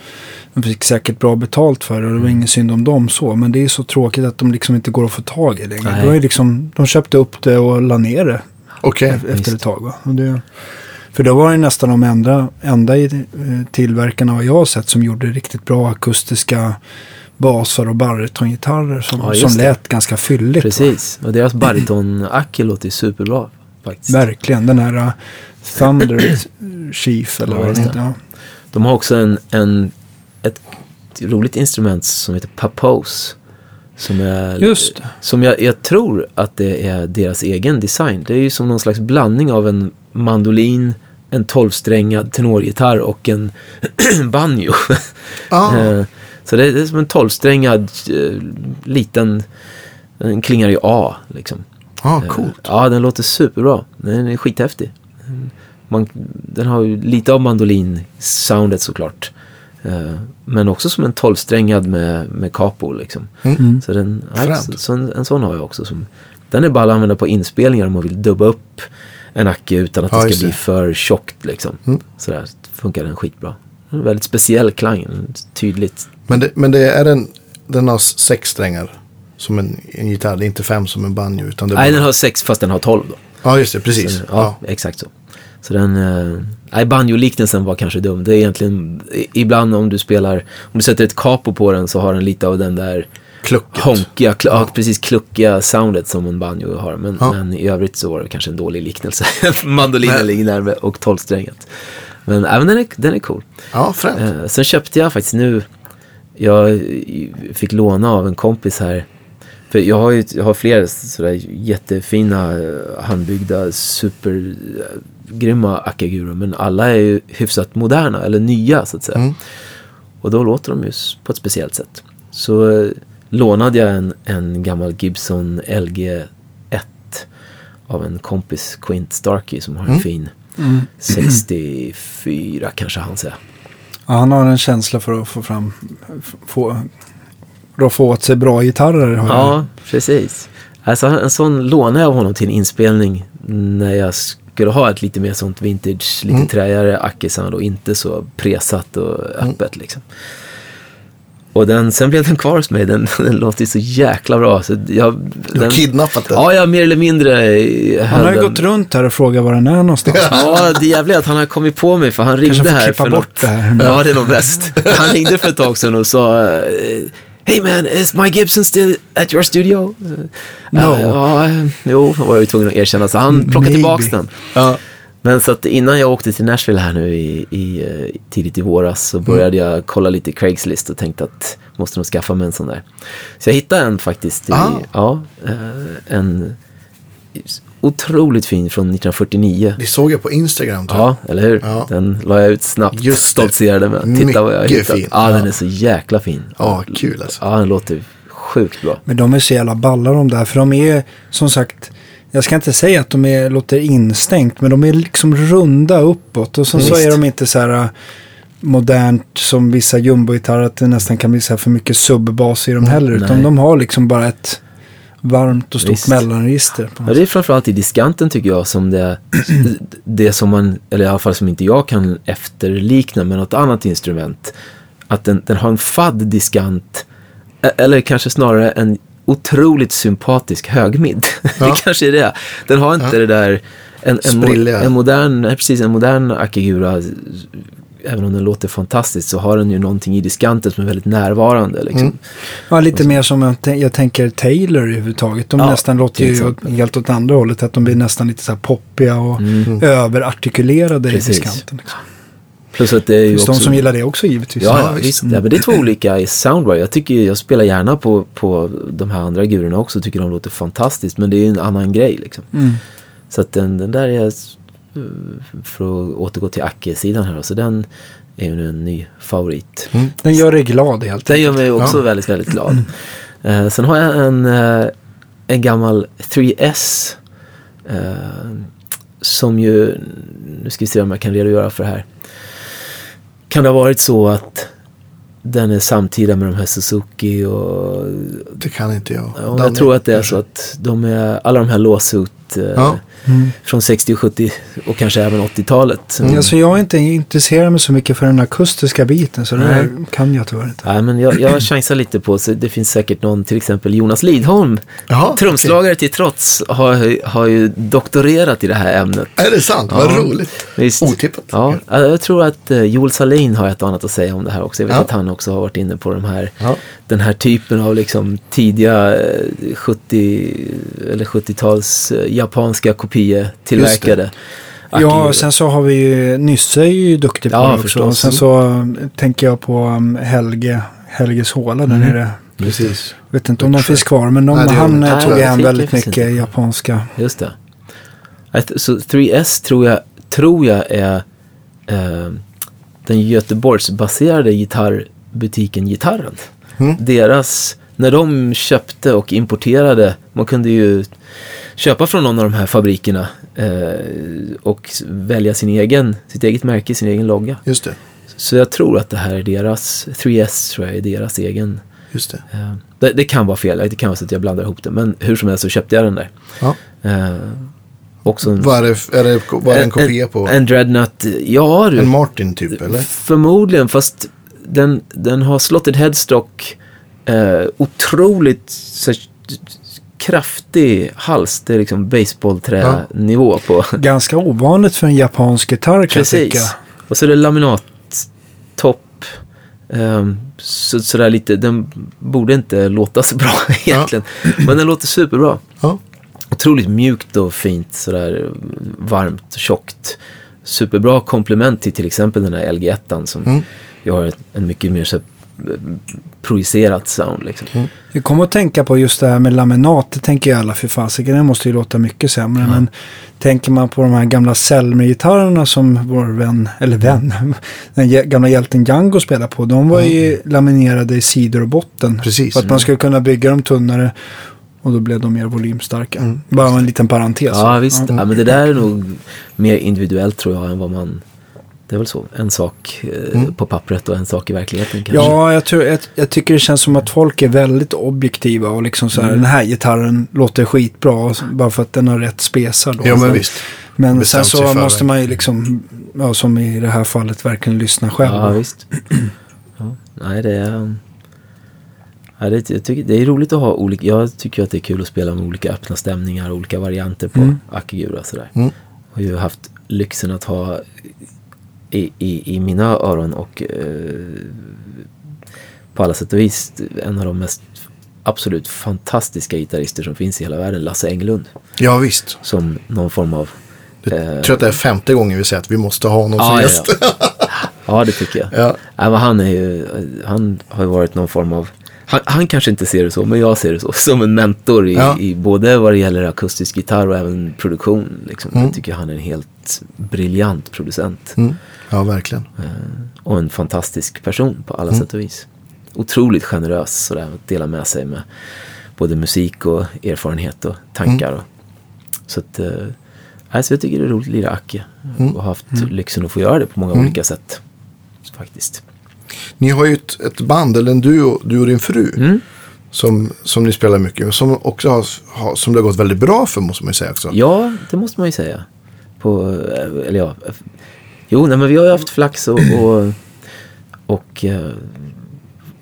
De fick säkert bra betalt för det och det Mm. var ingen synd om dem så. Men det är så tråkigt att de liksom inte går att få tag i längre. Det var ju liksom, de köpte upp det och la ner det e- efter visst. ett tag. Va? Det, för då var det nästan de enda, enda eh, tillverkarna jag har sett som gjorde riktigt bra akustiska basar och barytongitarrer som, Ja, som det. lät ganska fylligt. va? Precis, och deras bariton-acke låter ju superbra faktiskt. Verkligen, den här uh, Thunder Chief eller vad den heter. Ja. De har också en, en, ett roligt instrument som heter Papose. Som, är, Just som jag, jag tror att det är deras egen design. Det är ju som någon slags blandning av en mandolin, en tolvsträngad tenorgitarr och en banjo. Ah, Eh, Så det är, det är som en tolvsträngad eh, liten, den klingar i A liksom. ah, Eh, coolt. Ja, den låter superbra. Den är skithäftig. Man, den har ju lite av mandolin-soundet såklart. Eh, Men också som en tolvsträngad med, med capo liksom. Mm. Så, den, så, en, en sån har jag också. Som, den är bara att använda på inspelningar om man vill dubba upp en acke utan att Ja, det ska bli för tjockt liksom. Mm. Sådär funkar den skitbra. En väldigt speciell klang, tydligt. Men, det, men det är en, den har sex strängar. Som en, en gitarr. Det är inte fem som en banjo. Utan det Nej, bara- den har sex fast den har tolv då. Ja, just det. Precis. Så, ja, Ja. exakt så. Så den, eh, nej banjo-liknelsen var kanske dum. Det är egentligen, ibland om du spelar, om du sätter ett capo på den så har den lite av den där Klucket. honkiga, kl- ja. precis kluckiga soundet som en banjo har. Men, Ja. men i övrigt så var det kanske en dålig liknelse. Mandolinen ligger närmare och tolvsträngat. Men även den är, den är cool. Ja. Eh, sen köpte jag faktiskt nu, jag fick låna av en kompis här För jag har ju jag har flera sådär jättefina eh, handbyggda supergrymma akagurer. Men alla är ju hyfsat moderna eller nya så att säga. Mm. Och då låter de ju på ett speciellt sätt. Så eh, lånade jag en, en gammal Gibson LG1 av en kompis Quint Starkey som har en Mm. fin 64 kanske han säger. Ja, han har en känsla för att få fram, få, få åt sig bra gitarrer. Ja, precis. Alltså, en sån lånade jag av honom till en inspelning när jag skulle ha ett lite mer sånt vintage, lite Mm. träigare Acke-sound och inte så presat och öppet liksom. Och den, sen blev den kvar hos mig, den, den låter så jäkla bra. Så jag, Du har kidnappat den. Ja, jag mer eller mindre Han har ju gått runt här och frågat var den är någonstans. Ja, det jävliga är att han har kommit på mig för han ringde får här klippa för bort något. det här. Ja, det är nog bäst. Han ringde för ett tag sedan och sa eh, Hey man, is my Gibson still at your studio? No. Uh, ja, jo, var jag ju tvungen att erkänna. Så han plockade Maybe. tillbaks den. Ja. Men så att innan jag åkte till Nashville här nu i, i, eh, tidigt i våras så började jag kolla lite Craigslist och tänkte att måste nog skaffa mig en sån där. Så jag hittade en faktiskt. I, Ah. ja, eh, en otroligt fin från 1949. Det såg jag på Instagram. tror jag. Ja, eller hur? Ja. Den la jag ut snabbt. Just det. Stoltserade med. Titta vad jag har Mycket hittat. fin. Ja, den Ja. är så jäkla fin. Ja, kul alltså. Ja, den låter sjukt bra. Men de är så jävla balla de där. För de är som sagt, jag ska inte säga att de är, låter instängt. Men de är liksom runda uppåt. Och sen så Visst. är de inte så här äh, modernt som vissa jumbogitarrer. Att det nästan kan bli så här för mycket subbas i dem heller. Utan Nej. de har liksom bara ett varmt och stort Visst. mellanregister. På Ja, det är framförallt i diskanten tycker jag som det, det som man, eller i alla fall som inte jag kan efterlikna med något annat instrument. Att den, den har en fadd diskant, eller kanske snarare en otroligt sympatisk högmid. Ja. det kanske är det. Den har inte Ja. det där, en, en, mo- en modern, precis en modern Akigura, även om den låter fantastiskt så har den ju någonting i diskanten som är väldigt närvarande. Liksom. Mm. Ja, lite mer som jag, jag tänker Taylor överhuvudtaget. De Ja, nästan låter ju exempel. helt åt andra hållet. Att de blir nästan lite så här poppiga och Mm. överartikulerade Precis. i diskanten. Liksom. Plus att det är ju de också... som gillar det också givetvis. Ja, visst. Ja, men det är två olika i Soundwire. Jag, tycker, jag spelar gärna på, på de här andra gurorna också. Tycker de låter fantastiskt. Men det är ju en annan grej liksom. Mm. Så att den, den där är, för att återgå till Acke-sidan här. Så den är ju en ny favorit. Mm. Den gör dig glad helt Den gör mig också Ja. väldigt, väldigt glad. Eh, sen har jag en, eh, en gammal 3S. Eh, som ju, nu ska vi se om jag kan redogöra för det här. Kan det ha varit så att den är samtida med de här Suzuki och Det kan inte jag. ja, jag tror att det är så att de är, alla de här låsut eh, Ja. Mm. från 60 och 70 och kanske även 80-talet. Mm. Alltså jag är inte intresserad mig så mycket för den akustiska biten. Så det Nej. där kan jag tyvärr inte. Nej, men jag, jag chansar lite på, så det finns säkert någon, till exempel Jonas Lidholm, Jaha, trumslagare till trots, har, har ju doktorerat i det här ämnet. Är det sant? Vad Ja. roligt. Visst. Otippat. Ja, jag tror att uh, Joel Salin har ett annat att säga om det här också. Jag vet Ja. att han också har varit inne på de här, Ja. den här typen av liksom tidiga eh, 70 eller 70-tals japanska kopietillverkade. Ja, Akigura. sen så har vi ju, Nysse är ju duktig på Ja, det också. förstås. Och sen så um, tänker jag på um, Helge, Helges håla där Mm. nere. Precis. Vet inte om de finns kvar, men de, Nej, han eh, tog Nej, igen det väldigt mycket inte. japanska. Just det. Så 3S tror jag, tror jag är eh, den Göteborgsbaserade gitarrbutiken Gitarren. Mm. Deras, när de köpte och importerade, man kunde ju köpa från någon av de här fabrikerna eh, och välja sin egen, sitt eget märke, sin egen logga. Just det. Så jag tror att det här är deras, 3S tror jag är deras egen. Just det. Eh, det, det kan vara fel, det kan vara så att jag blandar ihop det, men hur som helst så köpte jag den där. Ja. Eh, också en, Vad är det, är det, vad är det en kopia på? En Dreadnought, ja du. En Martin typ eller? Förmodligen, fast den, den har slotted headstock, eh, otroligt så, kraftig hals. Det är liksom baseballtränivå på. Ganska ovanligt för en japansk gitarr kan jag tycka. Precis. Och så är det laminattopp. Um, så, sådär lite, den borde inte låta så bra egentligen. Men den låter superbra. Ja. Otroligt mjukt och fint, sådär varmt och tjockt. Superbra komplement till till exempel den här LG1 som Mm. jag har en mycket mer så projicerat sound liksom. Jag kommer att tänka på just det här med laminat. Det tänker ju alla för fasiken. Det måste ju låta mycket sämre. Men tänker man på de här gamla Selmer-gitarrerna som vår vän, eller vän, den gamla hjälten Django spelar på. De var ju laminerade i sidor och botten. Precis. För att man skulle kunna bygga dem tunnare. Och då blev de mer volymstarka. Bara en liten parentes. Ja visst, ja, men det där är nog mer individuellt tror jag än vad man... Det är väl så, en sak eh, på pappret och en sak i verkligheten kanske. Ja, jag, tror, jag, jag tycker det känns som att folk är väldigt objektiva och liksom så här, Mm. den här gitarren låter skitbra och så- bara för att den har rätt spesar då. Ja, men visst. Men sen Bestämt så måste man ju liksom, ja, som i det här fallet, verkligen lyssna själv. Ja, visst. Ja, nej, det är... um, Ja, det, jag tycker, det är roligt att ha olika... Jag tycker att det är kul att spela med olika öppna stämningar, olika varianter på Mm. Akigura sådär. Mm. Har ju haft lyxen att ha i, i, i mina öron och eh, på alla sätt och vis en av de mest absolut fantastiska gitarrister som finns i hela världen, Lasse Englund. Ja, visst. Som någon form av... eh, Jag tror att det är femte gången vi säger att vi måste ha som Ja, ja, gäst. ja. ja, det tycker jag. Ja. Ja, men han, är ju, han har ju varit någon form av, han, han kanske inte ser det så, men jag ser det så, som en mentor i, Ja. i både vad det gäller akustisk gitarr och även produktion. Liksom. Mm. Jag tycker han är en helt briljant producent. Mm. Ja, verkligen. Eh, och en fantastisk person på alla Mm. sätt och vis. Otroligt generös sådär, att dela med sig med både musik och erfarenhet och tankar. Mm. Och, så att, eh, alltså jag tycker det är roligt att lira Acke. Mm. Och haft lyxen att få göra det på många Mm. olika sätt. Faktiskt. Ni har ju ett, ett band, eller en duo, du och din fru. Mm. Som, som ni spelar mycket med. Som också har, har, som det har gått väldigt bra för måste man ju säga också. Ja, det måste man ju säga. På, eh, eller ja. Jo, nej, men vi har ju haft flax och, och, och eh,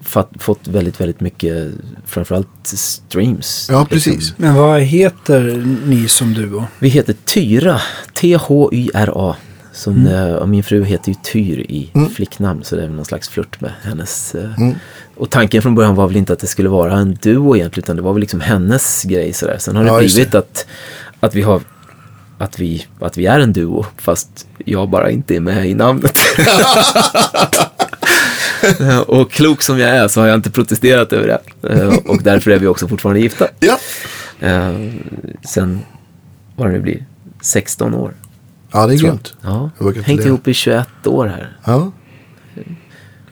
fatt, fått väldigt, väldigt mycket, framförallt streams. Ja, precis. Men vad heter ni som duo? Vi heter Tyra, T-H-Y-R-A. Som, Mm. eh, och min fru heter ju Tyr i flicknamn, så det är väl någon slags flört med hennes. eh, Mm. Och tanken från början var väl inte att det skulle vara en duo egentligen, utan det var väl liksom hennes grej sådär. Sen har det Ja, just blivit att, att vi har att vi, att vi är en duo, fast jag bara inte är med i namnet. och klok som jag är så har jag inte protesterat över det. Eh, Och därför är vi också fortfarande gifta. Ja. Eh, Sen, vad det nu blir, 16 år. Ja, det är grymt. Ja, hängt ihop i 21 år här. Ja.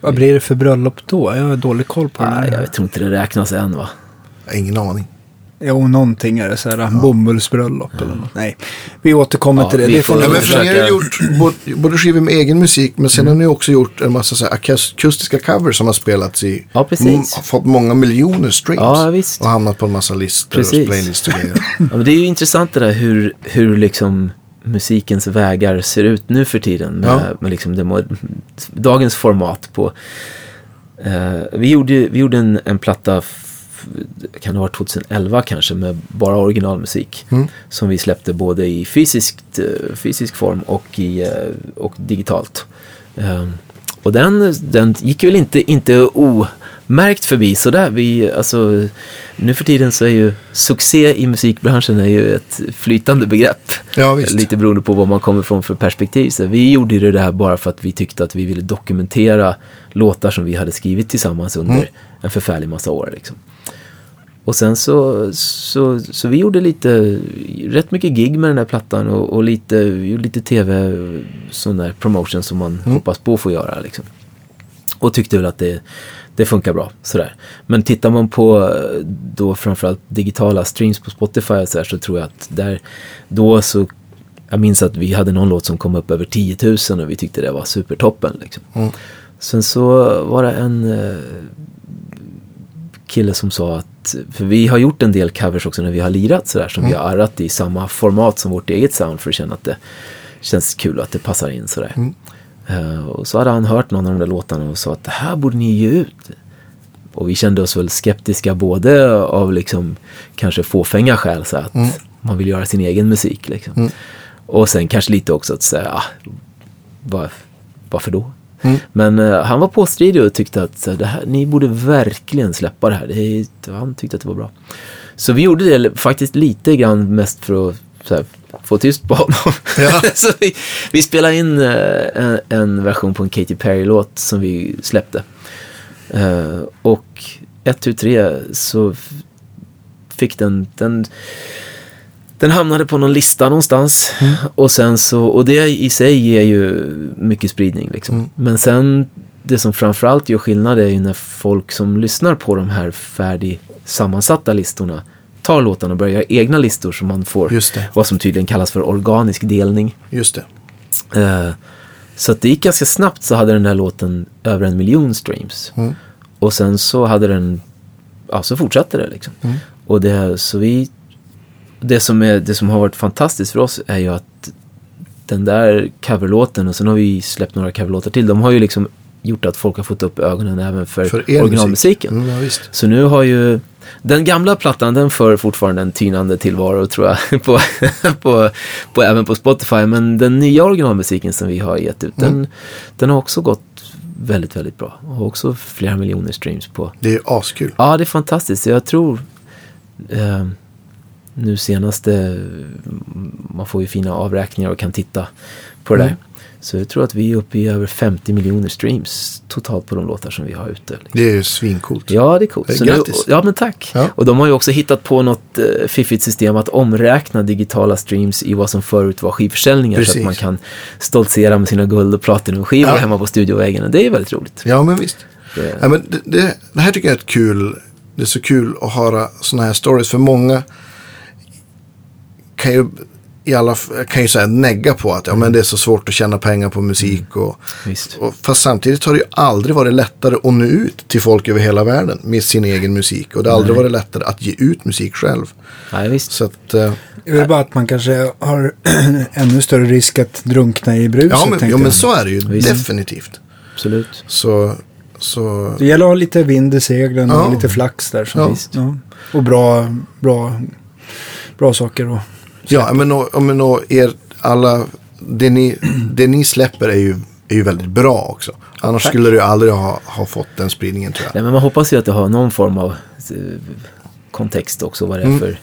Vad blir det för bröllop då? Jag har dålig koll på det. Nej, här. jag tror inte det räknas än va? Ingen aning. Jo, någonting är det. Så här, bomullsbröllop eller något. Nej, vi återkommer Ja, till det. vi det får Ja, men för ni har gjort både, både skivor med egen musik men sen har ni också gjort en massa så här akustiska covers som har spelats i. Ja, precis. fått många miljoner streams. Ja, visst. Och hamnat på en massa listor Precis. och grejer. Ja, men det är ju intressant det där hur, hur liksom musikens vägar ser ut nu för tiden. Med, Ja. med liksom det, dagens format på... Eh, vi gjorde, vi gjorde en, en platta, kan det ha varit 2011 kanske, med bara originalmusik. Mm. Som vi släppte både i fysiskt, eh, fysisk form och, i, eh, och digitalt. Eh, och den, den gick väl inte, inte omärkt förbi sådär. Vi, alltså, nu för tiden så är ju succé i musikbranschen är ju ett flytande begrepp. Ja. Lite beroende på vad man kommer från för perspektiv. Så vi gjorde ju det här bara för att vi tyckte att vi ville dokumentera låtar som vi hade skrivit tillsammans under Mm. en förfärlig massa år. Liksom. Och sen så, så, så vi gjorde lite, rätt mycket gig med den här plattan och, och lite, lite tv, sån där promotion som man Mm. hoppas på att få göra. Liksom. Och tyckte väl att det, det funkar bra. Sådär. Men tittar man på då framförallt digitala streams på Spotify och så, där, så tror jag att där, då så, jag minns att vi hade någon låt som kom upp över 10 000 och vi tyckte det var supertoppen. Liksom. Mm. Sen så var det en eh, kille som sa att, för vi har gjort en del covers också när vi har lirat sådär som vi har arrat i samma format som vårt eget sound för att känna att det känns kul att det passar in sådär. Mm. Eh, och så hade han hört någon av de där låtarna och sa att det här borde ni ge ut. Och vi kände oss väl skeptiska både av liksom kanske fåfänga skäl så att Mm. man vill göra sin egen musik liksom. Mm. Och sen kanske lite också att säga, ah, var, varför då? Mm. Men eh, han var påstridig och tyckte att så här, ni borde verkligen släppa det här. Det han tyckte att det var bra. Så vi gjorde det faktiskt lite grann mest för att här, få tyst på honom. Ja. så vi, vi spelade in eh, en, en version på en Katy Perry-låt som vi släppte. Eh, och ett, tu, tre så f- fick den, den den hamnade på någon lista någonstans. Och sen så, och det i sig ger ju mycket spridning liksom. Mm. Men sen, det som framförallt gör skillnad är ju när folk som lyssnar på de här färdig sammansatta listorna tar låtarna och börjar göra egna listor som man får Just det. vad som tydligen kallas för organisk delning. Just det. Eh, så att det gick ganska snabbt så hade den där låten över en miljon streams. Mm. Och sen så hade den, ja så fortsatte det liksom. Mm. Och det, så vi, det som, är, det som har varit fantastiskt för oss är ju att den där coverlåten och sen har vi släppt några coverlåtar till. De har ju liksom gjort att folk har fått upp ögonen även för, För originalmusiken. musik. Mm, ja, visst. Så nu har ju den gamla plattan den för fortfarande en tynande tillvaro tror jag. På, på, på, även på Spotify. Men den nya originalmusiken som vi har gett ut. Den, den har också gått väldigt, väldigt bra. Och också flera miljoner streams på. Det är askul. Ja, det är fantastiskt. Jag tror eh, nu senaste, man får ju fina avräkningar och kan titta på det Mm. där. Så jag tror att vi är uppe i över 50 miljoner streams totalt på de låtar som vi har ute. liksom. Det är ju svincoolt. Ja, det är coolt. Så nu, grattis. ja, men tack. Ja. Och de har ju också hittat på något eh, fiffigt system att omräkna digitala streams i vad som förut var skivförsäljningar. Så Precis. att man kan stoltsera med sina guld och platinumskivor Ja. hemma på studioväggen. Det är väldigt roligt. Ja, men visst. Det, Ja, men det, det, det här tycker jag är ett kul. Det är så kul att höra sådana här stories. För många kan ju i alla kan ju säga negga på att ja, men det är så svårt att tjäna pengar på musik. Och, visst. och, fast samtidigt har det ju aldrig varit lättare att nå ut till folk över hela världen med sin egen musik. Och det har aldrig varit lättare att ge ut musik själv. Ja, visst. Så att, eh, Det är väl bara att man kanske har ännu större risk att drunkna i bruset. ja, men, ja, men så är det ju Visst. definitivt. Absolut. Så, så Det gäller att ha lite vind i seglen och Ja. lite flax där. Så. Ja. Visst. Ja. Och bra, bra, bra saker. Och, Ja, men, och, men och er alla, det ni, det ni släpper är ju, är ju väldigt bra också. Annars Tack. skulle du aldrig ha, ha fått den spridningen tror jag. Nej, men man hoppas ju att det har någon form av eh, kontext också. Vad det är Mm. för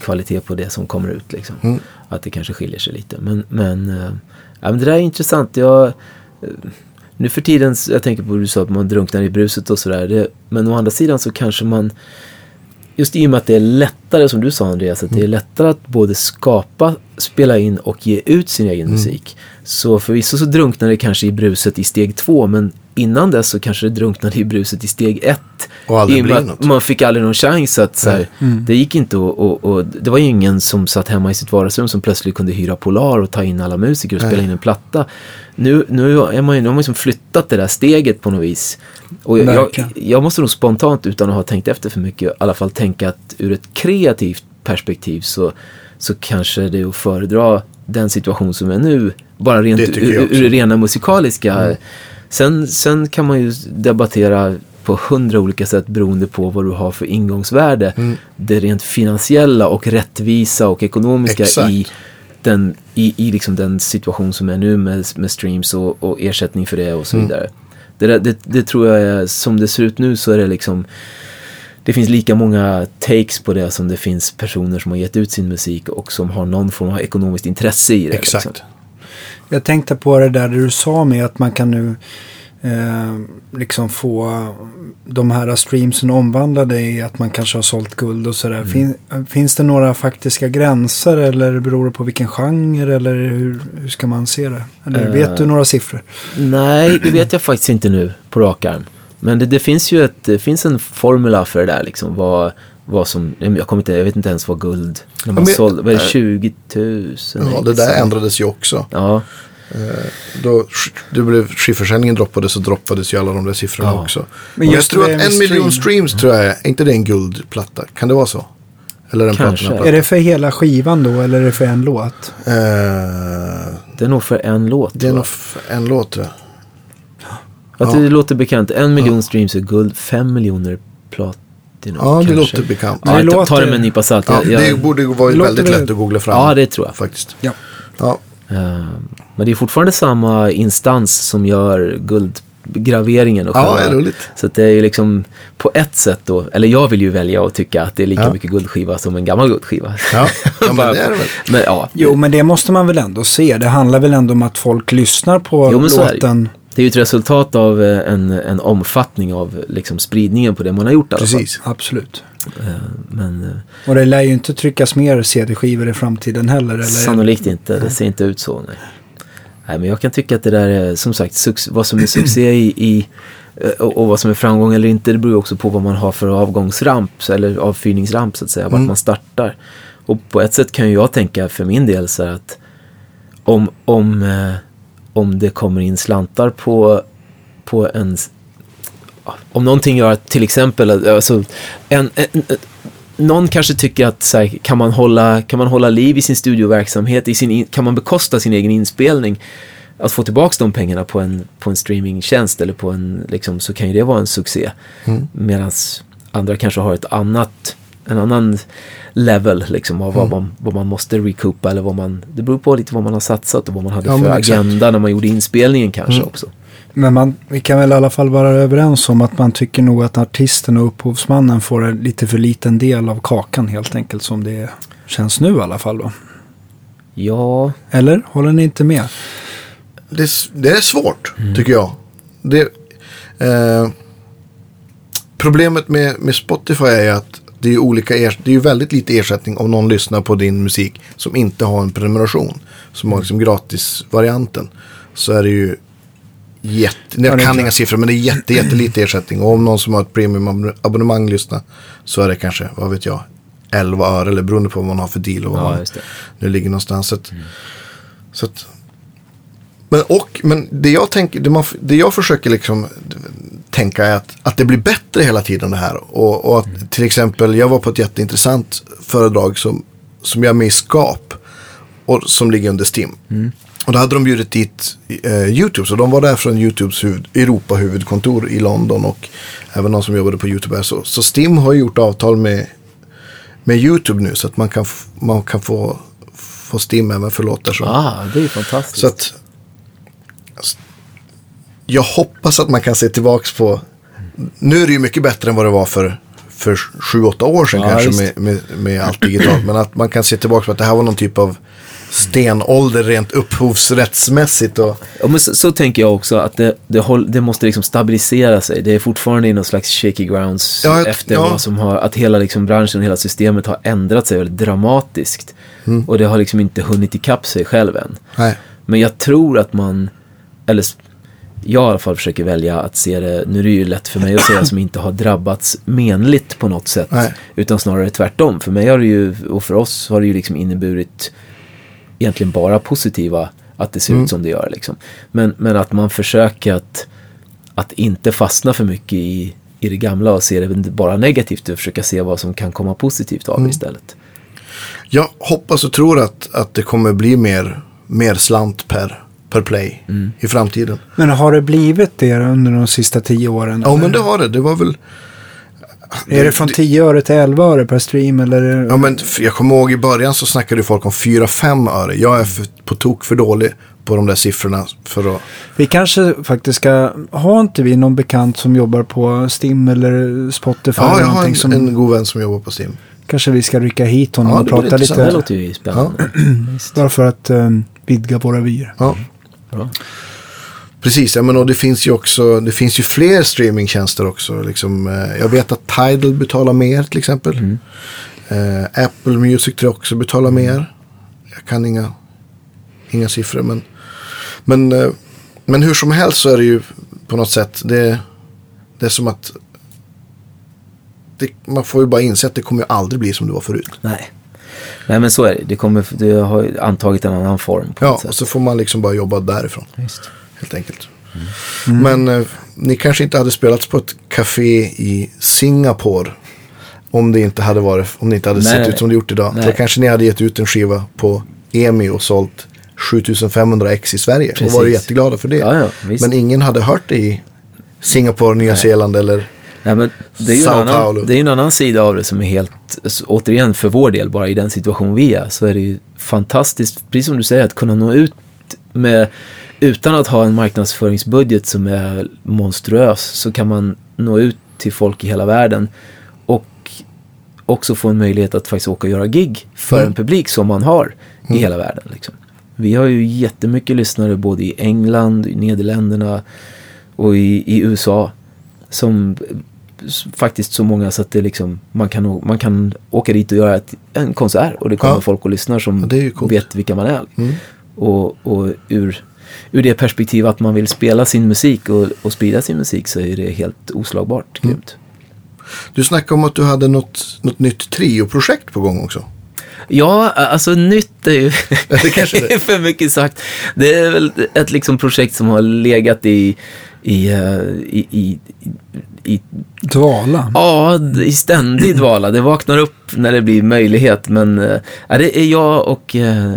kvalitet på det som kommer ut. Liksom. Mm. Att det kanske skiljer sig lite. Men, men, ja, men det där är intressant. Jag, eh, nu för tiden, jag tänker på vad du sa att man drunknar i bruset och sådär. det- Men å andra sidan så kanske man, just i och med att det är lättare som du sa Andreas, att det är lättare att både skapa, spela in och ge ut sin egen musik. Så förvisso så drunknar det kanske i bruset i steg två, men innan dess så kanske det drunknade i bruset i steg ett. Och aldrig att något. Man fick aldrig någon chans att så här, det gick inte och, och, och det var ju ingen som satt hemma i sitt vardagsrum som plötsligt kunde hyra Polar och ta in alla musiker och spela in en platta. Nu, nu, är man ju, nu har man liksom flyttat det där steget på något vis. Och jag, jag, jag måste nog spontant, utan att ha tänkt efter för mycket, i alla fall tänka att ur ett kreativt perspektiv så, så kanske det är att föredra den situation som är nu, bara rent ur, ur det rena musikaliska. Sen, sen kan man ju debattera på hundra olika sätt beroende på vad du har för ingångsvärde. Mm. Det rent finansiella och rättvisa och ekonomiska Exakt. i den, i, i liksom den situation som är nu med, med streams och, och ersättning för det och så Mm. Det, där- det, det tror jag är, som det ser ut nu så är det liksom det finns lika många takes på det som det finns personer som har gett ut sin musik och som har någon form av ekonomiskt intresse i det. Liksom. Exakt. Liksom. Jag tänkte på det där du sa med att man kan nu eh, liksom få de här streamsen omvandlade i att man kanske har sålt guld och sådär. Fin, finns det några faktiska gränser eller beror det på vilken genre eller hur, hur ska man se det? Eller Eh. vet du några siffror? Nej, det vet jag faktiskt inte nu på rak arm. Men det, det finns ju ett, det finns en formula för det där liksom. Vad, vad som, jag, kommer inte, jag vet inte ens vad guld, när man men- sålde, vad är det, äh, 20 000? Ja, det där ändrades ju också. Ja, Då sk- det blev, skivförsäljningen droppade så droppades ju alla de där siffrorna Ja. också. Men Men jag tror det att en miljon stream. streams tror jag är, är inte det en guldplatta? Kan det vara så? Eller en Kanske. platinaplatta? Är det för hela skivan då eller är det för en låt? Eh, det är nog för en låt. det är nog f- en låt tror jag. Att ja. det låter bekant. En miljon streams är guld, fem miljoner platinum Ja, det kanske. låter bekant. Ja, Det ta, ta låter- det med en nypa salt. Ja, Jag- det borde vara det väldigt väl- lätt att googla fram. ja, det tror jag. Faktiskt. Ja. Ja, Eh, Men det är fortfarande samma instans som gör guldgraveringen och ja själva- är roligt. Så att det är ju liksom på ett sätt då, eller jag vill ju välja att tycka att det är lika Ja. mycket guldskiva som en gammal guldskiva. Ja, ja men det är det väl. Men ja, Jo, men det måste man väl ändå se. Det handlar väl ändå om att folk lyssnar på Jo, men så är det ju. låten det är ju ett resultat av eh, en, en omfattning av liksom, spridningen på det man har gjort. Precis. Absolut. Eh, Men eh, Och det lär ju inte tryckas mer CD-skivor i framtiden heller. Eller? sannolikt inte, det ser inte ut så. Nej. Nej, men jag kan tycka att det där är som sagt, vad som är succé i, i och, och vad som är framgång eller inte, det beror också på vad man har för avgångsramp eller avfyrningsramp så att säga, vart Mm. man startar. Och på ett sätt kan ju jag tänka för min del så att om, om, eh, om det kommer in slantar på, på en om någonting gör att till exempel alltså, en, en, en, någon kanske tycker att så här, kan, man hålla, kan man hålla liv i sin studioverksamhet, i sin, in- kan man bekosta sin egen inspelning, att få tillbaka de pengarna på en, på en streamingtjänst eller på en, liksom, så kan ju det vara en succé. Mm. Medan andra kanske har ett annat, en annan level liksom, av vad, man, vad man måste recoupa eller vad man, det beror på lite vad man har satsat och vad man hade Ja, för exakt. agenda när man gjorde inspelningen kanske Mm. också. Men man, vi kan väl i alla fall vara överens om att man tycker nog att artisten och upphovsmannen får en lite för liten del av kakan helt enkelt som det känns nu i alla fall då. Ja, Eller? Håller ni inte med? Det, det är svårt, tycker jag. Det, eh, problemet med, med Spotify är att det är, olika ers- det är ju väldigt lite ersättning om någon lyssnar på din musik som inte har en prenumeration. Som har liksom gratisvarianten. Så är det ju jätte... Jag kan inga siffror men det är jätte, jättelite ersättning. Och om någon som har ett premiumabonnemang lyssnar så är det kanske, vad vet jag, 11 öre eller beroende på vad man har för deal och vad ja man nu ligger någonstans. Så att, så att, men, och, men det jag tänker, det, man, det jag försöker liksom tänka är att, att det blir bättre hela tiden det här. Och, och att till exempel, jag var på ett jätteintressant föredrag som, som jag med i Skap. Och som ligger under Stim. Och då hade de bjudit dit eh, YouTube. Så de var där från YouTubes huvud, Europa-huvudkontor i London. Och även de som jobbade på YouTube. här. Så, så Stim har gjort avtal med, med YouTube nu. Så att man kan, man kan få, få Stim även för låtar som Ah, det är fantastiskt. så att jag hoppas att man kan se tillbaks på. Nu är det ju mycket bättre än vad det var för, för sju, åtta år sedan Ja, kanske med, med, med allt digitalt. Men att man kan se tillbaks på att det här var någon typ av stenålder rent upphovsrättsmässigt. Och, Ja, men så, så tänker jag också att det, det, håll, det måste liksom stabilisera sig. Det är fortfarande i någon slags shaky grounds Ja, jag- efter ja. vad som har, att hela liksom branschen, hela systemet har ändrat sig väldigt dramatiskt. Mm. Och det har liksom inte hunnit ikapp sig själv än. nej, Men jag tror att man, eller jag i alla fall försöker välja att se det, nu är det ju lätt för mig att säga som inte har drabbats menligt på något sätt. Nej. Utan snarare tvärtom. För mig har det ju, och för oss har det ju liksom inneburit egentligen bara positiva, att det ser Mm. ut som det gör liksom. Men, men att man försöker att, att inte fastna för mycket i, i det gamla och se det bara negativt och försöka se vad som kan komma positivt av det istället. jag hoppas och tror att, att det kommer bli mer, mer slant per, per play i framtiden. Men har det blivit det under de sista tio åren? Ja, eller? men det har det. Det var väl... Är det från 10 öre till 11 öre per stream eller? Ja, men jag kommer ihåg i början så snackade ju folk om 4-5 öre. Jag är för, på tok för dålig på de där siffrorna för att... Vi kanske faktiskt ska, har inte vi någon bekant som jobbar på Stim eller Spotify? Ja, eller jag har en, som, en god vän som jobbar på Stim. Kanske vi ska rycka hit honom Ja, och prata intressant. Det lite. låter ju spännande. Visst. Bara för att um, vidga våra vyer. Ja, Bra. Precis. Men och det finns ju också, det finns ju fler streamingtjänster också. Liksom, eh, jag vet att Tidal betalar mer till exempel. Eh, Apple Music tror jag också betalar mer. Jag kan inga, inga siffror men, men, eh, men hur som helst så är det ju på något sätt, det, det är som att det, man får ju bara inse att det kommer ju aldrig bli som det var förut. Nej. Nej men så är det. Det, kommer, det har antagit en annan form Ja, och så får man liksom bara jobba därifrån. Just. Helt enkelt. Men eh, ni kanske inte hade spelats på ett café i Singapore om det inte hade, varit, om det inte hade Nej, sett nej, ut som det gjort idag. nej. Då kanske ni hade gett ut en skiva på EMI och sålt 7500 ex i Sverige och Precis. varit jätteglada för det. Ja, ja. Men ingen hade hört det i Singapore, Nya Zeeland eller... Nej, det är ju en annan, det är en annan sida av det som är helt, så återigen för vår del, bara i den situation vi är, så är det ju fantastiskt, precis som du säger, att kunna nå ut med, utan att ha en marknadsföringsbudget som är monstruös, så kan man nå ut till folk i hela världen och också få en möjlighet att faktiskt åka och göra gig för Mm. en publik som man har i hela världen. Liksom. Vi har ju jättemycket lyssnare både i England, i Nederländerna och i, i USA. Som faktiskt så många så att det liksom, man, kan, man kan åka dit och göra ett, en konsert och det kommer Ja. folk och lyssnar som vet vilka man är. Mm. Och, och ur, ur det perspektiv att man vill spela sin musik och, och sprida sin musik så är det helt oslagbart Mm. grymt. Du snackade om att du hade något, något nytt trio-projekt på gång också. Ja, alltså nytt är ju det kanske det är. för mycket sagt. Det är väl ett liksom projekt som har legat i, i, eh, i, i, i Dvala. Ja, i ständig dvala. Det vaknar upp när det blir möjlighet. Men äh, det är jag och äh,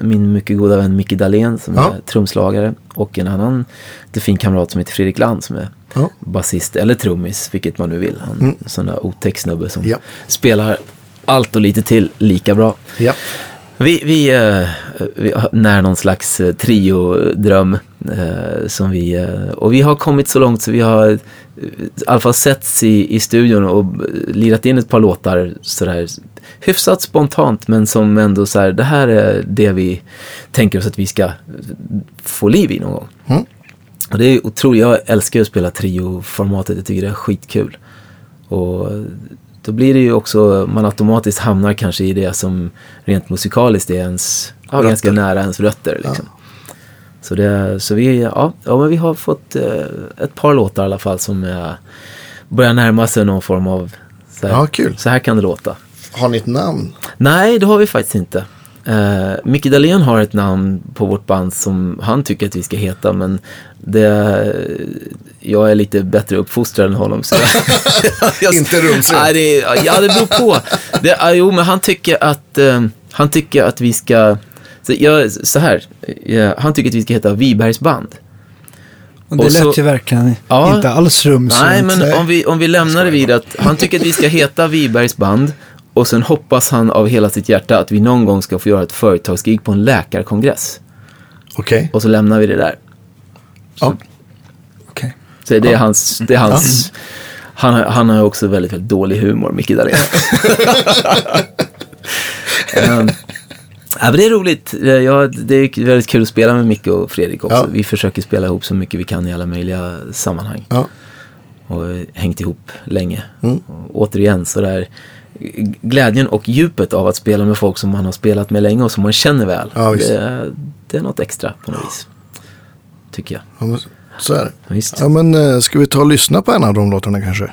min mycket goda vän Micke Dahlén som Ja. är trumslagare. Och en annan fin kamrat som heter Fredrik Land som är Ja. basist eller trummis, vilket man nu vill. Han är en sån där otäck snubbe som Ja. spelar allt och lite till lika bra. Ja. Vi, vi, eh, vi när någon slags uh, trio-dröm. eh, som vi, eh, och vi har kommit så långt så vi har eh, i alla fall setts i, i studion och eh, lirat in ett par låtar sådär hyfsat spontant men som ändå så här, det här är det vi tänker oss att vi ska eh, få liv i någon gång. Mm. Och det är otroligt, jag älskar att spela trio-formatet, jag tycker det är skitkul. Och då blir det ju också, man automatiskt hamnar kanske i det som rent musikaliskt är ens, ja, ganska nära ens rötter. Liksom. Så, det, så vi, ja, ja, men vi har fått eh, ett par låtar i alla fall som eh, börjar närma sig någon form av, så här, Ja, så här kan det låta. Har ni ett namn? Nej, det har vi faktiskt inte. Uh, Micke Dahlén har ett namn på vårt band som han tycker att vi ska heta, men det, jag är lite bättre uppfostrad än honom. Så jag, Inte rumsren. Nej, det, ja, det beror på. Det, ja, jo, men han tycker att, eh, han tycker att vi ska, så, jag, så här, ja, han tycker att vi ska heta Vibergs band. Och det Och så- lät ju verkligen Ja. inte alls rumsrent. Nej, men om vi, om vi lämnar det vid att han tycker att vi ska heta Vibergs band och sen hoppas han av hela sitt hjärta att vi någon gång ska få göra ett företagsgig på en läkarkongress. Okej. Och så lämnar vi det där. Ja. Okej. Så det är hans, det är hans han, har- han har också väldigt, väldigt dålig humor, Micke Dahlén. um, ja, men det är roligt. Ja, det är väldigt kul att spela med Micke och Fredrik också. Ja. Vi försöker spela ihop så mycket vi kan i alla möjliga sammanhang. Ja. och eh, hängt ihop länge. Mm. Och återigen så där glädjen och djupet av att spela med folk som man har spelat med länge och som man känner väl. Ja, det, är- det är något extra på något vis. Tycker jag. Ja, så är det. Ja, men eh, ska vi ta och lyssna på en av de låtarna kanske?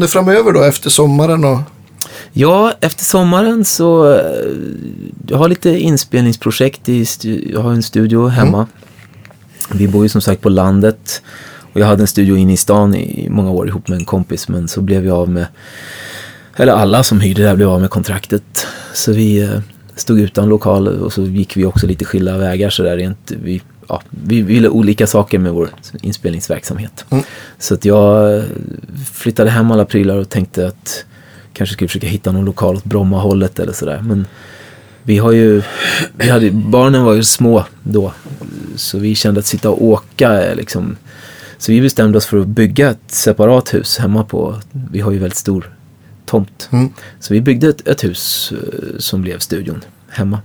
Händer framöver då efter sommaren? Och... Ja, efter sommaren så eh, jag har lite inspelningsprojekt. I jag har en studio hemma. Vi bor ju som sagt på landet. Och jag hade en studio inne i stan i många år ihop med en kompis. Men så blev jag av med, eller alla som hyrde där blev av med kontraktet. Så vi eh, stod utan lokal och så gick vi också lite skilda vägar så där rent. Vi, ja, vi ville olika saker med vår inspelningsverksamhet. Så att jag flyttade hem alla prylar och tänkte att kanske skulle försöka hitta någon lokal åt Brommahållet eller sådär. Men vi har ju, vi hade, barnen var ju små då. Så vi kände att sitta och åka liksom. Så vi bestämde oss för att bygga ett separat hus hemma på, vi har ju väldigt stor tomt. Mm. Så vi byggde ett, ett hus eh, som blev studion hemma.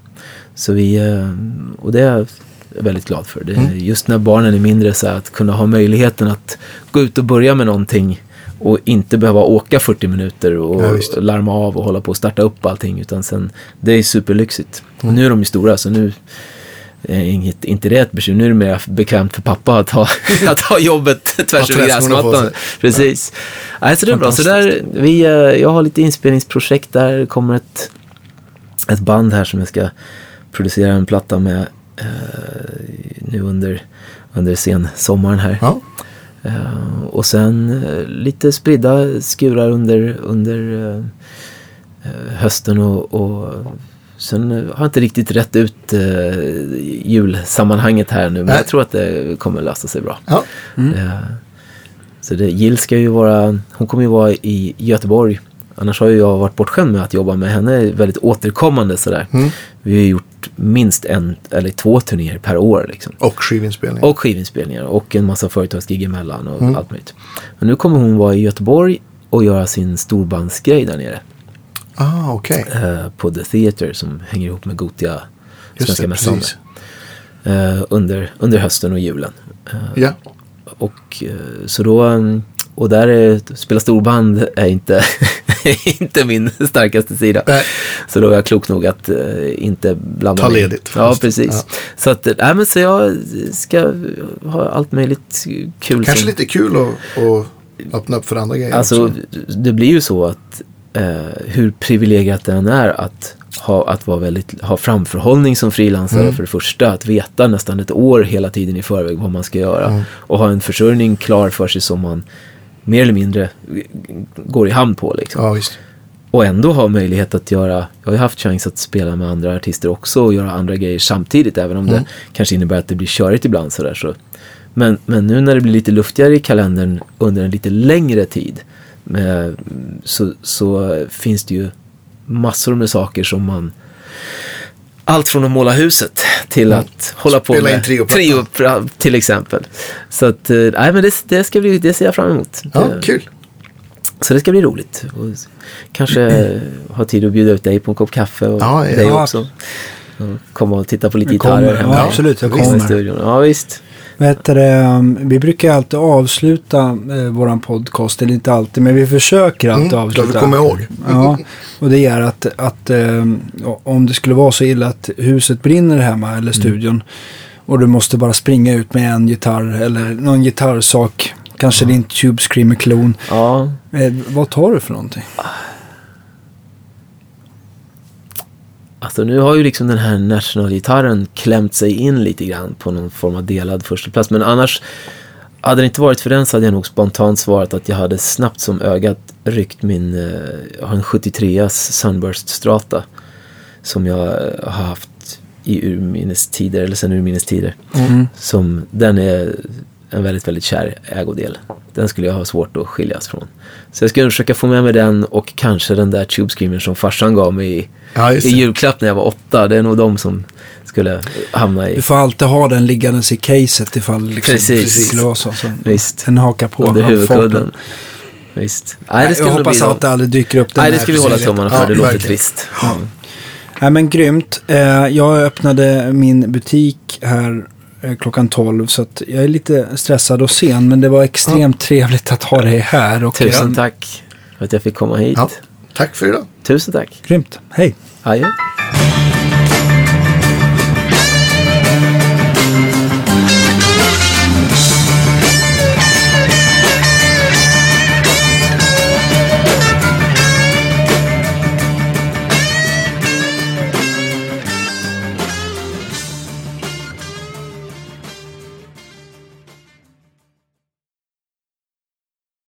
Så vi, eh, och det är jag väldigt glad för. Det, är Just när barnen är mindre så att kunna ha möjligheten att gå ut och börja med någonting och inte behöva åka 40 minuter och Ja, larma av och hålla på och starta upp allting. Utan sen, det är superlyxigt. Och nu är de ju stora så nu är inget, inte det ett bekymmer. Nu är det mer bekvämt för pappa att ha, att ha jobbet tvärs över gräsmattan. Precis. Nej, så det är bra. Så där, vi, eh, jag har lite inspelningsprojekt där. Det kommer ett, ett band här som jag ska producera en platta med eh, nu under, under sen sommaren här. Ja. Eh, och sen eh, lite spridda skurar under, under eh, hösten och, och sen har jag inte riktigt rätt ut eh, julsammanhanget här nu men Nej. jag tror att det kommer lösa sig bra. Ja. Eh, så det, Jill ska ju vara, hon kommer ju vara i Göteborg. Annars har ju jag varit bortskämd med att jobba med henne väldigt återkommande sådär. Mm. Vi har gjort minst en eller två turnéer per år liksom. Och skivinspelning. Och skivinspelningar och en massa företagsgig emellan och Mm. allt möjligt. Men nu kommer hon vara i Göteborg och göra sin storbandsgrej där nere. Ah, okej. Eh, på The Theatre som hänger ihop med Gotia Just Svenska mässan. Eh, under, under hösten och julen. Eh, Ja. och eh, så då, och där är, spela storband är inte, inte min starkaste sida. Nej. Så då var jag klok nog att eh, inte blanda Ta ledigt Ja, precis. Ja. Så att, nej men så jag ska ha allt möjligt kul. Kanske som- lite kul att, att öppna upp för andra grejer Alltså, också. det blir ju så att eh, hur privilegierat det än är att ha, att vara väldigt, ha framförhållning som frilansare Mm. för det första. Att veta nästan ett år hela tiden i förväg vad man ska göra. Mm. Och ha en försörjning klar för sig som man mer eller mindre går i hamn på. Liksom. Ja. Och ändå ha möjlighet att göra, jag har ju haft chans att spela med andra artister också och göra andra grejer samtidigt även om Mm. det kanske innebär att det blir körigt ibland sådär så. Men, men nu när det blir lite luftigare i kalendern under en lite längre tid med, så, så finns det ju massor med saker som man allt från att måla huset till att hålla på Spela med triopra till exempel. Så att, eh, nej men det, det ska bli, det ser jag fram emot. Ja, Det- kul. så det ska bli roligt. Och kanske ha tid att bjuda ut dig på en kopp kaffe och Ja, dig Ja. också. Och komma och titta på lite kommer, gitarrer hemma. ja, absolut, jag visst, i kommer. studion. Ja, visst. Vet du, det, um, vi brukar alltid avsluta eh, våran podcast, eller inte alltid, men vi försöker alltid Mm, avsluta. då vi kommer ihåg. Ja, och det är att, att eh, om det skulle vara så illa att huset brinner hemma eller studion och du måste bara springa ut med en gitarr eller någon gitarrsak, kanske din Tube Screamer klon. Ja, Eh, vad tar du för någonting? Alltså nu har ju liksom den här National-gitarren klämt sig in lite grann på någon form av delad första plats. Men annars, hade det inte varit för den så hade jag nog spontant svarat att jag hade snabbt som ögat ryckt min, eh, jag har en 73as Sunburst Strata. Som jag eh, har haft i urminnes-tider, eller sen urminnes-tider. Mm. Som, den är en väldigt, väldigt kär ägodel. Den skulle jag ha svårt att skiljas från. Så jag skulle försöka få med mig den och kanske den där Tube Screamer som farsan gav mig i, Ja, i julklapp när jag var åtta. Det är nog de som skulle hamna i. Du får alltid ha den liggandes i caset ifall liksom Precis. skulle vara så. så Visst. Den hakar på. Under huvudkudden. Visst. Nej, det ska jag hoppas att det aldrig dyker upp den Nej, det ska vi hålla tummarna för. Ja, det låter verkligen. trist. Nej men grymt. Eh, jag öppnade min butik här klockan 12 så att jag är lite stressad och sen men det var extremt trevligt att ha dig här. Och, Tusen eh, tack för att jag fick komma hit. Ja. Tack för idag. Tusen tack. Grymt. Hej. Adjö.